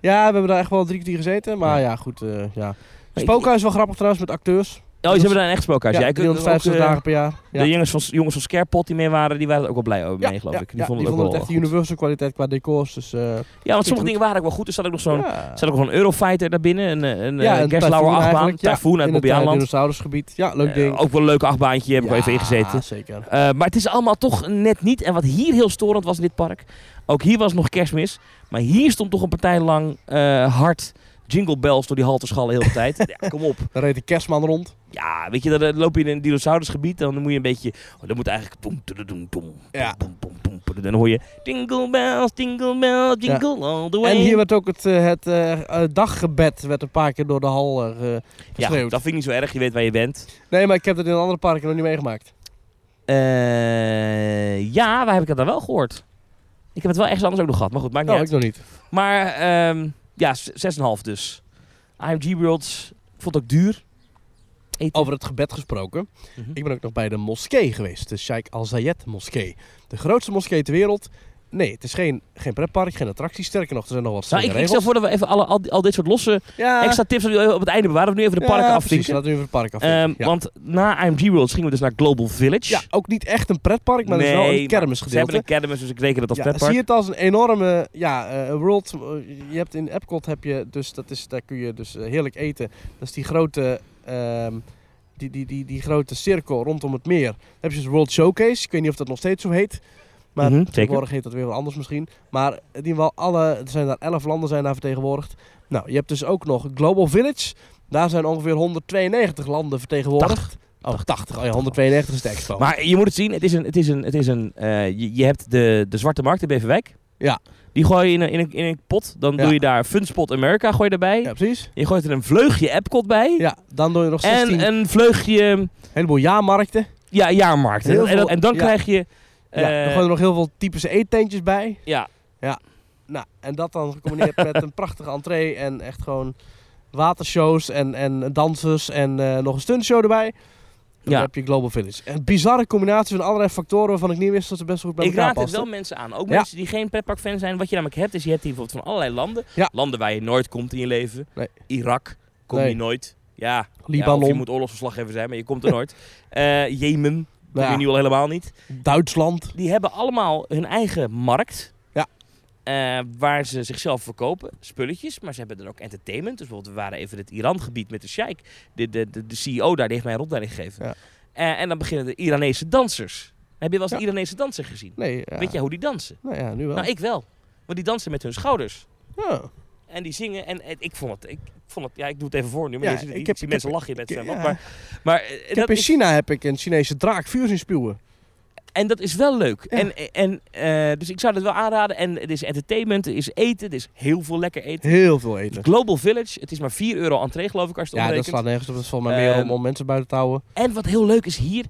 [SPEAKER 1] Ja, we hebben daar echt wel drie kwartier gezeten. Maar
[SPEAKER 2] Ja.
[SPEAKER 1] ja, goed. eh ja. Spookhuis wel grappig trouwens met acteurs.
[SPEAKER 2] Oh, ze hebben daar een echt spookhuis.
[SPEAKER 1] Ja,
[SPEAKER 2] Ja, ik-
[SPEAKER 1] 350
[SPEAKER 2] ook, eh,
[SPEAKER 1] dagen per jaar. Ja.
[SPEAKER 2] De jongens van, jongens van Scarepot die mee waren, die waren er ook wel blij over mee, geloof ik. Die vonden
[SPEAKER 1] die
[SPEAKER 2] het ook
[SPEAKER 1] vonden het echt
[SPEAKER 2] goed.
[SPEAKER 1] universal kwaliteit qua decors. Dus, eh,
[SPEAKER 2] Ja, want sommige dingen waren ook wel goed. Er zat ook nog zo'n
[SPEAKER 1] ja.
[SPEAKER 2] er nog een Eurofighter daarbinnen. Een, een, een
[SPEAKER 1] Ja,
[SPEAKER 2] eh,
[SPEAKER 1] een
[SPEAKER 2] Gerstlauer
[SPEAKER 1] Typhoon
[SPEAKER 2] achtbaan. Typhoon uit
[SPEAKER 1] het
[SPEAKER 2] Bobbejaanland.
[SPEAKER 1] dinosaurusgebied. Ja, leuk ding.
[SPEAKER 2] ook wel een leuk achtbaantje, heb ik wel even ingezeten.
[SPEAKER 1] zeker.
[SPEAKER 2] Maar het is allemaal toch net niet. En wat hier heel storend was in dit park. Ook hier was nog kerstmis. Maar hier stond toch een partij lang hard jingle bells door die hal te schallen de hele tijd. Ja, kom op.
[SPEAKER 1] Dan reed de kerstman rond.
[SPEAKER 2] Ja, weet je, dan loop je in een dinosaurusgebied. Dan moet je een beetje... Oh, dan moet eigenlijk... Boem, toededoem, boem,
[SPEAKER 1] Ja.
[SPEAKER 2] Dan hoor je... Jingle bells, jingle bells, jingle all the way.
[SPEAKER 1] En hier werd ook het, eh, het eh, eh, daggebed werd een paar keer door de hal ge-
[SPEAKER 2] Ja, dat vind ik niet zo erg. Je weet waar je bent.
[SPEAKER 1] Nee, maar ik heb het in een andere parken nog niet meegemaakt.
[SPEAKER 2] Eh, ja, waar heb ik het dan wel gehoord? Ik heb het wel ergens anders ook nog gehad. Maar goed, maakt niet
[SPEAKER 1] Oh, ik
[SPEAKER 2] uit.
[SPEAKER 1] nog niet.
[SPEAKER 2] Maar ehm, ja, s- 6,5 dus. IMG Worlds, ik vond het ook duur. Eten.
[SPEAKER 1] Over het gebed gesproken.
[SPEAKER 2] Mhm.
[SPEAKER 1] Ik ben ook nog bij de moskee geweest. De Sheikh Al Zayed moskee. De grootste moskee ter wereld. Nee, het is geen, geen pretpark, geen attractie. Sterker nog, er zijn nog wat
[SPEAKER 2] Nou, ik, ik stel
[SPEAKER 1] regels.
[SPEAKER 2] voor dat we even alle, al, dit soort losse
[SPEAKER 1] ja,
[SPEAKER 2] extra tips op het einde bewaren. We nu even de
[SPEAKER 1] ja,
[SPEAKER 2] parken
[SPEAKER 1] precies.
[SPEAKER 2] afvinken.
[SPEAKER 1] Laten we even het park afvinken.
[SPEAKER 2] Ehm,
[SPEAKER 1] ja.
[SPEAKER 2] Want na IMG World gingen we dus naar Global Village.
[SPEAKER 1] ja, ook niet echt een pretpark, maar er is wel
[SPEAKER 2] Nee,
[SPEAKER 1] een
[SPEAKER 2] maar Ze hebben
[SPEAKER 1] kermisgedeelte.
[SPEAKER 2] een kermis, dus ik reken het als
[SPEAKER 1] Ja,
[SPEAKER 2] pretpark.
[SPEAKER 1] zie je het als een enorme ja, eh, world. eh, je hebt in Epcot heb je dus dat is daar kun je dus eh, heerlijk eten. Dat is die grote ehm, die, die, die, die grote cirkel rondom het meer. Dan heb je dus World Showcase. Ik weet niet of dat nog steeds zo heet. Maar
[SPEAKER 2] Mhm, zeker.
[SPEAKER 1] tegenwoordig heet dat weer wat anders misschien. Maar in ieder geval alle, er zijn daar 11 landen zijn daar vertegenwoordigd. Nou, je hebt dus ook nog Global Village. Daar zijn ongeveer 192 landen vertegenwoordigd. Oh, 80. Oh ja, 192 is de expo.
[SPEAKER 2] Maar je moet het zien, het is een, het is een, het is een eh, je, je hebt de, de Zwarte Markt in Beverwijk.
[SPEAKER 1] Ja.
[SPEAKER 2] Die gooi je in een, in een, in een pot. Dan
[SPEAKER 1] Ja.
[SPEAKER 2] doe je daar Funspot America gooi je erbij.
[SPEAKER 1] ja, precies.
[SPEAKER 2] Je gooit er een vleugje Epcot bij.
[SPEAKER 1] Ja, dan doe je nog 16
[SPEAKER 2] en een vleugje
[SPEAKER 1] heleboel jaarmarkten.
[SPEAKER 2] ja, jaarmarkt. En, dan
[SPEAKER 1] ja.
[SPEAKER 2] krijg je...
[SPEAKER 1] Ja, er
[SPEAKER 2] eh,
[SPEAKER 1] gooien er nog heel veel typische eettentjes bij.
[SPEAKER 2] ja,
[SPEAKER 1] Nou, en dat dan gecombineerd met een prachtige entree en echt gewoon watershows en, en dansers en eh, nog een stuntshow erbij. Dan
[SPEAKER 2] Ja.
[SPEAKER 1] heb je Global Village. Een bizarre combinatie van allerlei factoren waarvan ik niet wist dat ze best goed bij
[SPEAKER 2] ik
[SPEAKER 1] elkaar
[SPEAKER 2] raad het wel mensen aan. Ook
[SPEAKER 1] Ja.
[SPEAKER 2] mensen die geen pretpark-fan zijn. Wat je namelijk hebt, is je hebt hier bijvoorbeeld van allerlei landen.
[SPEAKER 1] Ja.
[SPEAKER 2] Landen waar je nooit komt in je leven.
[SPEAKER 1] Nee.
[SPEAKER 2] Irak, kom
[SPEAKER 1] Nee.
[SPEAKER 2] je nooit. Ja, ja,
[SPEAKER 1] Libanon,
[SPEAKER 2] je moet oorlogsverslaggever zijn, maar je komt er nooit. Eh, Jemen,
[SPEAKER 1] Ja.
[SPEAKER 2] je nu al helemaal niet.
[SPEAKER 1] Duitsland.
[SPEAKER 2] Die hebben allemaal hun eigen markt.
[SPEAKER 1] Ja.
[SPEAKER 2] eh, waar ze zichzelf verkopen, spulletjes. Maar ze hebben er ook entertainment. Dus bijvoorbeeld, we waren even in het Iran-gebied met de sheik. De, de, de, de CEO daar, die heeft mij een rondleiding gegeven.
[SPEAKER 1] Ja.
[SPEAKER 2] Eh, en dan beginnen de Iranese dansers. Heb je wel eens
[SPEAKER 1] Ja.
[SPEAKER 2] een Iranese danser gezien?
[SPEAKER 1] Nee.
[SPEAKER 2] Weet jij hoe die dansen?
[SPEAKER 1] Nou ja, nu wel.
[SPEAKER 2] Nou, ik wel. Want die dansen met hun schouders.
[SPEAKER 1] Ja.
[SPEAKER 2] En die zingen. En, en ik vond het. Ik, vond het. Ja, ik doe het even voor nu. Maar
[SPEAKER 1] Ja,
[SPEAKER 2] je ziet het
[SPEAKER 1] ik heb-
[SPEAKER 2] ik zie
[SPEAKER 1] ik
[SPEAKER 2] mensen
[SPEAKER 1] heb-
[SPEAKER 2] lachen in het zwembad.
[SPEAKER 1] ja.
[SPEAKER 2] Maar, maar
[SPEAKER 1] heb
[SPEAKER 2] dat
[SPEAKER 1] in
[SPEAKER 2] is,
[SPEAKER 1] China heb ik een Chinese draak vuur zien spuwen.
[SPEAKER 2] en dat is wel leuk.
[SPEAKER 1] Ja.
[SPEAKER 2] En, en, eh, dus ik zou het wel aanraden. En het is entertainment, er is eten, er is heel veel lekker eten.
[SPEAKER 1] Heel veel eten.
[SPEAKER 2] Global Village, het is maar 4 euro entree geloof ik als je het
[SPEAKER 1] Ja, dat slaat nergens op. Dat is volgens mij meer om,
[SPEAKER 2] Ehm,
[SPEAKER 1] om mensen buiten te houden.
[SPEAKER 2] En wat heel leuk is hier,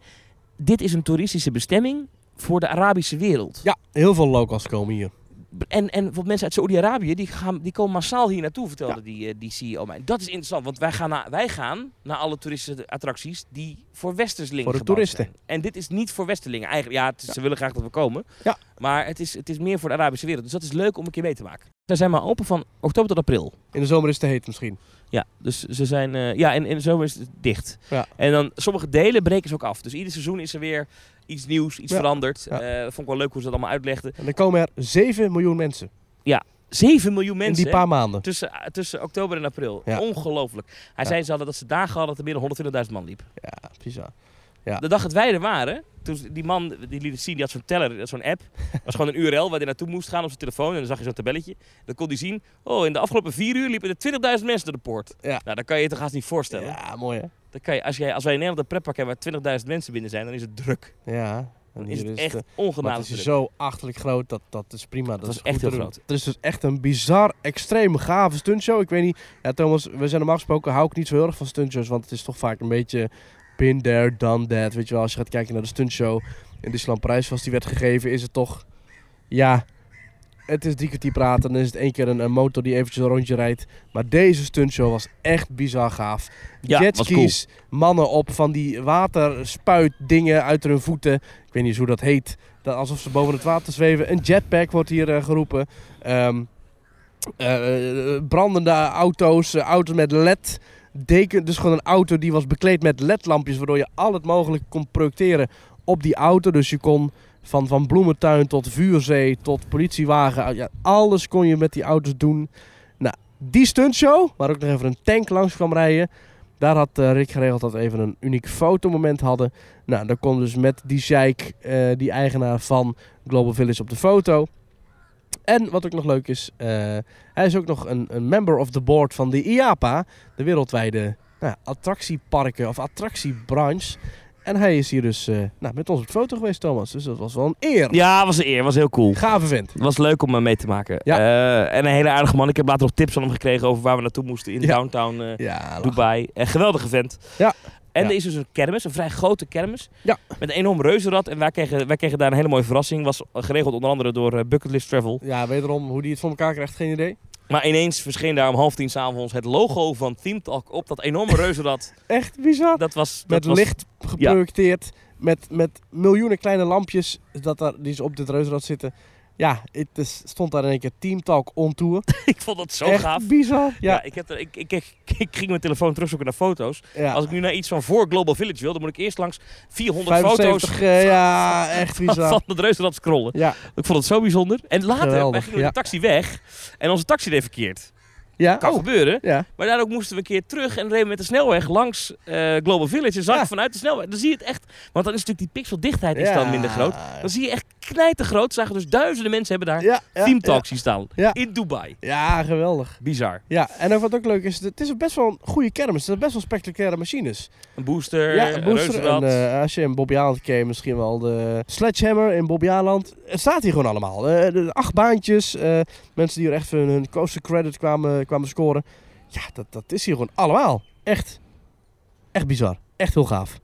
[SPEAKER 2] dit is een toeristische bestemming voor de Arabische wereld.
[SPEAKER 1] Ja, heel veel locals komen hier.
[SPEAKER 2] En, en wat mensen uit Saoedi-Arabië, die, gaan, die komen massaal hier naartoe, vertelde die, eh, die CEO mij. Dat is interessant, want wij gaan, naar, wij gaan naar alle toeristische attracties die voor westerlingen
[SPEAKER 1] Voor de toeristen.
[SPEAKER 2] zijn. En dit is niet voor westerlingen. Eigenlijk, ja, ze willen graag dat we komen.
[SPEAKER 1] Ja.
[SPEAKER 2] Maar het is, het is meer voor de Arabische wereld. Dus dat is leuk om een keer mee te maken. Zij zijn maar open van oktober tot april.
[SPEAKER 1] In de zomer is het te heet misschien.
[SPEAKER 2] Ja, dus ze zijn. eh, ja, en in de zomer is het dicht.
[SPEAKER 1] Ja.
[SPEAKER 2] En dan sommige delen breken ze ook af. Dus ieder seizoen is er weer iets nieuws, iets
[SPEAKER 1] Ja.
[SPEAKER 2] veranderd.
[SPEAKER 1] Ja.
[SPEAKER 2] Eh, dat vond ik wel leuk hoe ze dat allemaal uitlegden.
[SPEAKER 1] En er komen er 7 miljoen mensen
[SPEAKER 2] 7 miljoen mensen.
[SPEAKER 1] in die
[SPEAKER 2] hè?
[SPEAKER 1] paar maanden.
[SPEAKER 2] Tussen, eh, tussen oktober en april.
[SPEAKER 1] Ja.
[SPEAKER 2] Ongelooflijk. Hij
[SPEAKER 1] Ja.
[SPEAKER 2] zei ze hadden dat ze dagen hadden dat er meer dan 120.000 man liep.
[SPEAKER 1] Ja, bizar. Ja.
[SPEAKER 2] De dag dat wij er waren, toen die man die liet het zien, die had zo'n teller, zo'n app. Dat was gewoon een URL waar hij naartoe moest gaan op zijn telefoon. En dan zag je zo'n tabelletje. Dan kon hij zien, oh in de afgelopen vier uur liepen er 20.000 mensen door de poort.
[SPEAKER 1] Ja.
[SPEAKER 2] Nou, dan kan je je toch haast niet voorstellen.
[SPEAKER 1] Ja, mooi hè?
[SPEAKER 2] Dan kan je, als, jij, als wij in Nederland een pretpark hebben waar 20.000 mensen binnen zijn, dan is het druk.
[SPEAKER 1] Ja.
[SPEAKER 2] Dan is het
[SPEAKER 1] is
[SPEAKER 2] echt
[SPEAKER 1] eh,
[SPEAKER 2] ongenaamd
[SPEAKER 1] het is
[SPEAKER 2] druk.
[SPEAKER 1] zo achterlijk groot, dat, dat is prima. Dat,
[SPEAKER 2] was
[SPEAKER 1] is
[SPEAKER 2] echt heel groot.
[SPEAKER 1] Het is dus echt een bizar, extreem gave stuntshow. Ik weet niet, ja Thomas, we zijn normaal gesproken, hou ik niet zo heel erg van stuntshows, want het is toch vaak een beetje been there, done that. Weet je wel, als je gaat kijken naar de stuntshow in Disneyland Parijs, zoals die werd gegeven, is het toch, ja, het is drie kwartier praten, dan is het één keer een, een motor die eventjes een rondje rijdt. Maar deze stuntshow was echt bizar gaaf.
[SPEAKER 2] Ja, cool.
[SPEAKER 1] Jetskis, mannen op van die waterspuit dingen uit hun voeten. Ik weet niet eens hoe dat heet. Dat alsof ze boven het water zweven. Een jetpack wordt hier eh, geroepen. Ehm, eh, eh, brandende auto's, eh, auto's met LED. Deken, dus gewoon een auto die was bekleed met LED-lampjes, waardoor je al het mogelijke kon projecteren op die auto. Dus je kon van, van bloementuin tot vuurzee tot politiewagen, ja, alles kon je met die auto's doen. Nou, die stuntshow, waar ook nog even een tank langs kwam rijden, daar had eh, Rick geregeld dat we even een uniek fotomoment hadden. Nou, dan kon dus met die sheik, eh, die eigenaar van Global Village, op de foto. En wat ook nog leuk is, eh, hij is ook nog een, een member of the board van de IAPA, de wereldwijde nou, attractieparken of attractiebranche. En hij is hier dus eh, nou, met ons op de foto geweest, Thomas. Dus dat was wel een eer.
[SPEAKER 2] Ja, was een eer. Was heel cool.
[SPEAKER 1] Gave vent.
[SPEAKER 2] Het was leuk om hem mee te maken.
[SPEAKER 1] Ja.
[SPEAKER 2] Eh, en een hele aardige man. Ik heb later nog tips van hem gekregen over waar we naartoe moesten in
[SPEAKER 1] Ja.
[SPEAKER 2] downtown eh,
[SPEAKER 1] Ja.
[SPEAKER 2] Dubai. Een geweldige vent.
[SPEAKER 1] Ja.
[SPEAKER 2] En er is dus een kermis, een vrij grote kermis.
[SPEAKER 1] Ja.
[SPEAKER 2] Met een enorm reuzenrad. En wij kregen, wij kregen daar een hele mooie verrassing. Was geregeld onder andere door Bucketlist Travel.
[SPEAKER 1] Ja, wederom, hoe die het voor elkaar krijgt, geen idee.
[SPEAKER 2] Maar ineens verscheen daar om half tien s'avonds het logo van Team Talk op dat enorme reuzenrad.
[SPEAKER 1] Echt bizar.
[SPEAKER 2] Dat was... Dat
[SPEAKER 1] met
[SPEAKER 2] was,
[SPEAKER 1] licht geprojecteerd. Met, met miljoenen kleine lampjes dat daar, die ze op dit reuzenrad zitten. Ja, het is, stond daar in één keer Team Talk on tour.
[SPEAKER 2] Ik vond dat zo
[SPEAKER 1] Echt
[SPEAKER 2] gaaf.
[SPEAKER 1] bizar.
[SPEAKER 2] Ja,
[SPEAKER 1] Ja,
[SPEAKER 2] ik, heb er, ik, ik, ik, ik ging mijn telefoon terugzoeken naar foto's.
[SPEAKER 1] ja.
[SPEAKER 2] Als ik nu naar iets van voor Global Village wil, dan moet ik eerst langs 400
[SPEAKER 1] 75,
[SPEAKER 2] foto's
[SPEAKER 1] eh, ja, echt bizar.
[SPEAKER 2] van het reuzenrad scrollen.
[SPEAKER 1] Ja,
[SPEAKER 2] Ik vond het zo bijzonder. En later, wij
[SPEAKER 1] Geweldig,
[SPEAKER 2] gingen met
[SPEAKER 1] ja.
[SPEAKER 2] de taxi weg en onze taxi deed verkeerd.
[SPEAKER 1] ja.
[SPEAKER 2] Kan
[SPEAKER 1] Oh,
[SPEAKER 2] gebeuren.
[SPEAKER 1] ja.
[SPEAKER 2] Maar daardoor moesten we een keer terug en reden met de snelweg langs eh, Global Village. En zag
[SPEAKER 1] Ja.
[SPEAKER 2] vanuit de snelweg. Dan zie je het echt. Want dan is natuurlijk die pixeldichtheid is dan minder groot. Dan zie je echt knijtergroot. Zagen dus duizenden mensen hebben daar
[SPEAKER 1] Ja, ja,
[SPEAKER 2] Team
[SPEAKER 1] ja.
[SPEAKER 2] Talk zien staan. In Dubai.
[SPEAKER 1] Ja, geweldig.
[SPEAKER 2] Bizar.
[SPEAKER 1] Ja, en wat ook leuk is, het is best wel een goede kermis. Het zijn best wel spectaculaire machines.
[SPEAKER 2] Een booster,
[SPEAKER 1] ja,
[SPEAKER 2] een
[SPEAKER 1] booster. En, eh, als je in Bobby Aland misschien wel de Sledgehammer in Bobby Aland. Het staat hier gewoon allemaal. Eh, de acht baantjes. eh, mensen die er echt hun, hun coaster credit kwamen, kwamen scoren. Ja, dat, dat is hier gewoon allemaal. Echt. Echt bizar. Echt heel gaaf.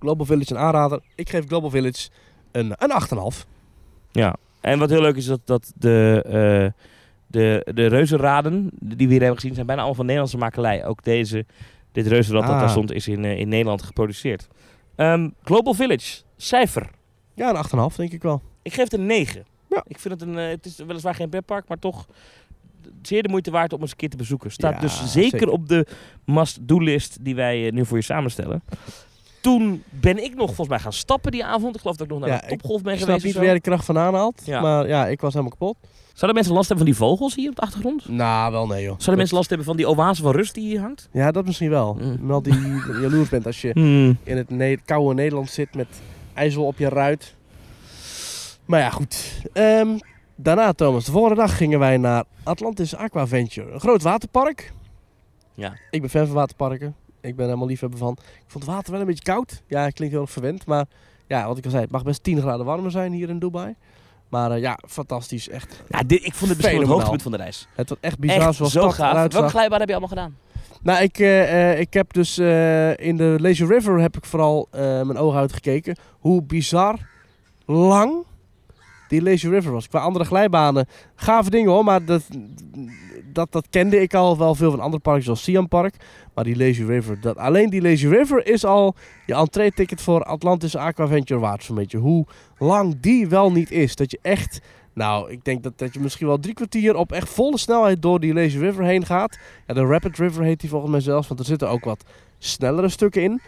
[SPEAKER 1] Global Village een aanrader. Ik geef Global Village een, een 8,5.
[SPEAKER 2] Ja. En wat heel leuk is dat, dat de, eh, de, de reuzenraden die we hier hebben gezien zijn bijna allemaal van Nederlandse makelij. Ook deze, dit reuzenrad dat
[SPEAKER 1] Ah.
[SPEAKER 2] daar stond is in, eh, in Nederland geproduceerd. Ehm, Global Village, cijfer.
[SPEAKER 1] Ja, een 8,5 denk ik wel.
[SPEAKER 2] Ik geef het een 9.
[SPEAKER 1] Ja.
[SPEAKER 2] Ik vind het een, eh, het is weliswaar geen pretpark, maar toch zeer de moeite waard om eens een keer te bezoeken. Staat
[SPEAKER 1] Ja,
[SPEAKER 2] dus zeker,
[SPEAKER 1] zeker.
[SPEAKER 2] op de must-do-list die wij nu voor je samenstellen. Toen ben ik nog volgens mij gaan stappen die avond. Ik geloof dat ik nog naar
[SPEAKER 1] Ja,
[SPEAKER 2] de topgolf ben
[SPEAKER 1] Ik snap
[SPEAKER 2] geweest.
[SPEAKER 1] niet waar de kracht vandaan haalt.
[SPEAKER 2] Ja.
[SPEAKER 1] Maar ja, ik was helemaal kapot.
[SPEAKER 2] Zouden mensen last hebben van die vogels hier op de achtergrond?
[SPEAKER 1] Nou, wel nee joh.
[SPEAKER 2] Zouden mensen last hebben van die oase van rust die hier hangt?
[SPEAKER 1] Ja, dat misschien wel.
[SPEAKER 2] Mm.
[SPEAKER 1] Die je jaloers bent als je in het ne- koude Nederland zit met ijzel op je ruit. Maar ja, goed. Ehm, daarna, Thomas, de volgende dag gingen wij naar Atlantis Aquaventure. Een groot waterpark.
[SPEAKER 2] Ja.
[SPEAKER 1] Ik ben fan van waterparken. Ik ben helemaal liefhebber van. Ik vond het water wel een beetje koud. Ja, het klinkt heel erg verwend. Maar ja, wat ik al zei, het mag best 10 graden warmer zijn hier in Dubai. Maar eh, ja, fantastisch. Echt.
[SPEAKER 2] Ja, dit, ik vond het misschien wel het hoogtepunt van de reis.
[SPEAKER 1] Het was echt bizar
[SPEAKER 2] Echt
[SPEAKER 1] zoals
[SPEAKER 2] zo gaaf. Welke glijbaan heb je allemaal gedaan?
[SPEAKER 1] Nou, ik, eh, eh, ik heb dus in de Lazy River heb ik vooral mijn ogen uitgekeken. Hoe bizar lang die Lazy River was. Qua andere glijbanen, gave dingen hoor, maar dat, dat, dat kende ik al wel veel van andere parken zoals Siam Park. Maar die Lazy River, dat, alleen die Lazy River is al je entree-ticket voor Atlantis Aquaventure waard zo'n beetje. Hoe lang die wel niet is. Dat je echt, nou ik denk dat, dat je misschien wel drie kwartier op echt volle snelheid door die Lazy River heen gaat. Ja, de Rapid River heet die volgens mij zelfs, want er zitten ook wat snellere stukken in.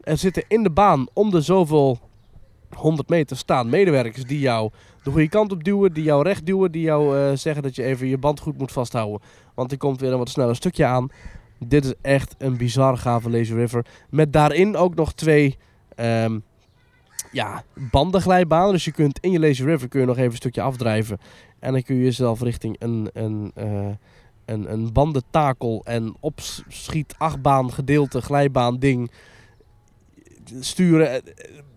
[SPEAKER 1] Er zitten in de baan om de zoveel 100 meter staan medewerkers die jou de goede kant op duwen, die jou recht duwen, die jou eh, zeggen dat je even je band goed moet vasthouden. Want er komt weer een wat sneller stukje aan. Dit is echt een bizar gave Lazy River. Met daarin ook nog twee ehm, ja, bandenglijbanen. Dus je kunt in je Lazy River kun je nog even een stukje afdrijven. En dan kun je jezelf richting een, een, eh, een, een bandentakel en opschiet achtbaan gedeelte glijbaan ding sturen.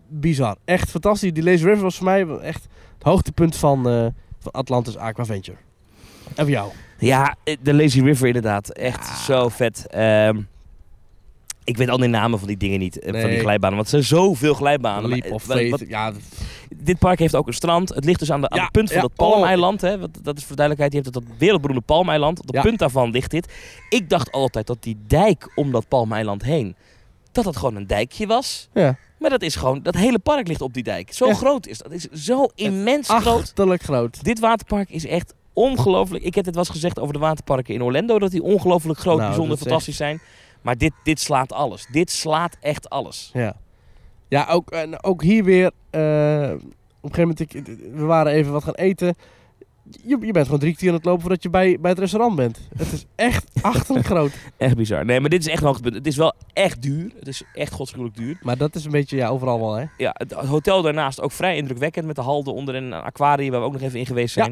[SPEAKER 1] Bizar. Echt fantastisch. Die Lazy River was voor mij echt het hoogtepunt van, eh, van Atlantis Aquaventure. En voor jou?
[SPEAKER 2] Ja, eh, de Lazy River inderdaad. Echt zo vet. Ehm, ik weet al die namen van die dingen niet, eh, van die glijbanen. Want er zijn zoveel glijbanen.
[SPEAKER 1] Leap of
[SPEAKER 2] wat-
[SPEAKER 1] Faith.
[SPEAKER 2] wat-
[SPEAKER 1] Ja,
[SPEAKER 2] dit park heeft ook een strand. Het ligt dus aan, de, aan het punt van
[SPEAKER 1] ja,
[SPEAKER 2] dat palmeiland.
[SPEAKER 1] oh.
[SPEAKER 2] Hè? Want dat is voor duidelijkheid. Je hebt het dat wereldberoemde palmeiland. Op het
[SPEAKER 1] Ja.
[SPEAKER 2] punt daarvan ligt dit. Ik dacht altijd dat die dijk om dat palmeiland heen... dat dat gewoon een dijkje was.
[SPEAKER 1] ja.
[SPEAKER 2] Maar dat is gewoon... Dat hele park ligt op die dijk. Zo groot is dat. Het is zo immens groot.
[SPEAKER 1] achterlijk groot.
[SPEAKER 2] Dit waterpark is echt ongelooflijk. Ik heb het wel eens gezegd over de waterparken in Orlando. Dat die ongelooflijk groot,
[SPEAKER 1] Nou,
[SPEAKER 2] bijzonder, fantastisch zijn. Maar dit, dit slaat alles. Dit slaat echt alles.
[SPEAKER 1] Ja, ja ook, en ook hier weer. eh, op een gegeven moment, ik, we waren even wat gaan eten. Je, je bent gewoon drie keer aan het lopen voordat je bij, bij het restaurant bent. Het is echt achterlijk groot.
[SPEAKER 2] Echt bizar. Nee, maar dit is echt een hoogtepunt. Het is wel echt duur. Het is echt godschuwelijk duur.
[SPEAKER 1] Maar dat is een beetje ja, overal wel, hè?
[SPEAKER 2] Ja, het hotel daarnaast ook vrij indrukwekkend. Met de halde onder en een aquarium waar we ook nog even in geweest
[SPEAKER 1] Ja.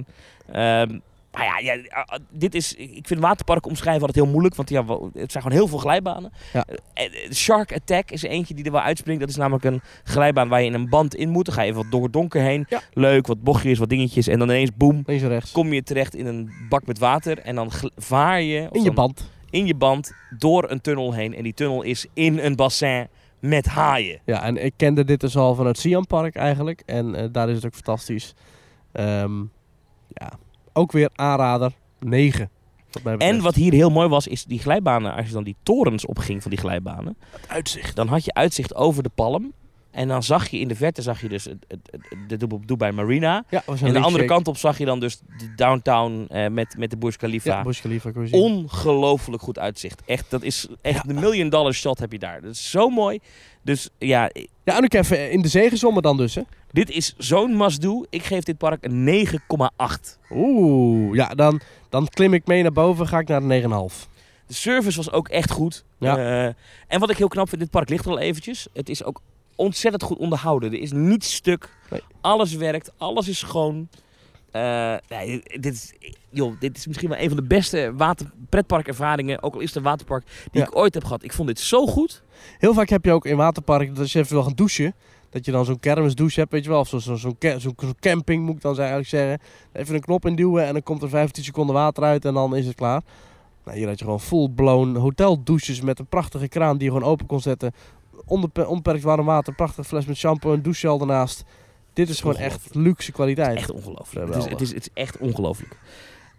[SPEAKER 2] zijn. Maar ja, ja, ah, dit is, ik vind waterpark omschrijven altijd heel moeilijk. Want ja, het zijn gewoon heel veel glijbanen.
[SPEAKER 1] Ja.
[SPEAKER 2] Eh, eh, Shark Attack is eentje die er wel uitspringt. Dat is namelijk een glijbaan waar je in een band in moet. Dan ga je even wat door donker heen.
[SPEAKER 1] Ja.
[SPEAKER 2] Leuk, wat bochtjes, wat dingetjes. En dan ineens, boem, kom je terecht in een bak met water. En dan vaar je,
[SPEAKER 1] In je band.
[SPEAKER 2] in je band door een tunnel heen. En die tunnel is in een bassin met haaien.
[SPEAKER 1] Ja, en ik kende dit dus al vanuit Siam Park eigenlijk. En eh, daar is het ook fantastisch. Ehm, ja, ook weer aanrader. 9. Wat mij
[SPEAKER 2] En wat hier heel mooi was, is die glijbanen, als je dan die torens opging van die glijbanen,
[SPEAKER 1] het uitzicht.
[SPEAKER 2] dan had je uitzicht over de palm. En dan zag je in de verte zag je dus het, het, het- de Dubai- Marina.
[SPEAKER 1] Ja,
[SPEAKER 2] En de andere kant op zag je dan dus de downtown eh, met, met de Burj Khalifa.
[SPEAKER 1] Ja, Burj Khalifa kon je zien.
[SPEAKER 2] Ongelooflijk goed uitzicht. Echt, dat is echt een million dollar shot heb je daar. Dat is zo mooi. Dus ja,
[SPEAKER 1] Ja, en ook even in de zee dan dus, hè?
[SPEAKER 2] Dit is zo'n must-do. Ik geef dit park een 9,8.
[SPEAKER 1] Oeh, ja, dan, dan klim ik mee naar boven, ga ik naar de 9,5.
[SPEAKER 2] De service was ook echt goed.
[SPEAKER 1] Ja.
[SPEAKER 2] Eh, en wat ik heel knap vind, dit park ligt er al eventjes. Het is ook ontzettend goed onderhouden. Er is niets stuk.
[SPEAKER 1] Nee.
[SPEAKER 2] Alles werkt. Alles is schoon. Eh, nee, dit, is, joh, dit is misschien wel een van de beste water, pretparkervaringen, ook al is het een waterpark, die
[SPEAKER 1] Ja.
[SPEAKER 2] ik ooit heb gehad. Ik vond dit zo goed.
[SPEAKER 1] Heel vaak heb je ook in waterparken, dat als je even wil gaan douchen, dat je dan zo'n kermisdouche hebt, weet je wel. Of zo- zo- zo'n ca- zo'n zo'n camping, moet ik dan eigenlijk zeggen. Even een knop induwen en dan komt er 15 seconden water uit en dan is het klaar. Nou, hier had je gewoon full-blown hoteldouches met een prachtige kraan die je gewoon open kon zetten. Onbepe- onbeperkt warm water, prachtige fles met shampoo en douchegel ernaast. Dit is gewoon echt luxe kwaliteit.
[SPEAKER 2] Echt ongelooflijk. Het is, het, is, het is echt ongelooflijk.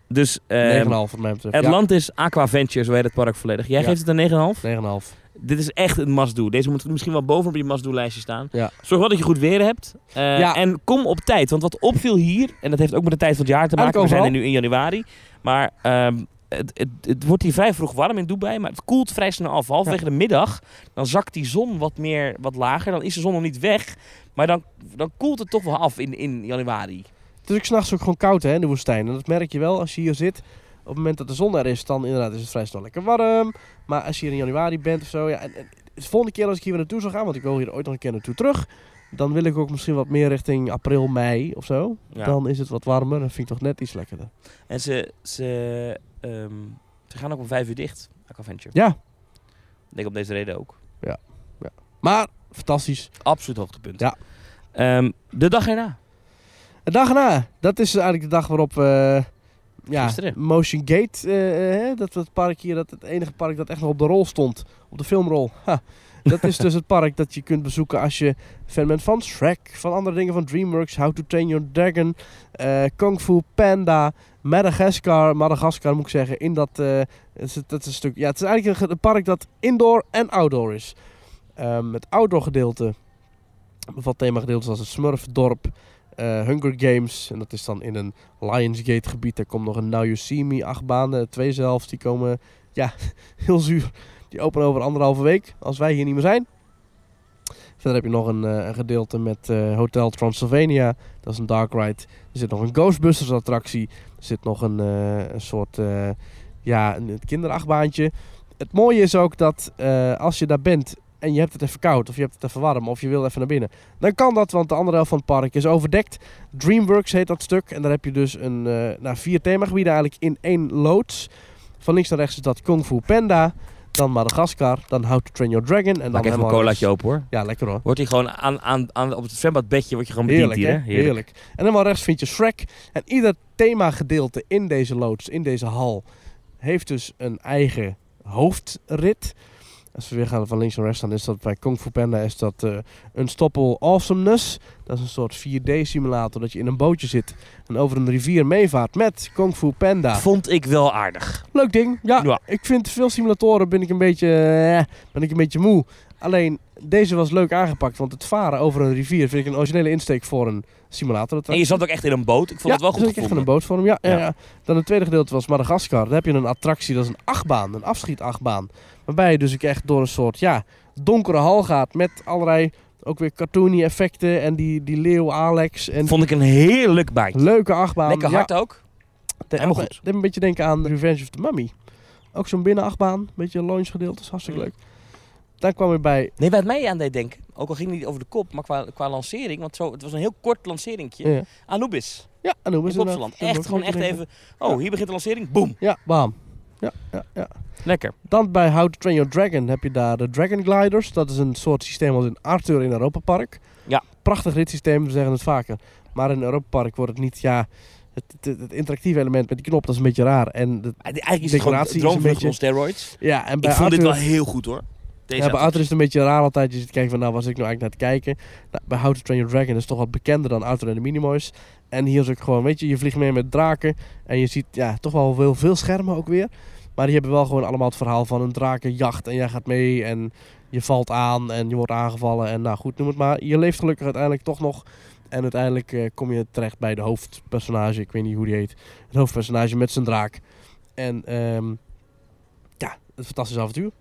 [SPEAKER 2] Dus
[SPEAKER 1] 9,5
[SPEAKER 2] ehm
[SPEAKER 1] wat mij betreft.
[SPEAKER 2] Atlantis Aqua Venture, zo heet het park volledig. Jij
[SPEAKER 1] Ja.
[SPEAKER 2] geeft het een 9,5?
[SPEAKER 1] Ja, 9,5.
[SPEAKER 2] Dit is echt een must-do. Deze moet misschien wel boven op je must-do-lijstje staan.
[SPEAKER 1] Ja.
[SPEAKER 2] Zorg wel dat je goed weer hebt. Eh,
[SPEAKER 1] Ja.
[SPEAKER 2] En kom op tijd. Want wat opviel hier, en dat heeft ook met de tijd van het jaar te maken. We zijn er nu in januari. Maar ehm, het, het, het wordt hier vrij vroeg warm in Dubai. Maar het koelt vrij snel af. Halverwege de middag, dan zakt die zon wat meer, wat lager. Dan is de zon nog niet weg. Maar dan, dan koelt het toch wel af in, in januari.
[SPEAKER 1] Het is ook s'nachts ook gewoon koud hè, in de woestijn. En dat merk je wel als je hier zit. Op het moment dat de zon er is, dan inderdaad is het vrij snel lekker warm. Maar als je hier in januari bent of zo. Ja, en, en de volgende keer als ik hier weer naartoe zou gaan, want ik wil hier ooit nog een keer naartoe terug. Dan wil ik ook misschien wat meer richting april, mei of zo.
[SPEAKER 2] Ja.
[SPEAKER 1] Dan is het wat warmer. Dan vind ik toch net iets lekkerder.
[SPEAKER 2] En ze, ze, ehm, ze gaan ook om vijf uur dicht. Aqua Venture.
[SPEAKER 1] Ja,
[SPEAKER 2] Ik denk op deze reden ook.
[SPEAKER 1] maar fantastisch.
[SPEAKER 2] Absoluut hoogtepunt.
[SPEAKER 1] Ja.
[SPEAKER 2] Ehm, de dag erna.
[SPEAKER 1] De dag erna, dat is eigenlijk de dag waarop ja,
[SPEAKER 2] Gisteren.
[SPEAKER 1] Motion Gate, eh, eh, dat het park hier, dat het enige park dat echt nog op de rol stond, op de filmrol. Ha. Dat is dus het park dat je kunt bezoeken als je fan bent van Shrek, van andere dingen van DreamWorks, How to Train Your Dragon, eh, Kung Fu Panda, Madagascar, Madagascar moet ik zeggen, in dat, eh, het is, dat is een stuk, ja, het is eigenlijk een, ge- een park dat indoor en outdoor is. Ehm, het outdoor gedeelte bevat themagedeeltes als het Smurfdorp, eh, Hunger Games. En dat is dan in een Lionsgate gebied. Daar komt nog een Now You See Me achtbaan. eh, twee zelfs. Die komen, ja, heel zuur. Die openen over anderhalve week. Als wij hier niet meer zijn. Verder heb je nog een, eh, een gedeelte met Hotel Transylvania. Dat is een dark ride. Er zit nog een Ghostbusters attractie. Er zit nog een, een soort ja, een, kinderachtbaantje. Het mooie is ook dat als je daar bent en je hebt het even koud of je hebt het even warm of je wil even naar binnen. Dan kan dat, want de andere helft van het park is overdekt. Dreamworks heet dat stuk. En daar heb je dus een, eh nou, vier themagebieden eigenlijk in één loods. Van links naar rechts is dat Kung Fu Panda. Dan Madagascar. Dan How to Train Your Dragon. En dan
[SPEAKER 2] Maak even een colaatje open hoor.
[SPEAKER 1] Ja, lekker hoor.
[SPEAKER 2] Wordt hij gewoon aan, aan, aan, op het zwembadbedje word je gewoon bediend
[SPEAKER 1] Heerlijk,
[SPEAKER 2] hier
[SPEAKER 1] hè?
[SPEAKER 2] hè?
[SPEAKER 1] Heerlijk. En helemaal rechts vind je Shrek. En ieder themagedeelte in deze loods, in deze hal, heeft dus een eigen hoofdrit. Als we weer gaan van links naar rechts, dan is dat bij Kung Fu Panda is dat eh Unstoppable Awesomeness. Dat is een soort 4D-simulator dat je in een bootje zit en over een rivier meevaart met Kung Fu Panda.
[SPEAKER 2] Vond ik wel aardig.
[SPEAKER 1] Leuk ding. Ja,
[SPEAKER 2] Ja.
[SPEAKER 1] ik vind veel simulatoren ben ik een beetje, eh, ben ik een beetje moe. Alleen deze was leuk aangepakt, want het varen over een rivier vind ik een originele insteek voor een simulator.
[SPEAKER 2] En je zat ook echt in een boot. Ik vond het wel goed
[SPEAKER 1] ik echt
[SPEAKER 2] gevonden.
[SPEAKER 1] een bootvorm. Ja, ja.
[SPEAKER 2] Ja.
[SPEAKER 1] Ja, Dan het tweede gedeelte was Madagaskar. Daar heb je een attractie, dat is een achtbaan, een afschietachtbaan. Waarbij je dus ook echt door een soort ja, donkere hal gaat met allerlei ook weer cartoony effecten en die, die leeuw Alex en
[SPEAKER 2] Vond ik een heerlijk baantje.
[SPEAKER 1] leuke achtbaan.
[SPEAKER 2] Lekker hard ook.
[SPEAKER 1] Ja,
[SPEAKER 2] helemaal
[SPEAKER 1] ook-
[SPEAKER 2] goed.
[SPEAKER 1] Deed een beetje denken aan Revenge of the Mummy. Ook zo'n binnenachtbaan, een beetje een launch gedeelte, is hartstikke
[SPEAKER 2] Mm.
[SPEAKER 1] leuk. Dan kwam je bij,
[SPEAKER 2] Nee, wat mij aan deed denken, ook al ging het niet over de kop, maar qua, qua lancering, want zo, het was een heel kort lanceringje.
[SPEAKER 1] ja,
[SPEAKER 2] Anubis,
[SPEAKER 1] ja Anouk
[SPEAKER 2] in
[SPEAKER 1] is
[SPEAKER 2] Plopsaland. Echt, gewoon echt even, oh, hier begint de lancering, boom.
[SPEAKER 1] Ja, bam. Ja, ja, ja.
[SPEAKER 2] Lekker.
[SPEAKER 1] Dan bij How to Train Your Dragon heb je daar de Dragon Gliders. Dat is een soort systeem als in Arthur in Europa Park.
[SPEAKER 2] Ja.
[SPEAKER 1] Prachtig ritssysteem, we zeggen het vaker. Maar in Europa Park wordt het niet, ja... Het, het, het interactieve element met die knop, dat is een beetje raar. En de,
[SPEAKER 2] Eigenlijk is het gewoon
[SPEAKER 1] Decoratie is een beetje-
[SPEAKER 2] steroids.
[SPEAKER 1] ja, en bij
[SPEAKER 2] Ik vond dit wel heel goed hoor. Deze
[SPEAKER 1] ja, bij. Outer is het een beetje raar altijd. Je zit kijken van, nou, was ik nou eigenlijk naar te kijken? Nou, bij How to Train Your Dragon is het toch wat bekender dan Outer en de Minimoys. En hier is ook gewoon, weet je, je vliegt mee met draken. En je ziet, ja, toch wel veel, veel schermen ook weer. Maar die hebben wel gewoon allemaal het verhaal van een drakenjacht. En jij gaat mee en je valt aan en je wordt aangevallen. En nou goed, noem het maar. Je leeft gelukkig uiteindelijk toch nog. En uiteindelijk eh, kom je terecht bij de hoofdpersonage. Ik weet niet hoe die heet. Het hoofdpersonage met zijn draak. En ehm, ja, een fantastisch avontuur.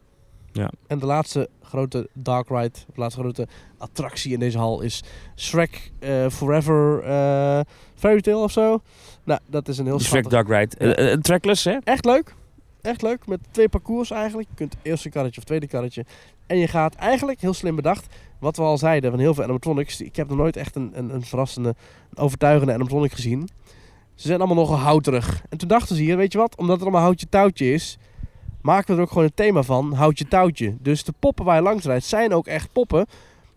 [SPEAKER 2] Ja.
[SPEAKER 1] En de laatste grote dark ride, de laatste grote attractie in deze hal is Shrek eh, Forever eh Fairy Tale of zo. Nou, dat is een heel
[SPEAKER 2] De Shrek
[SPEAKER 1] schattig-
[SPEAKER 2] Dark Ride. Eh, eh, trackless, hè?
[SPEAKER 1] Echt leuk. Echt leuk. Met twee parcours eigenlijk. Je kunt het eerste karretje of tweede karretje. En je gaat eigenlijk, heel slim bedacht, wat we al zeiden van heel veel animatronics. Ik heb nog nooit echt een, een, een verrassende, een overtuigende animatronic gezien. Ze zijn allemaal nogal houterig. En toen dachten ze hier, weet je wat, omdat het allemaal houtje touwtje is, maken we er ook gewoon een thema van, houtje touwtje. Dus de poppen waar je langs rijdt zijn ook echt poppen.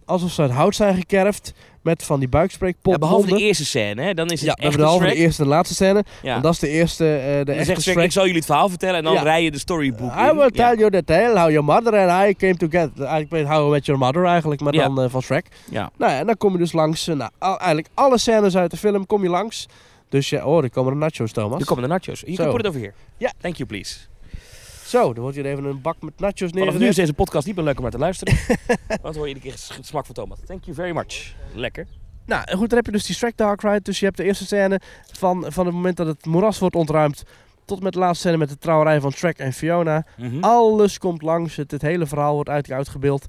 [SPEAKER 1] Alsof ze uit hout zijn gekerfd met van die buikspreekpop.
[SPEAKER 2] Ja, behalve de eerste scène, hè? Dan is het
[SPEAKER 1] Ja, we
[SPEAKER 2] echt
[SPEAKER 1] behalve de eerste en de laatste scène.
[SPEAKER 2] Ja.
[SPEAKER 1] En dat is de eerste, eh, de
[SPEAKER 2] dan
[SPEAKER 1] echte
[SPEAKER 2] zegt ik zal jullie het verhaal vertellen en dan
[SPEAKER 1] Ja.
[SPEAKER 2] rij je de storybook
[SPEAKER 1] I
[SPEAKER 2] in.
[SPEAKER 1] will tell you the tale how your mother and I came together. Ik weet How I Met Your Mother eigenlijk, maar dan eh, van Shrek.
[SPEAKER 2] Ja.
[SPEAKER 1] Nou ja, en dan kom je dus langs, eh, nou, al- eigenlijk alle scènes uit de film kom je langs. Dus ja, oh, er komen de nachos, Thomas.
[SPEAKER 2] Er komen de nachos. You
[SPEAKER 1] Zo.
[SPEAKER 2] can put it over here.
[SPEAKER 1] Ja.
[SPEAKER 2] Thank you, please.
[SPEAKER 1] Zo, dan wordt hier even een bak met nachos
[SPEAKER 2] Vanaf nu is deze podcast niet meer leuk om naar te luisteren. want hoor je iedere keer het smak van Thomas. Thank you very much. Lekker.
[SPEAKER 1] Nou, en goed, dan heb je dus die Shrek Dark Ride. Dus je hebt de eerste scène van, van het moment dat het moeras wordt ontruimd... tot met de laatste scène met de trouwerij van Shrek en Fiona.
[SPEAKER 2] Mhm.
[SPEAKER 1] Alles komt langs, het, het hele verhaal wordt eigenlijk uitgebeeld.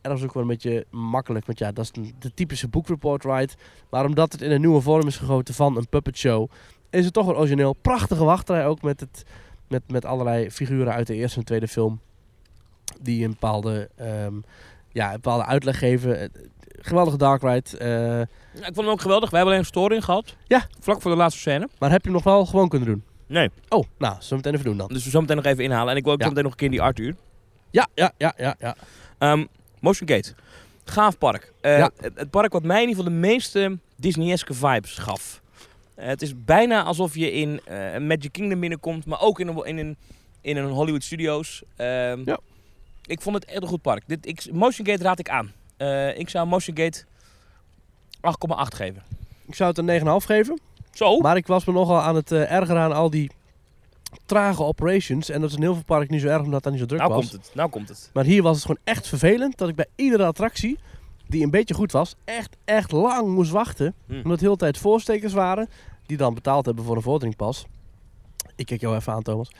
[SPEAKER 1] En dat is ook wel een beetje makkelijk, want ja, dat is een- de typische book report ride. Maar omdat het in een nieuwe vorm is gegoten van een puppet show, is het toch een origineel. Prachtige wachtrij ook met, het, met, met allerlei figuren uit de eerste en tweede film. Die een bepaalde, ehm, ja, een bepaalde uitleg geven. Eh, Geweldige dark ride. eh,
[SPEAKER 2] Ja, ik vond hem ook geweldig. We hebben alleen een storing gehad.
[SPEAKER 1] Ja.
[SPEAKER 2] Vlak voor de laatste scène.
[SPEAKER 1] maar heb je hem nog wel gewoon kunnen doen?
[SPEAKER 2] Nee.
[SPEAKER 1] Oh, nou, zullen we meteen even doen dan?
[SPEAKER 2] Dus we zo meteen nog even inhalen. En ik wil ook
[SPEAKER 1] Ja.
[SPEAKER 2] zo meteen nog een keer in die Arthur.
[SPEAKER 1] Ja, ja, ja, ja, ja.
[SPEAKER 2] Ehm, Motion Gate. Gaaf park. Eh,
[SPEAKER 1] Ja.
[SPEAKER 2] het, het park wat mij in ieder geval de meeste Disney-eske vibes gaf. Het is bijna alsof je in eh, Magic Kingdom binnenkomt, maar ook in een, in een, in een Hollywood Studios. Ehm,
[SPEAKER 1] Ja.
[SPEAKER 2] Ik vond het echt een goed park. Dit, ik, Motion Gate raad ik aan. Eh, ik zou Motion Gate 8,8 geven.
[SPEAKER 1] Ik zou het een 9,5 geven.
[SPEAKER 2] Zo?
[SPEAKER 1] Maar ik was me nogal aan het eh, ergeren aan al die trage operations. En dat is in heel veel parken niet zo erg omdat dat niet zo druk
[SPEAKER 2] nou
[SPEAKER 1] was.
[SPEAKER 2] komt het. Nou komt het.
[SPEAKER 1] Maar hier was het gewoon echt vervelend dat ik bij iedere attractie, die een beetje goed was, echt, echt lang moest wachten.
[SPEAKER 2] Hm.
[SPEAKER 1] Omdat heel de tijd voorstekers waren, die dan betaald hebben voor een vorderingpas. Ik kijk jou even aan, Thomas.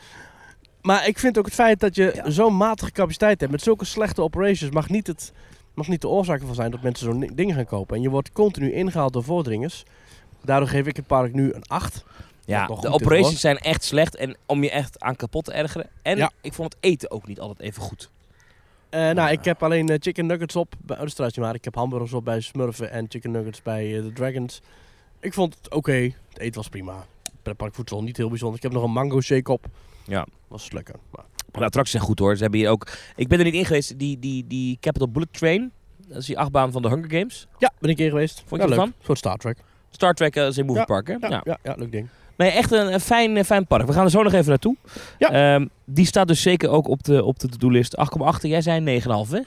[SPEAKER 1] Maar ik vind ook het feit dat je
[SPEAKER 2] Ja.
[SPEAKER 1] zo'n matige capaciteit hebt met zulke slechte operations mag niet, het, mag niet de oorzaak ervan zijn dat mensen zo'n dingen gaan kopen. En je wordt continu ingehaald door vorderingen. Daardoor geef ik het park nu een 8.
[SPEAKER 2] Ja, de operations zijn echt slecht en om je echt aan kapot te ergeren. En
[SPEAKER 1] Ja.
[SPEAKER 2] ik vond het eten ook niet altijd even goed.
[SPEAKER 1] Eh, nou, ik heb alleen eh, chicken nuggets op bij oh, niet waar. Ik heb hamburgers op bij Smurfen en chicken nuggets bij eh, de Dragons. Ik vond het oké. Het eten was prima. Pretparkvoedsel niet heel bijzonder. Ik heb nog een mango shake op.
[SPEAKER 2] Ja.
[SPEAKER 1] Was lekker. Maar,
[SPEAKER 2] Maar de attracties zijn goed hoor. Ze hebben hier ook... Ik ben er niet in geweest. Die, die, die Capital Bullet Train. Dat is die achtbaan van de Hunger Games.
[SPEAKER 1] ja, ben ik keer geweest.
[SPEAKER 2] Vond je
[SPEAKER 1] ja,
[SPEAKER 2] ervan?
[SPEAKER 1] soort Star Trek.
[SPEAKER 2] Star Trek eh, is in Movie
[SPEAKER 1] Ja,
[SPEAKER 2] Park hè?
[SPEAKER 1] Ja,
[SPEAKER 2] Ja.
[SPEAKER 1] ja. ja, leuk ding.
[SPEAKER 2] Nee, echt een, een fijn, eh, fijn park. We gaan er zo nog even naartoe.
[SPEAKER 1] Ja.
[SPEAKER 2] Ehm, die staat dus zeker ook op de, op de to-do-list. 8,8. Jij zei 9,5 hè?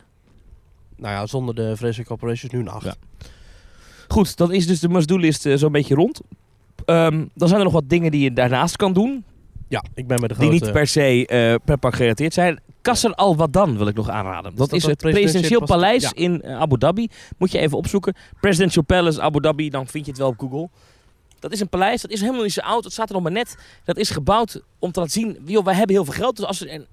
[SPEAKER 1] Nou ja, zonder de vreselijke operations nu een 8.
[SPEAKER 2] Ja. Goed, dan is dus de must-do-list eh, zo'n beetje rond. Ehm, dan zijn er nog wat dingen die je daarnaast kan doen.
[SPEAKER 1] Ja, ik ben met de
[SPEAKER 2] Die
[SPEAKER 1] grote...
[SPEAKER 2] niet per se eh pretpark gerelateerd zijn. Kasser Al Wadan wil ik nog aanraden. Dat
[SPEAKER 1] dat
[SPEAKER 2] is het
[SPEAKER 1] presidentieel
[SPEAKER 2] paleis
[SPEAKER 1] ja.
[SPEAKER 2] in eh, Abu Dhabi. Moet je even opzoeken. Presidential Palace Abu Dhabi, dan vind je het wel op Google. Dat is een paleis, dat is helemaal niet zo oud. Dat staat er nog maar net. Dat is gebouwd om te laten zien, joh, wij hebben heel veel geld. Dus als er, en,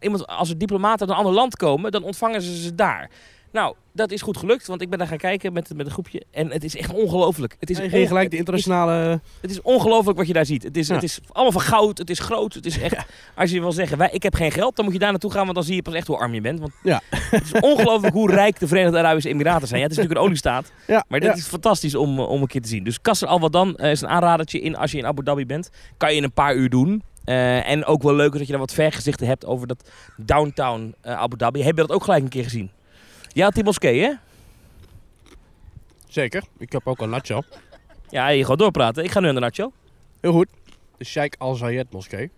[SPEAKER 2] iemand, als er diplomaten uit een ander land komen, dan ontvangen ze ze daar. Nou, dat is goed gelukt, want ik ben daar gaan kijken met, met een groepje. En het is echt ongelooflijk. Het is onge-
[SPEAKER 1] gelijk de
[SPEAKER 2] het is-
[SPEAKER 1] internationale...
[SPEAKER 2] het is ongelooflijk wat je daar ziet. Het is,
[SPEAKER 1] Ja.
[SPEAKER 2] het is allemaal van goud, het is groot. Het is echt, als je wil zeggen, wij, ik heb geen geld, dan moet je daar naartoe gaan, want dan zie je pas echt hoe arm je bent. Want
[SPEAKER 1] Ja.
[SPEAKER 2] het is ongelooflijk hoe rijk de Verenigde Arabische Emiraten zijn. Ja, het is natuurlijk een oliestaat,
[SPEAKER 1] Ja,
[SPEAKER 2] maar dit is fantastisch om, eh, om een keer te zien. Dus Qasr Al Wadan eh, is een aanradertje in, als je in Abu Dhabi bent. Kan je in een paar uur doen. Eh, en ook wel leuk dat je dan wat vergezichten hebt over dat downtown Abu Dhabi. Heb je dat ook gelijk een keer gezien? Ja, had die moskee, hè?
[SPEAKER 1] Zeker. Ik heb ook een nacho.
[SPEAKER 2] Ja, je gaat doorpraten. Ik ga nu aan de nacho.
[SPEAKER 1] Heel goed. De Sheikh Al Zayed moskee.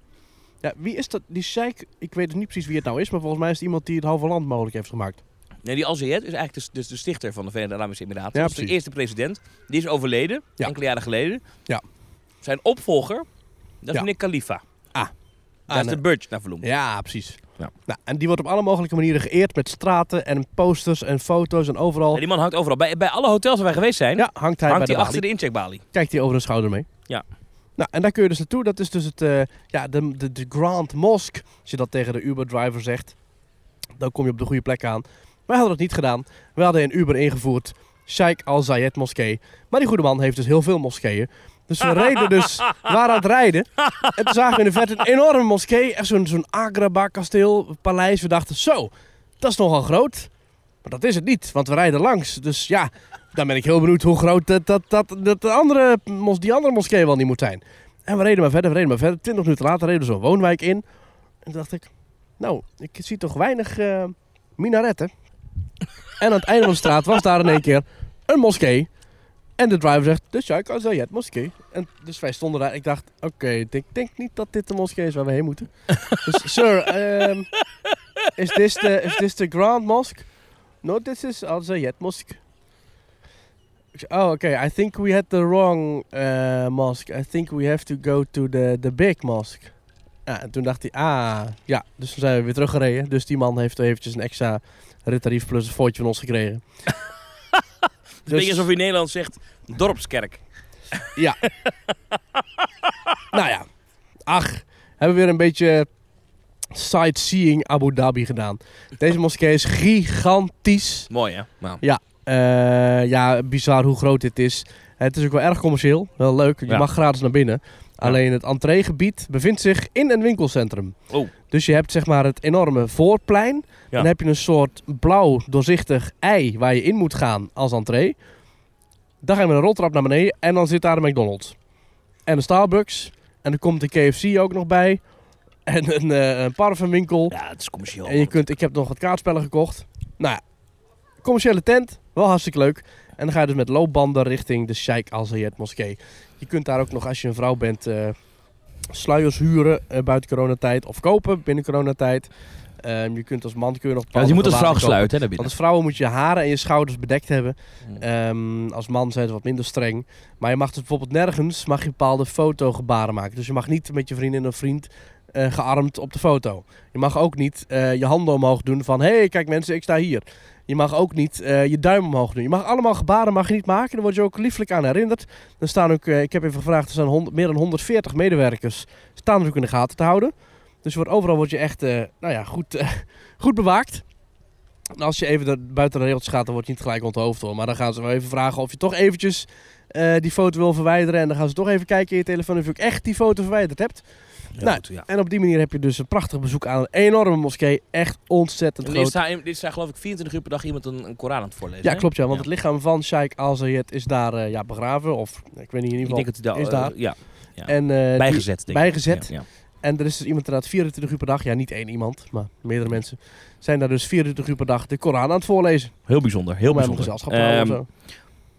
[SPEAKER 1] Ja, wie is dat? Die sheik, ik weet dus niet precies wie het nou is, maar volgens mij is het iemand die het halve land mogelijk heeft gemakt.
[SPEAKER 2] Nee, die Al Zayed is eigenlijk dus, dus de stichter van de Verenigde Arabische Emiraten.
[SPEAKER 1] Ja,
[SPEAKER 2] dat is de eerste president. Die is overleden,
[SPEAKER 1] Ja.
[SPEAKER 2] enkele jaren geleden.
[SPEAKER 1] Ja.
[SPEAKER 2] Zijn opvolger, dat is
[SPEAKER 1] Ja.
[SPEAKER 2] meneer Khalifa. Is de. Burj naar vernoemd.
[SPEAKER 1] Ja, precies.
[SPEAKER 2] Ja.
[SPEAKER 1] Nou, en die wordt op alle mogelijke manieren geëerd met straten en posters en foto's en overal.
[SPEAKER 2] En die man hangt overal. Bij, bij alle hotels waar wij geweest zijn,
[SPEAKER 1] Ja, hangt hij
[SPEAKER 2] hangt
[SPEAKER 1] bij
[SPEAKER 2] hij
[SPEAKER 1] de
[SPEAKER 2] achter de incheckbalie.
[SPEAKER 1] Kijkt hij over een schouder mee.
[SPEAKER 2] Ja.
[SPEAKER 1] Nou, en daar kun je dus naartoe. Dat is dus het, eh, ja, de, de, de Grand Mosque. Als je dat tegen de Uber-driver zegt, dan kom je op de goede plek aan. Wij hadden het niet gedaan. We hadden een Uber ingevoerd. Sheikh Al Zayed moskee. Maar die goede man heeft dus heel veel moskeeën. Dus we reden dus, waren aan het rijden. En toen zagen we in de verte een enorme moskee. Echt zo'n zo'n Agrabah-kasteel, paleis. We dachten, zo, dat is nogal groot. Maar dat is het niet, want we rijden langs. Dus ja, dan ben ik heel benieuwd hoe groot dat, dat, dat, de andere, die andere moskee wel niet moet zijn. En we reden maar verder, we reden maar verder. Twintig minuten later reden we zo'n woonwijk in. En toen dacht ik, nou, ik zie toch weinig eh, minaretten. En aan het einde van de straat was daar in één keer een moskee. En de driver zegt, de Sheikh Al Zayed moskee. En dus wij stonden daar. Ik dacht, oké, ik denk, denk niet dat dit de moskee is waar we heen moeten. dus, sir, ehm, is this the, is this the Grand Mosque? No, this is Al Zayed Mosque. Ik Oh, oké. I think we had the wrong uh, mosque. I think we have to go to the, the big mosque. Ja, en toen dacht hij, ah, ja. Dus toen zijn we weer teruggereden. Dus die man heeft eventjes een extra rittarief plus een footje van ons gekregen.
[SPEAKER 2] Het is een beetje alsof je in Nederland zegt, dorpskerk.
[SPEAKER 1] Ja. nou ja. Ach, hebben we weer een beetje sightseeing Abu Dhabi gedaan. Deze moskee is gigantisch.
[SPEAKER 2] Mooi hè? Nou.
[SPEAKER 1] Eh, ja, bizar hoe groot dit is. Het is ook wel erg commercieel. Wel leuk. Je
[SPEAKER 2] Ja.
[SPEAKER 1] mag gratis naar binnen. Alleen het entreegebied bevindt zich in een winkelcentrum.
[SPEAKER 2] Oh.
[SPEAKER 1] Dus je hebt zeg maar het enorme voorplein. Dan heb je een soort blauw doorzichtig ei waar je in moet gaan als entree. Dan ga je met een roltrap naar beneden en dan zit daar de McDonald's. En een Starbucks. En er komt de KFC ook nog bij. En een, eh, een parfumwinkel.
[SPEAKER 2] Ja, het is commercieel.
[SPEAKER 1] En je kunt, ik heb nog wat kaartspellen gekocht. Nou ja, commerciële tent. Wel hartstikke leuk. En dan ga je dus met loopbanden richting de Sheikh Al Zayed moskee. Je kunt daar ook nog, als je een vrouw bent, eh, sluiers huren eh, buiten coronatijd. Of kopen binnen coronatijd. Ehm, je kunt als man kun je nog
[SPEAKER 2] Ja, je moet als vrouw gesluit hè,
[SPEAKER 1] Want als vrouwen moet je haren en je schouders bedekt hebben.
[SPEAKER 2] Mm.
[SPEAKER 1] Ehm, als man zijn ze wat minder streng. Maar je mag dus bijvoorbeeld nergens mag je bepaalde fotogebaren maken. Dus je mag niet met je vriendin of vriend eh, gearmd op de foto. Je mag ook niet eh, je handen omhoog doen van... hé, hey, kijk mensen, ik sta hier. Je mag ook niet eh, je duim omhoog doen. Je mag allemaal gebaren mag je niet maken. Daar word je ook lieflijk aan herinnerd. Er staan ook, ik heb even gevraagd, er 100, meer dan 140 medewerkers... staan er ook in de gaten te houden. Dus wordt, overal word je echt nou ja, goed, goed bewaakt. En als je even de, buiten de regeltjes gaat, dan word je niet gelijk onthoofd hoor. Maar dan gaan ze wel even vragen of je toch eventjes die foto wil verwijderen. En dan gaan ze toch even kijken in je telefoon of je ook echt die foto verwijderd hebt. Nou,
[SPEAKER 2] goed, ja.
[SPEAKER 1] En op die manier heb je dus een prachtig bezoek aan een enorme moskee. Echt ontzettend
[SPEAKER 2] En dit
[SPEAKER 1] groot.
[SPEAKER 2] is, daar, dit is daar geloof ik 24 uur per dag iemand een, een Koran aan het voorlezen.
[SPEAKER 1] Ja,
[SPEAKER 2] hè?
[SPEAKER 1] klopt ja. Want
[SPEAKER 2] Ja.
[SPEAKER 1] het lichaam van Sheikh Al Zayed is daar eh, ja, begraven. Of ik weet niet in
[SPEAKER 2] Ik
[SPEAKER 1] ieder
[SPEAKER 2] denk
[SPEAKER 1] geval.
[SPEAKER 2] dat hij
[SPEAKER 1] is
[SPEAKER 2] daar... eh, ja.
[SPEAKER 1] En, eh, die-
[SPEAKER 2] bijgezet, denk ik.
[SPEAKER 1] bijgezet. En er is dus iemand inderdaad 24 uur per dag. Ja, niet één iemand, maar meerdere mensen. Zijn daar dus 24 uur per dag de Koran aan het voorlezen.
[SPEAKER 2] Heel bijzonder, heel bijzonder.
[SPEAKER 1] gezelschap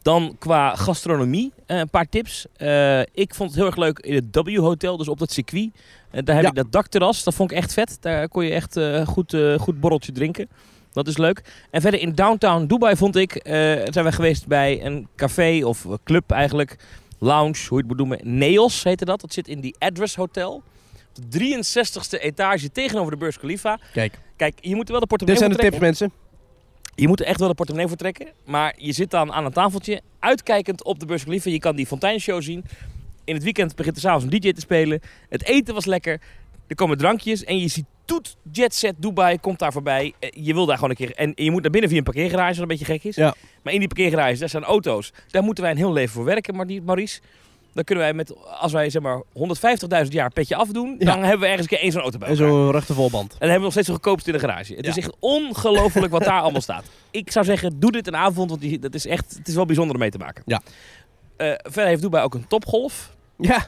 [SPEAKER 2] Dan qua gastronomie, eh, een paar tips. Eh, ik vond het heel erg leuk in het W-hotel, dus op dat circuit. Eh, daar heb
[SPEAKER 1] Ja.
[SPEAKER 2] ik dat dakterras, dat vond ik echt vet. Daar kon je echt goed, goed borreltje drinken. Dat is leuk. En verder in downtown Dubai vond ik, zijn we geweest bij een café of club eigenlijk. Lounge, hoe je het moet noemen. Neos heette dat. Dat zit in die Address Hotel. Op de 63ste etage tegenover de Burj Khalifa.
[SPEAKER 1] Kijk,
[SPEAKER 2] Kijk, je moet wel de
[SPEAKER 1] dit
[SPEAKER 2] portemonnee
[SPEAKER 1] zijn de tips mensen.
[SPEAKER 2] Je moet er echt wel de portemonnee voor trekken. Maar je zit dan aan een tafeltje, uitkijkend op de Burj Khalifa. Je kan die fonteinshow zien. In het weekend begint er s'avonds een DJ te spelen. Het eten was lekker. Er komen drankjes en je ziet Toet Jet Set Dubai komt daar voorbij. Eh, Je wil daar gewoon een keer... En je moet naar binnen via een parkeergarage, wat een beetje gek is.
[SPEAKER 1] Ja.
[SPEAKER 2] Maar in die parkeergarage, daar staan auto's. Daar moeten wij een heel leven voor werken, Maurice. Dan kunnen wij met, als wij zeg maar 150.000 jaar petje afdoen,
[SPEAKER 1] Ja.
[SPEAKER 2] dan hebben we ergens een keer één zo'n auto bij
[SPEAKER 1] En zo'n rechte volband.
[SPEAKER 2] En dan hebben we nog steeds zo gekoopt in de garage. Het
[SPEAKER 1] Ja.
[SPEAKER 2] is echt ongelooflijk wat daar allemaal staat. Ik zou zeggen, doe dit een avond, want die, dat is echt, het is wel bijzonder om mee te maken.
[SPEAKER 1] Ja.
[SPEAKER 2] Eh, verder heeft Dubai ook een topgolf.
[SPEAKER 1] Ja,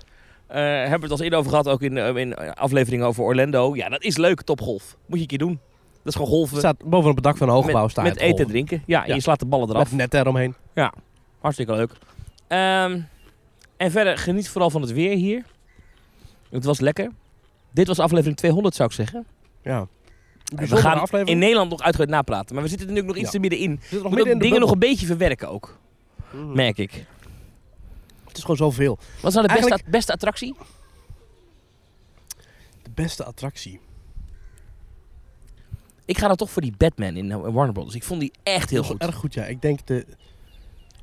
[SPEAKER 2] Eh hebben we het al eerder over gehad, ook in, eh, in afleveringen over Orlando. Ja, dat is leuk, topgolf. Moet je een keer doen. Dat is gewoon golven.
[SPEAKER 1] het staat bovenop het dak van een hoogbouw.
[SPEAKER 2] met
[SPEAKER 1] staat
[SPEAKER 2] met eten en drinken. Ja, en
[SPEAKER 1] Ja.
[SPEAKER 2] je slaat de ballen eraf.
[SPEAKER 1] Met net eromheen.
[SPEAKER 2] Hartstikke leuk. Ehm, en verder, geniet vooral van het weer hier. Het was lekker. Dit was aflevering 200, zou ik zeggen.
[SPEAKER 1] Ja.
[SPEAKER 2] We gaan
[SPEAKER 1] aflevering.
[SPEAKER 2] in Nederland nog uitgebreid napraten. Maar we zitten er nu nog iets
[SPEAKER 1] Ja.
[SPEAKER 2] te middenin.
[SPEAKER 1] We zitten nog
[SPEAKER 2] We
[SPEAKER 1] midden in
[SPEAKER 2] moeten dingen nog een beetje verwerken ook.
[SPEAKER 1] Mhm.
[SPEAKER 2] Merk ik.
[SPEAKER 1] Het is gewoon zoveel.
[SPEAKER 2] Wat is nou de beste,
[SPEAKER 1] Eigenlijk-
[SPEAKER 2] beste attractie?
[SPEAKER 1] De beste attractie.
[SPEAKER 2] Ik ga dan toch voor die Batman in eh, Warner Bros. Ik vond die echt heel goed.
[SPEAKER 1] erg goed, ja. Ik denk, de,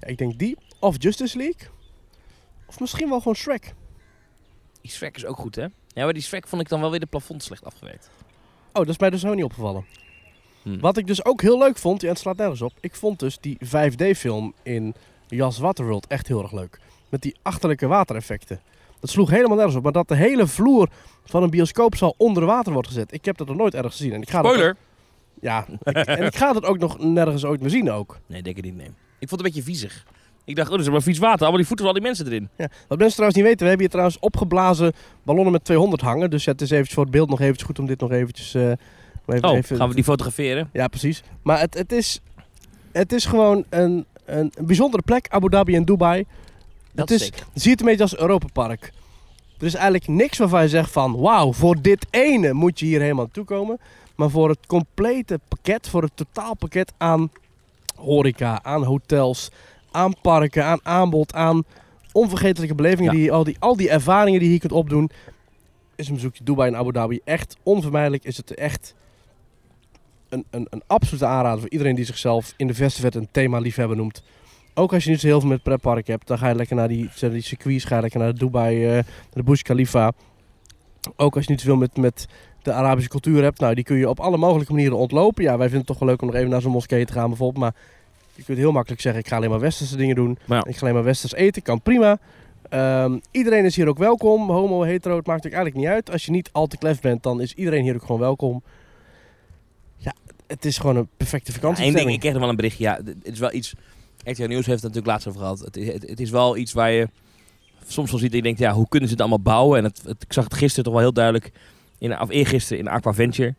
[SPEAKER 1] ja, ik denk die. Of Justice League. Of misschien wel gewoon Shrek.
[SPEAKER 2] Die Shrek is ook goed, hè? Ja, maar die Shrek vond ik dan wel weer de plafond slecht afgewerkt.
[SPEAKER 1] Oh, dat is mij dus ook niet opgevallen.
[SPEAKER 2] Hm.
[SPEAKER 1] Wat ik dus ook heel leuk vond, en het slaat nergens op. Ik vond dus die 5D-film in Jas Waterworld echt heel erg leuk. Met die achterlijke watereffecten. Dat sloeg helemaal nergens op. Maar dat de hele vloer van een bioscoopzaal onder water wordt gezet. Ik heb dat nog nooit ergens gezien. En ik ga dat
[SPEAKER 2] Spoiler!
[SPEAKER 1] ja, ik- en ik ga dat ook nog nergens ooit meer zien ook.
[SPEAKER 2] Nee, denk ik niet, nee. Ik vond het een beetje viezig. Ik dacht, oh, er is maar vies water. Allemaal die voeten van al die mensen erin.
[SPEAKER 1] Ja. Wat mensen trouwens niet weten, we hebben hier trouwens opgeblazen ballonnen met 200 hangen. Dus het is eventjes voor het beeld nog eventjes goed om dit nog eventjes... eh, even,
[SPEAKER 2] Oh,
[SPEAKER 1] even-
[SPEAKER 2] gaan we die fotograferen?
[SPEAKER 1] Ja, precies. Maar het, het, is, het is gewoon een, een, een bijzondere plek, Abu Dhabi en Dubai.
[SPEAKER 2] Dat
[SPEAKER 1] het is,
[SPEAKER 2] zeker.
[SPEAKER 1] zie het een beetje als Europa Park. Er is eigenlijk niks waarvan je zegt van... Wauw, voor dit ene moet je hier helemaal naartoe komen. Maar voor het complete pakket, voor het totaalpakket aan horeca, aan hotels, aan parken, aan aanbod, aan onvergetelijke belevingen,
[SPEAKER 2] Ja.
[SPEAKER 1] die, al, die, al die ervaringen die je hier kunt opdoen, is een bezoekje Dubai en Abu Dhabi echt onvermijdelijk. Is het echt een, een, een absolute aanrader voor iedereen die zichzelf in de verste verte een thema liefhebber noemt. Ook als je niet zo heel veel met pretpark hebt, dan ga je lekker naar die, die circuits, ga je lekker naar Dubai, eh, naar de Burj Khalifa. Ook als je niet zoveel met, met de Arabische cultuur hebt, nou die kun je op alle mogelijke manieren ontlopen. Ja, wij vinden het toch wel leuk om nog even naar zo'n moskee te gaan bijvoorbeeld, maar je kunt heel makkelijk zeggen, ik ga alleen maar westerse dingen doen.
[SPEAKER 2] Ja.
[SPEAKER 1] Ik ga alleen maar westers eten, kan prima. Ehm, iedereen is hier ook welkom, homo, hetero, het maakt eigenlijk niet uit. Als je niet al te klef bent, dan is iedereen hier ook gewoon welkom. Ja, het is gewoon een perfecte
[SPEAKER 2] Eén
[SPEAKER 1] vakantie.
[SPEAKER 2] ding, ik kreeg nog wel een berichtje. Ja, het is wel iets... RTL Nieuws heeft het natuurlijk laatst over gehad. Het, is- het, het is wel iets waar je soms wel ziet je denkt, ja, hoe kunnen ze het allemaal bouwen? En het, ik zag het gisteren toch wel heel duidelijk, in, of eergisteren in Aqua Venture.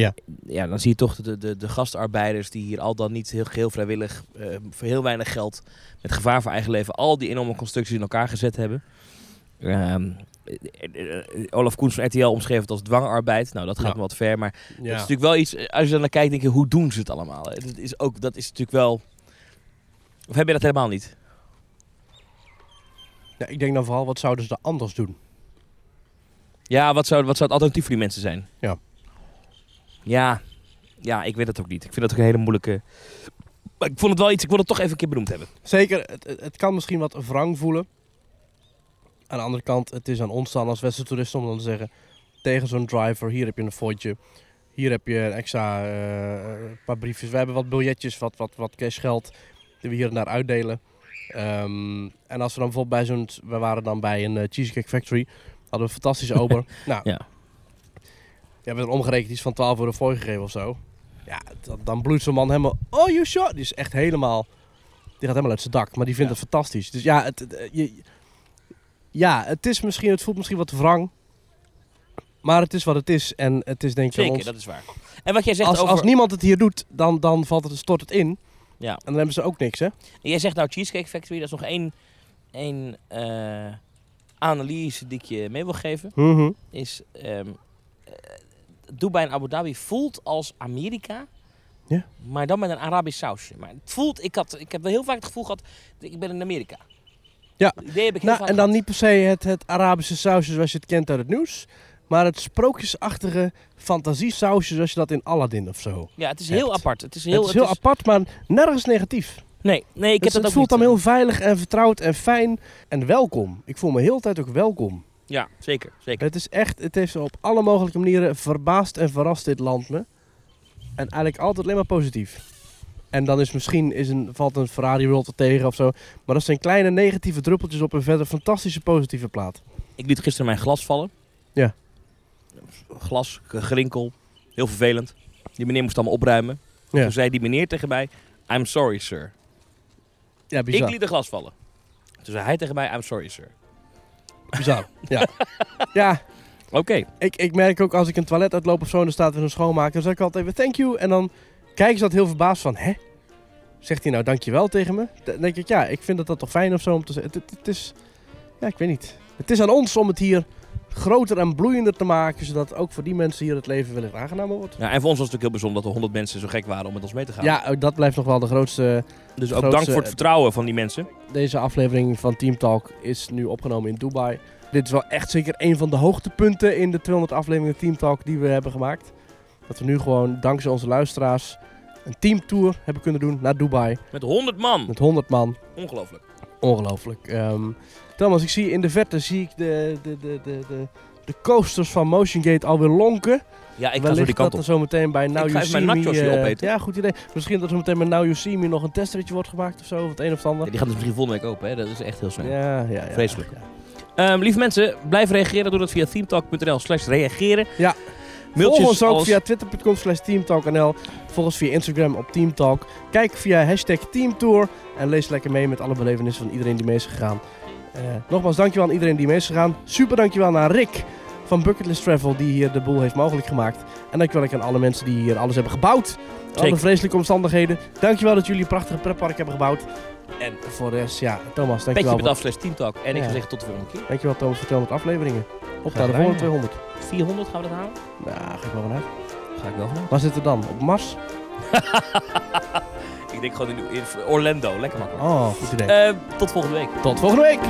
[SPEAKER 1] Ja.
[SPEAKER 2] Ja, dan zie je toch de, de, de gastarbeiders die hier al dan niet heel geheel vrijwillig, eh, voor heel weinig geld, met gevaar voor eigen leven, al die enorme constructies in elkaar gezet hebben. Ehm, eh, eh, Olaf Koens van RTL omschreef het als dwangarbeid. Nou, dat gaat
[SPEAKER 1] Ja.
[SPEAKER 2] me wat ver, maar
[SPEAKER 1] Ja.
[SPEAKER 2] het is natuurlijk wel iets, als je er naar kijkt, denk je, hoe doen ze het allemaal? Het is ook, dat is natuurlijk wel... Of heb je dat helemaal niet?
[SPEAKER 1] Ja, ik denk dan vooral, wat zouden ze er anders doen?
[SPEAKER 2] Ja, wat zou, wat zou het alternatief voor die mensen zijn?
[SPEAKER 1] Ja.
[SPEAKER 2] Ja, ja, ik weet het ook niet. Ik vind dat ook een hele moeilijke... Maar ik vond het wel iets, ik wil het toch even een keer benoemd hebben.
[SPEAKER 1] Zeker, het, het- kan misschien wat wrang voelen. Aan de andere kant, het is aan ons dan als westerse toeristen om dan te zeggen... Tegen zo'n driver, hier heb je een fooitje. Hier heb je een extra eh, een paar briefjes. We hebben wat biljetjes, wat, wat, wat cashgeld die we hier en daar uitdelen. Ehm, en als we dan bijvoorbeeld bij zo'n... We waren dan bij een eh, Cheesecake Factory. Hadden we een fantastische ober. nou,
[SPEAKER 2] Ja.
[SPEAKER 1] Je hebt er omgerekend iets van 12 euro voor gegeven of zo. Ja, dan, dan bloeit zo'n man helemaal... Oh, you shot! Die is echt helemaal... Die gaat helemaal uit zijn dak. Maar die vindt het fantastisch. Dus ja, het, het- je, ja, het is misschien... Het voelt misschien wat wrang. Maar het is wat het is. En het is denk ik
[SPEAKER 2] Zeker,
[SPEAKER 1] ons...
[SPEAKER 2] dat is waar. En wat jij zegt
[SPEAKER 1] Als,
[SPEAKER 2] over...
[SPEAKER 1] als niemand het hier doet, dan, dan valt het, stort het in.
[SPEAKER 2] Ja.
[SPEAKER 1] En dan hebben ze ook niks, hè?
[SPEAKER 2] En jij zegt nou Cheesecake Factory, dat is nog één, één eh, analyse die ik je mee wil geven.
[SPEAKER 1] Mhm.
[SPEAKER 2] Is eh, Dubai en Abu Dhabi voelt als Amerika,
[SPEAKER 1] Ja.
[SPEAKER 2] maar dan met een Arabisch sausje. Maar het voelt, ik, had, ik heb wel heel vaak het gevoel gehad, ik ben in Amerika.
[SPEAKER 1] Ja.
[SPEAKER 2] Idee heb ik heel
[SPEAKER 1] Nou,
[SPEAKER 2] vaak
[SPEAKER 1] en dan
[SPEAKER 2] gehad.
[SPEAKER 1] niet per se het, het Arabische sausje zoals je het kent uit het nieuws. Maar het sprookjesachtige fantasiesausje zoals je dat in Aladdin of zo.
[SPEAKER 2] Ja, het is heel apart. Het is heel,
[SPEAKER 1] het is heel apart, maar nergens negatief.
[SPEAKER 2] Nee, nee, ik
[SPEAKER 1] Dus
[SPEAKER 2] heb dat
[SPEAKER 1] het
[SPEAKER 2] ook
[SPEAKER 1] voelt
[SPEAKER 2] niet.
[SPEAKER 1] dan heel veilig en vertrouwd en fijn en welkom. Ik voel me heel de tijd ook welkom.
[SPEAKER 2] Ja, zeker, zeker.
[SPEAKER 1] Het is echt, het heeft op alle mogelijke manieren verbaasd en verrast dit land me. En eigenlijk altijd alleen maar positief. En dan is misschien is een, valt een Ferrari World er tegen of zo. Maar dat zijn kleine negatieve druppeltjes op een verder fantastische positieve plaat.
[SPEAKER 2] Ik liet gisteren mijn glas vallen.
[SPEAKER 1] Ja.
[SPEAKER 2] Glas, gerinkel, heel vervelend. Die meneer moest allemaal opruimen.
[SPEAKER 1] Ja,
[SPEAKER 2] Toen zei die meneer tegen mij, I'm sorry sir.
[SPEAKER 1] ja bizar.
[SPEAKER 2] Ik liet een glas vallen. Toen zei hij tegen mij, I'm sorry sir.
[SPEAKER 1] Bizar. ja. ja,
[SPEAKER 2] Oké.
[SPEAKER 1] ik, ik merk ook als ik een toilet uitloop of zo en er staat er een schoonmaker, dan zeg ik altijd even thank you. En dan kijken ze dat heel verbaasd van, hè? Zegt hij nou dankjewel tegen me? Dan denk ik, ja, ik vind dat dat toch fijn of zo om te zeggen. Het, het, het is, ja, ik weet niet. Het is aan ons om het hier groter en bloeiender te maken. Zodat ook voor die mensen hier het leven wellicht aangenamer wordt.
[SPEAKER 2] Ja, en voor ons was het natuurlijk heel bijzonder dat er 100 mensen zo gek waren om met ons mee te gaan.
[SPEAKER 1] Ja, dat blijft nog wel de grootste.
[SPEAKER 2] dus ook
[SPEAKER 1] grootste-
[SPEAKER 2] dank voor het vertrouwen van die mensen.
[SPEAKER 1] Deze aflevering van Team Talk is nu opgenomen in Dubai. Dit is wel echt zeker een van de hoogtepunten in de 200 afleveringen Team Talk die we hebben gemaakt. Dat we nu gewoon dankzij onze luisteraars een teamtour hebben kunnen doen naar Dubai.
[SPEAKER 2] Met 100 man.
[SPEAKER 1] Met 100 man.
[SPEAKER 2] Ongelooflijk.
[SPEAKER 1] Ongelooflijk. Ehm, Thomas, ik zie in de verte zie ik de, de, de, de, de, de coasters van Motion Gate alweer lonken.
[SPEAKER 2] Ja, ik ga zo die kant
[SPEAKER 1] dat er zo meteen bij Now
[SPEAKER 2] ga
[SPEAKER 1] You See
[SPEAKER 2] mijn
[SPEAKER 1] Me... eh,
[SPEAKER 2] opeten.
[SPEAKER 1] ja, goed idee. Misschien dat er meteen bij Now You See Me nog een testritje wordt gemaakt of zo. Of het een of het ander.
[SPEAKER 2] Ja, die gaan dus misschien volgende week open, hè? Dat is echt heel snel.
[SPEAKER 1] Ja, ja, ja.
[SPEAKER 2] Vreselijk.
[SPEAKER 1] Ja.
[SPEAKER 2] Ehm, lieve mensen, blijf reageren. Doe dat via themetalk.nl slash reageren.
[SPEAKER 1] Ja.
[SPEAKER 2] Mailtjes,
[SPEAKER 1] Volg ons ook
[SPEAKER 2] alles.
[SPEAKER 1] via twitter.com slash teamtalknl. Volg ons via Instagram op teamtalk. Kijk via hashtag teamtour. En lees lekker mee met alle belevenissen van iedereen die mee is gegaan. Eh, nogmaals, dankjewel aan iedereen die mee is gegaan. Super dankjewel naar Rick van Bucketlist Travel die hier de boel heeft mogelijk gemaakt. En dankjewel aan alle mensen die hier alles hebben gebouwd. Alle vreselijke omstandigheden. Dankjewel dat jullie een prachtige pretpark hebben gebouwd. En voor de rest, ja, Thomas,
[SPEAKER 2] Petje
[SPEAKER 1] dankjewel.
[SPEAKER 2] met af slash teamtalk. En ik
[SPEAKER 1] Ja.
[SPEAKER 2] zeggen tot de volgende keer.
[SPEAKER 1] Dankjewel Thomas voor 200 afleveringen. Op naar de
[SPEAKER 2] gedaan,
[SPEAKER 1] volgende
[SPEAKER 2] ja.
[SPEAKER 1] 200.
[SPEAKER 2] 400 gaan we dat halen?
[SPEAKER 1] Nou, ga ik wel vanuit.
[SPEAKER 2] Ga ik wel vanuit.
[SPEAKER 1] Waar zitten we dan? Op Mars?
[SPEAKER 2] Ik denk gewoon in, Orlando. Lekker makkelijk.
[SPEAKER 1] Oh, goed idee.
[SPEAKER 2] Eh, tot volgende week.
[SPEAKER 1] Tot volgende week.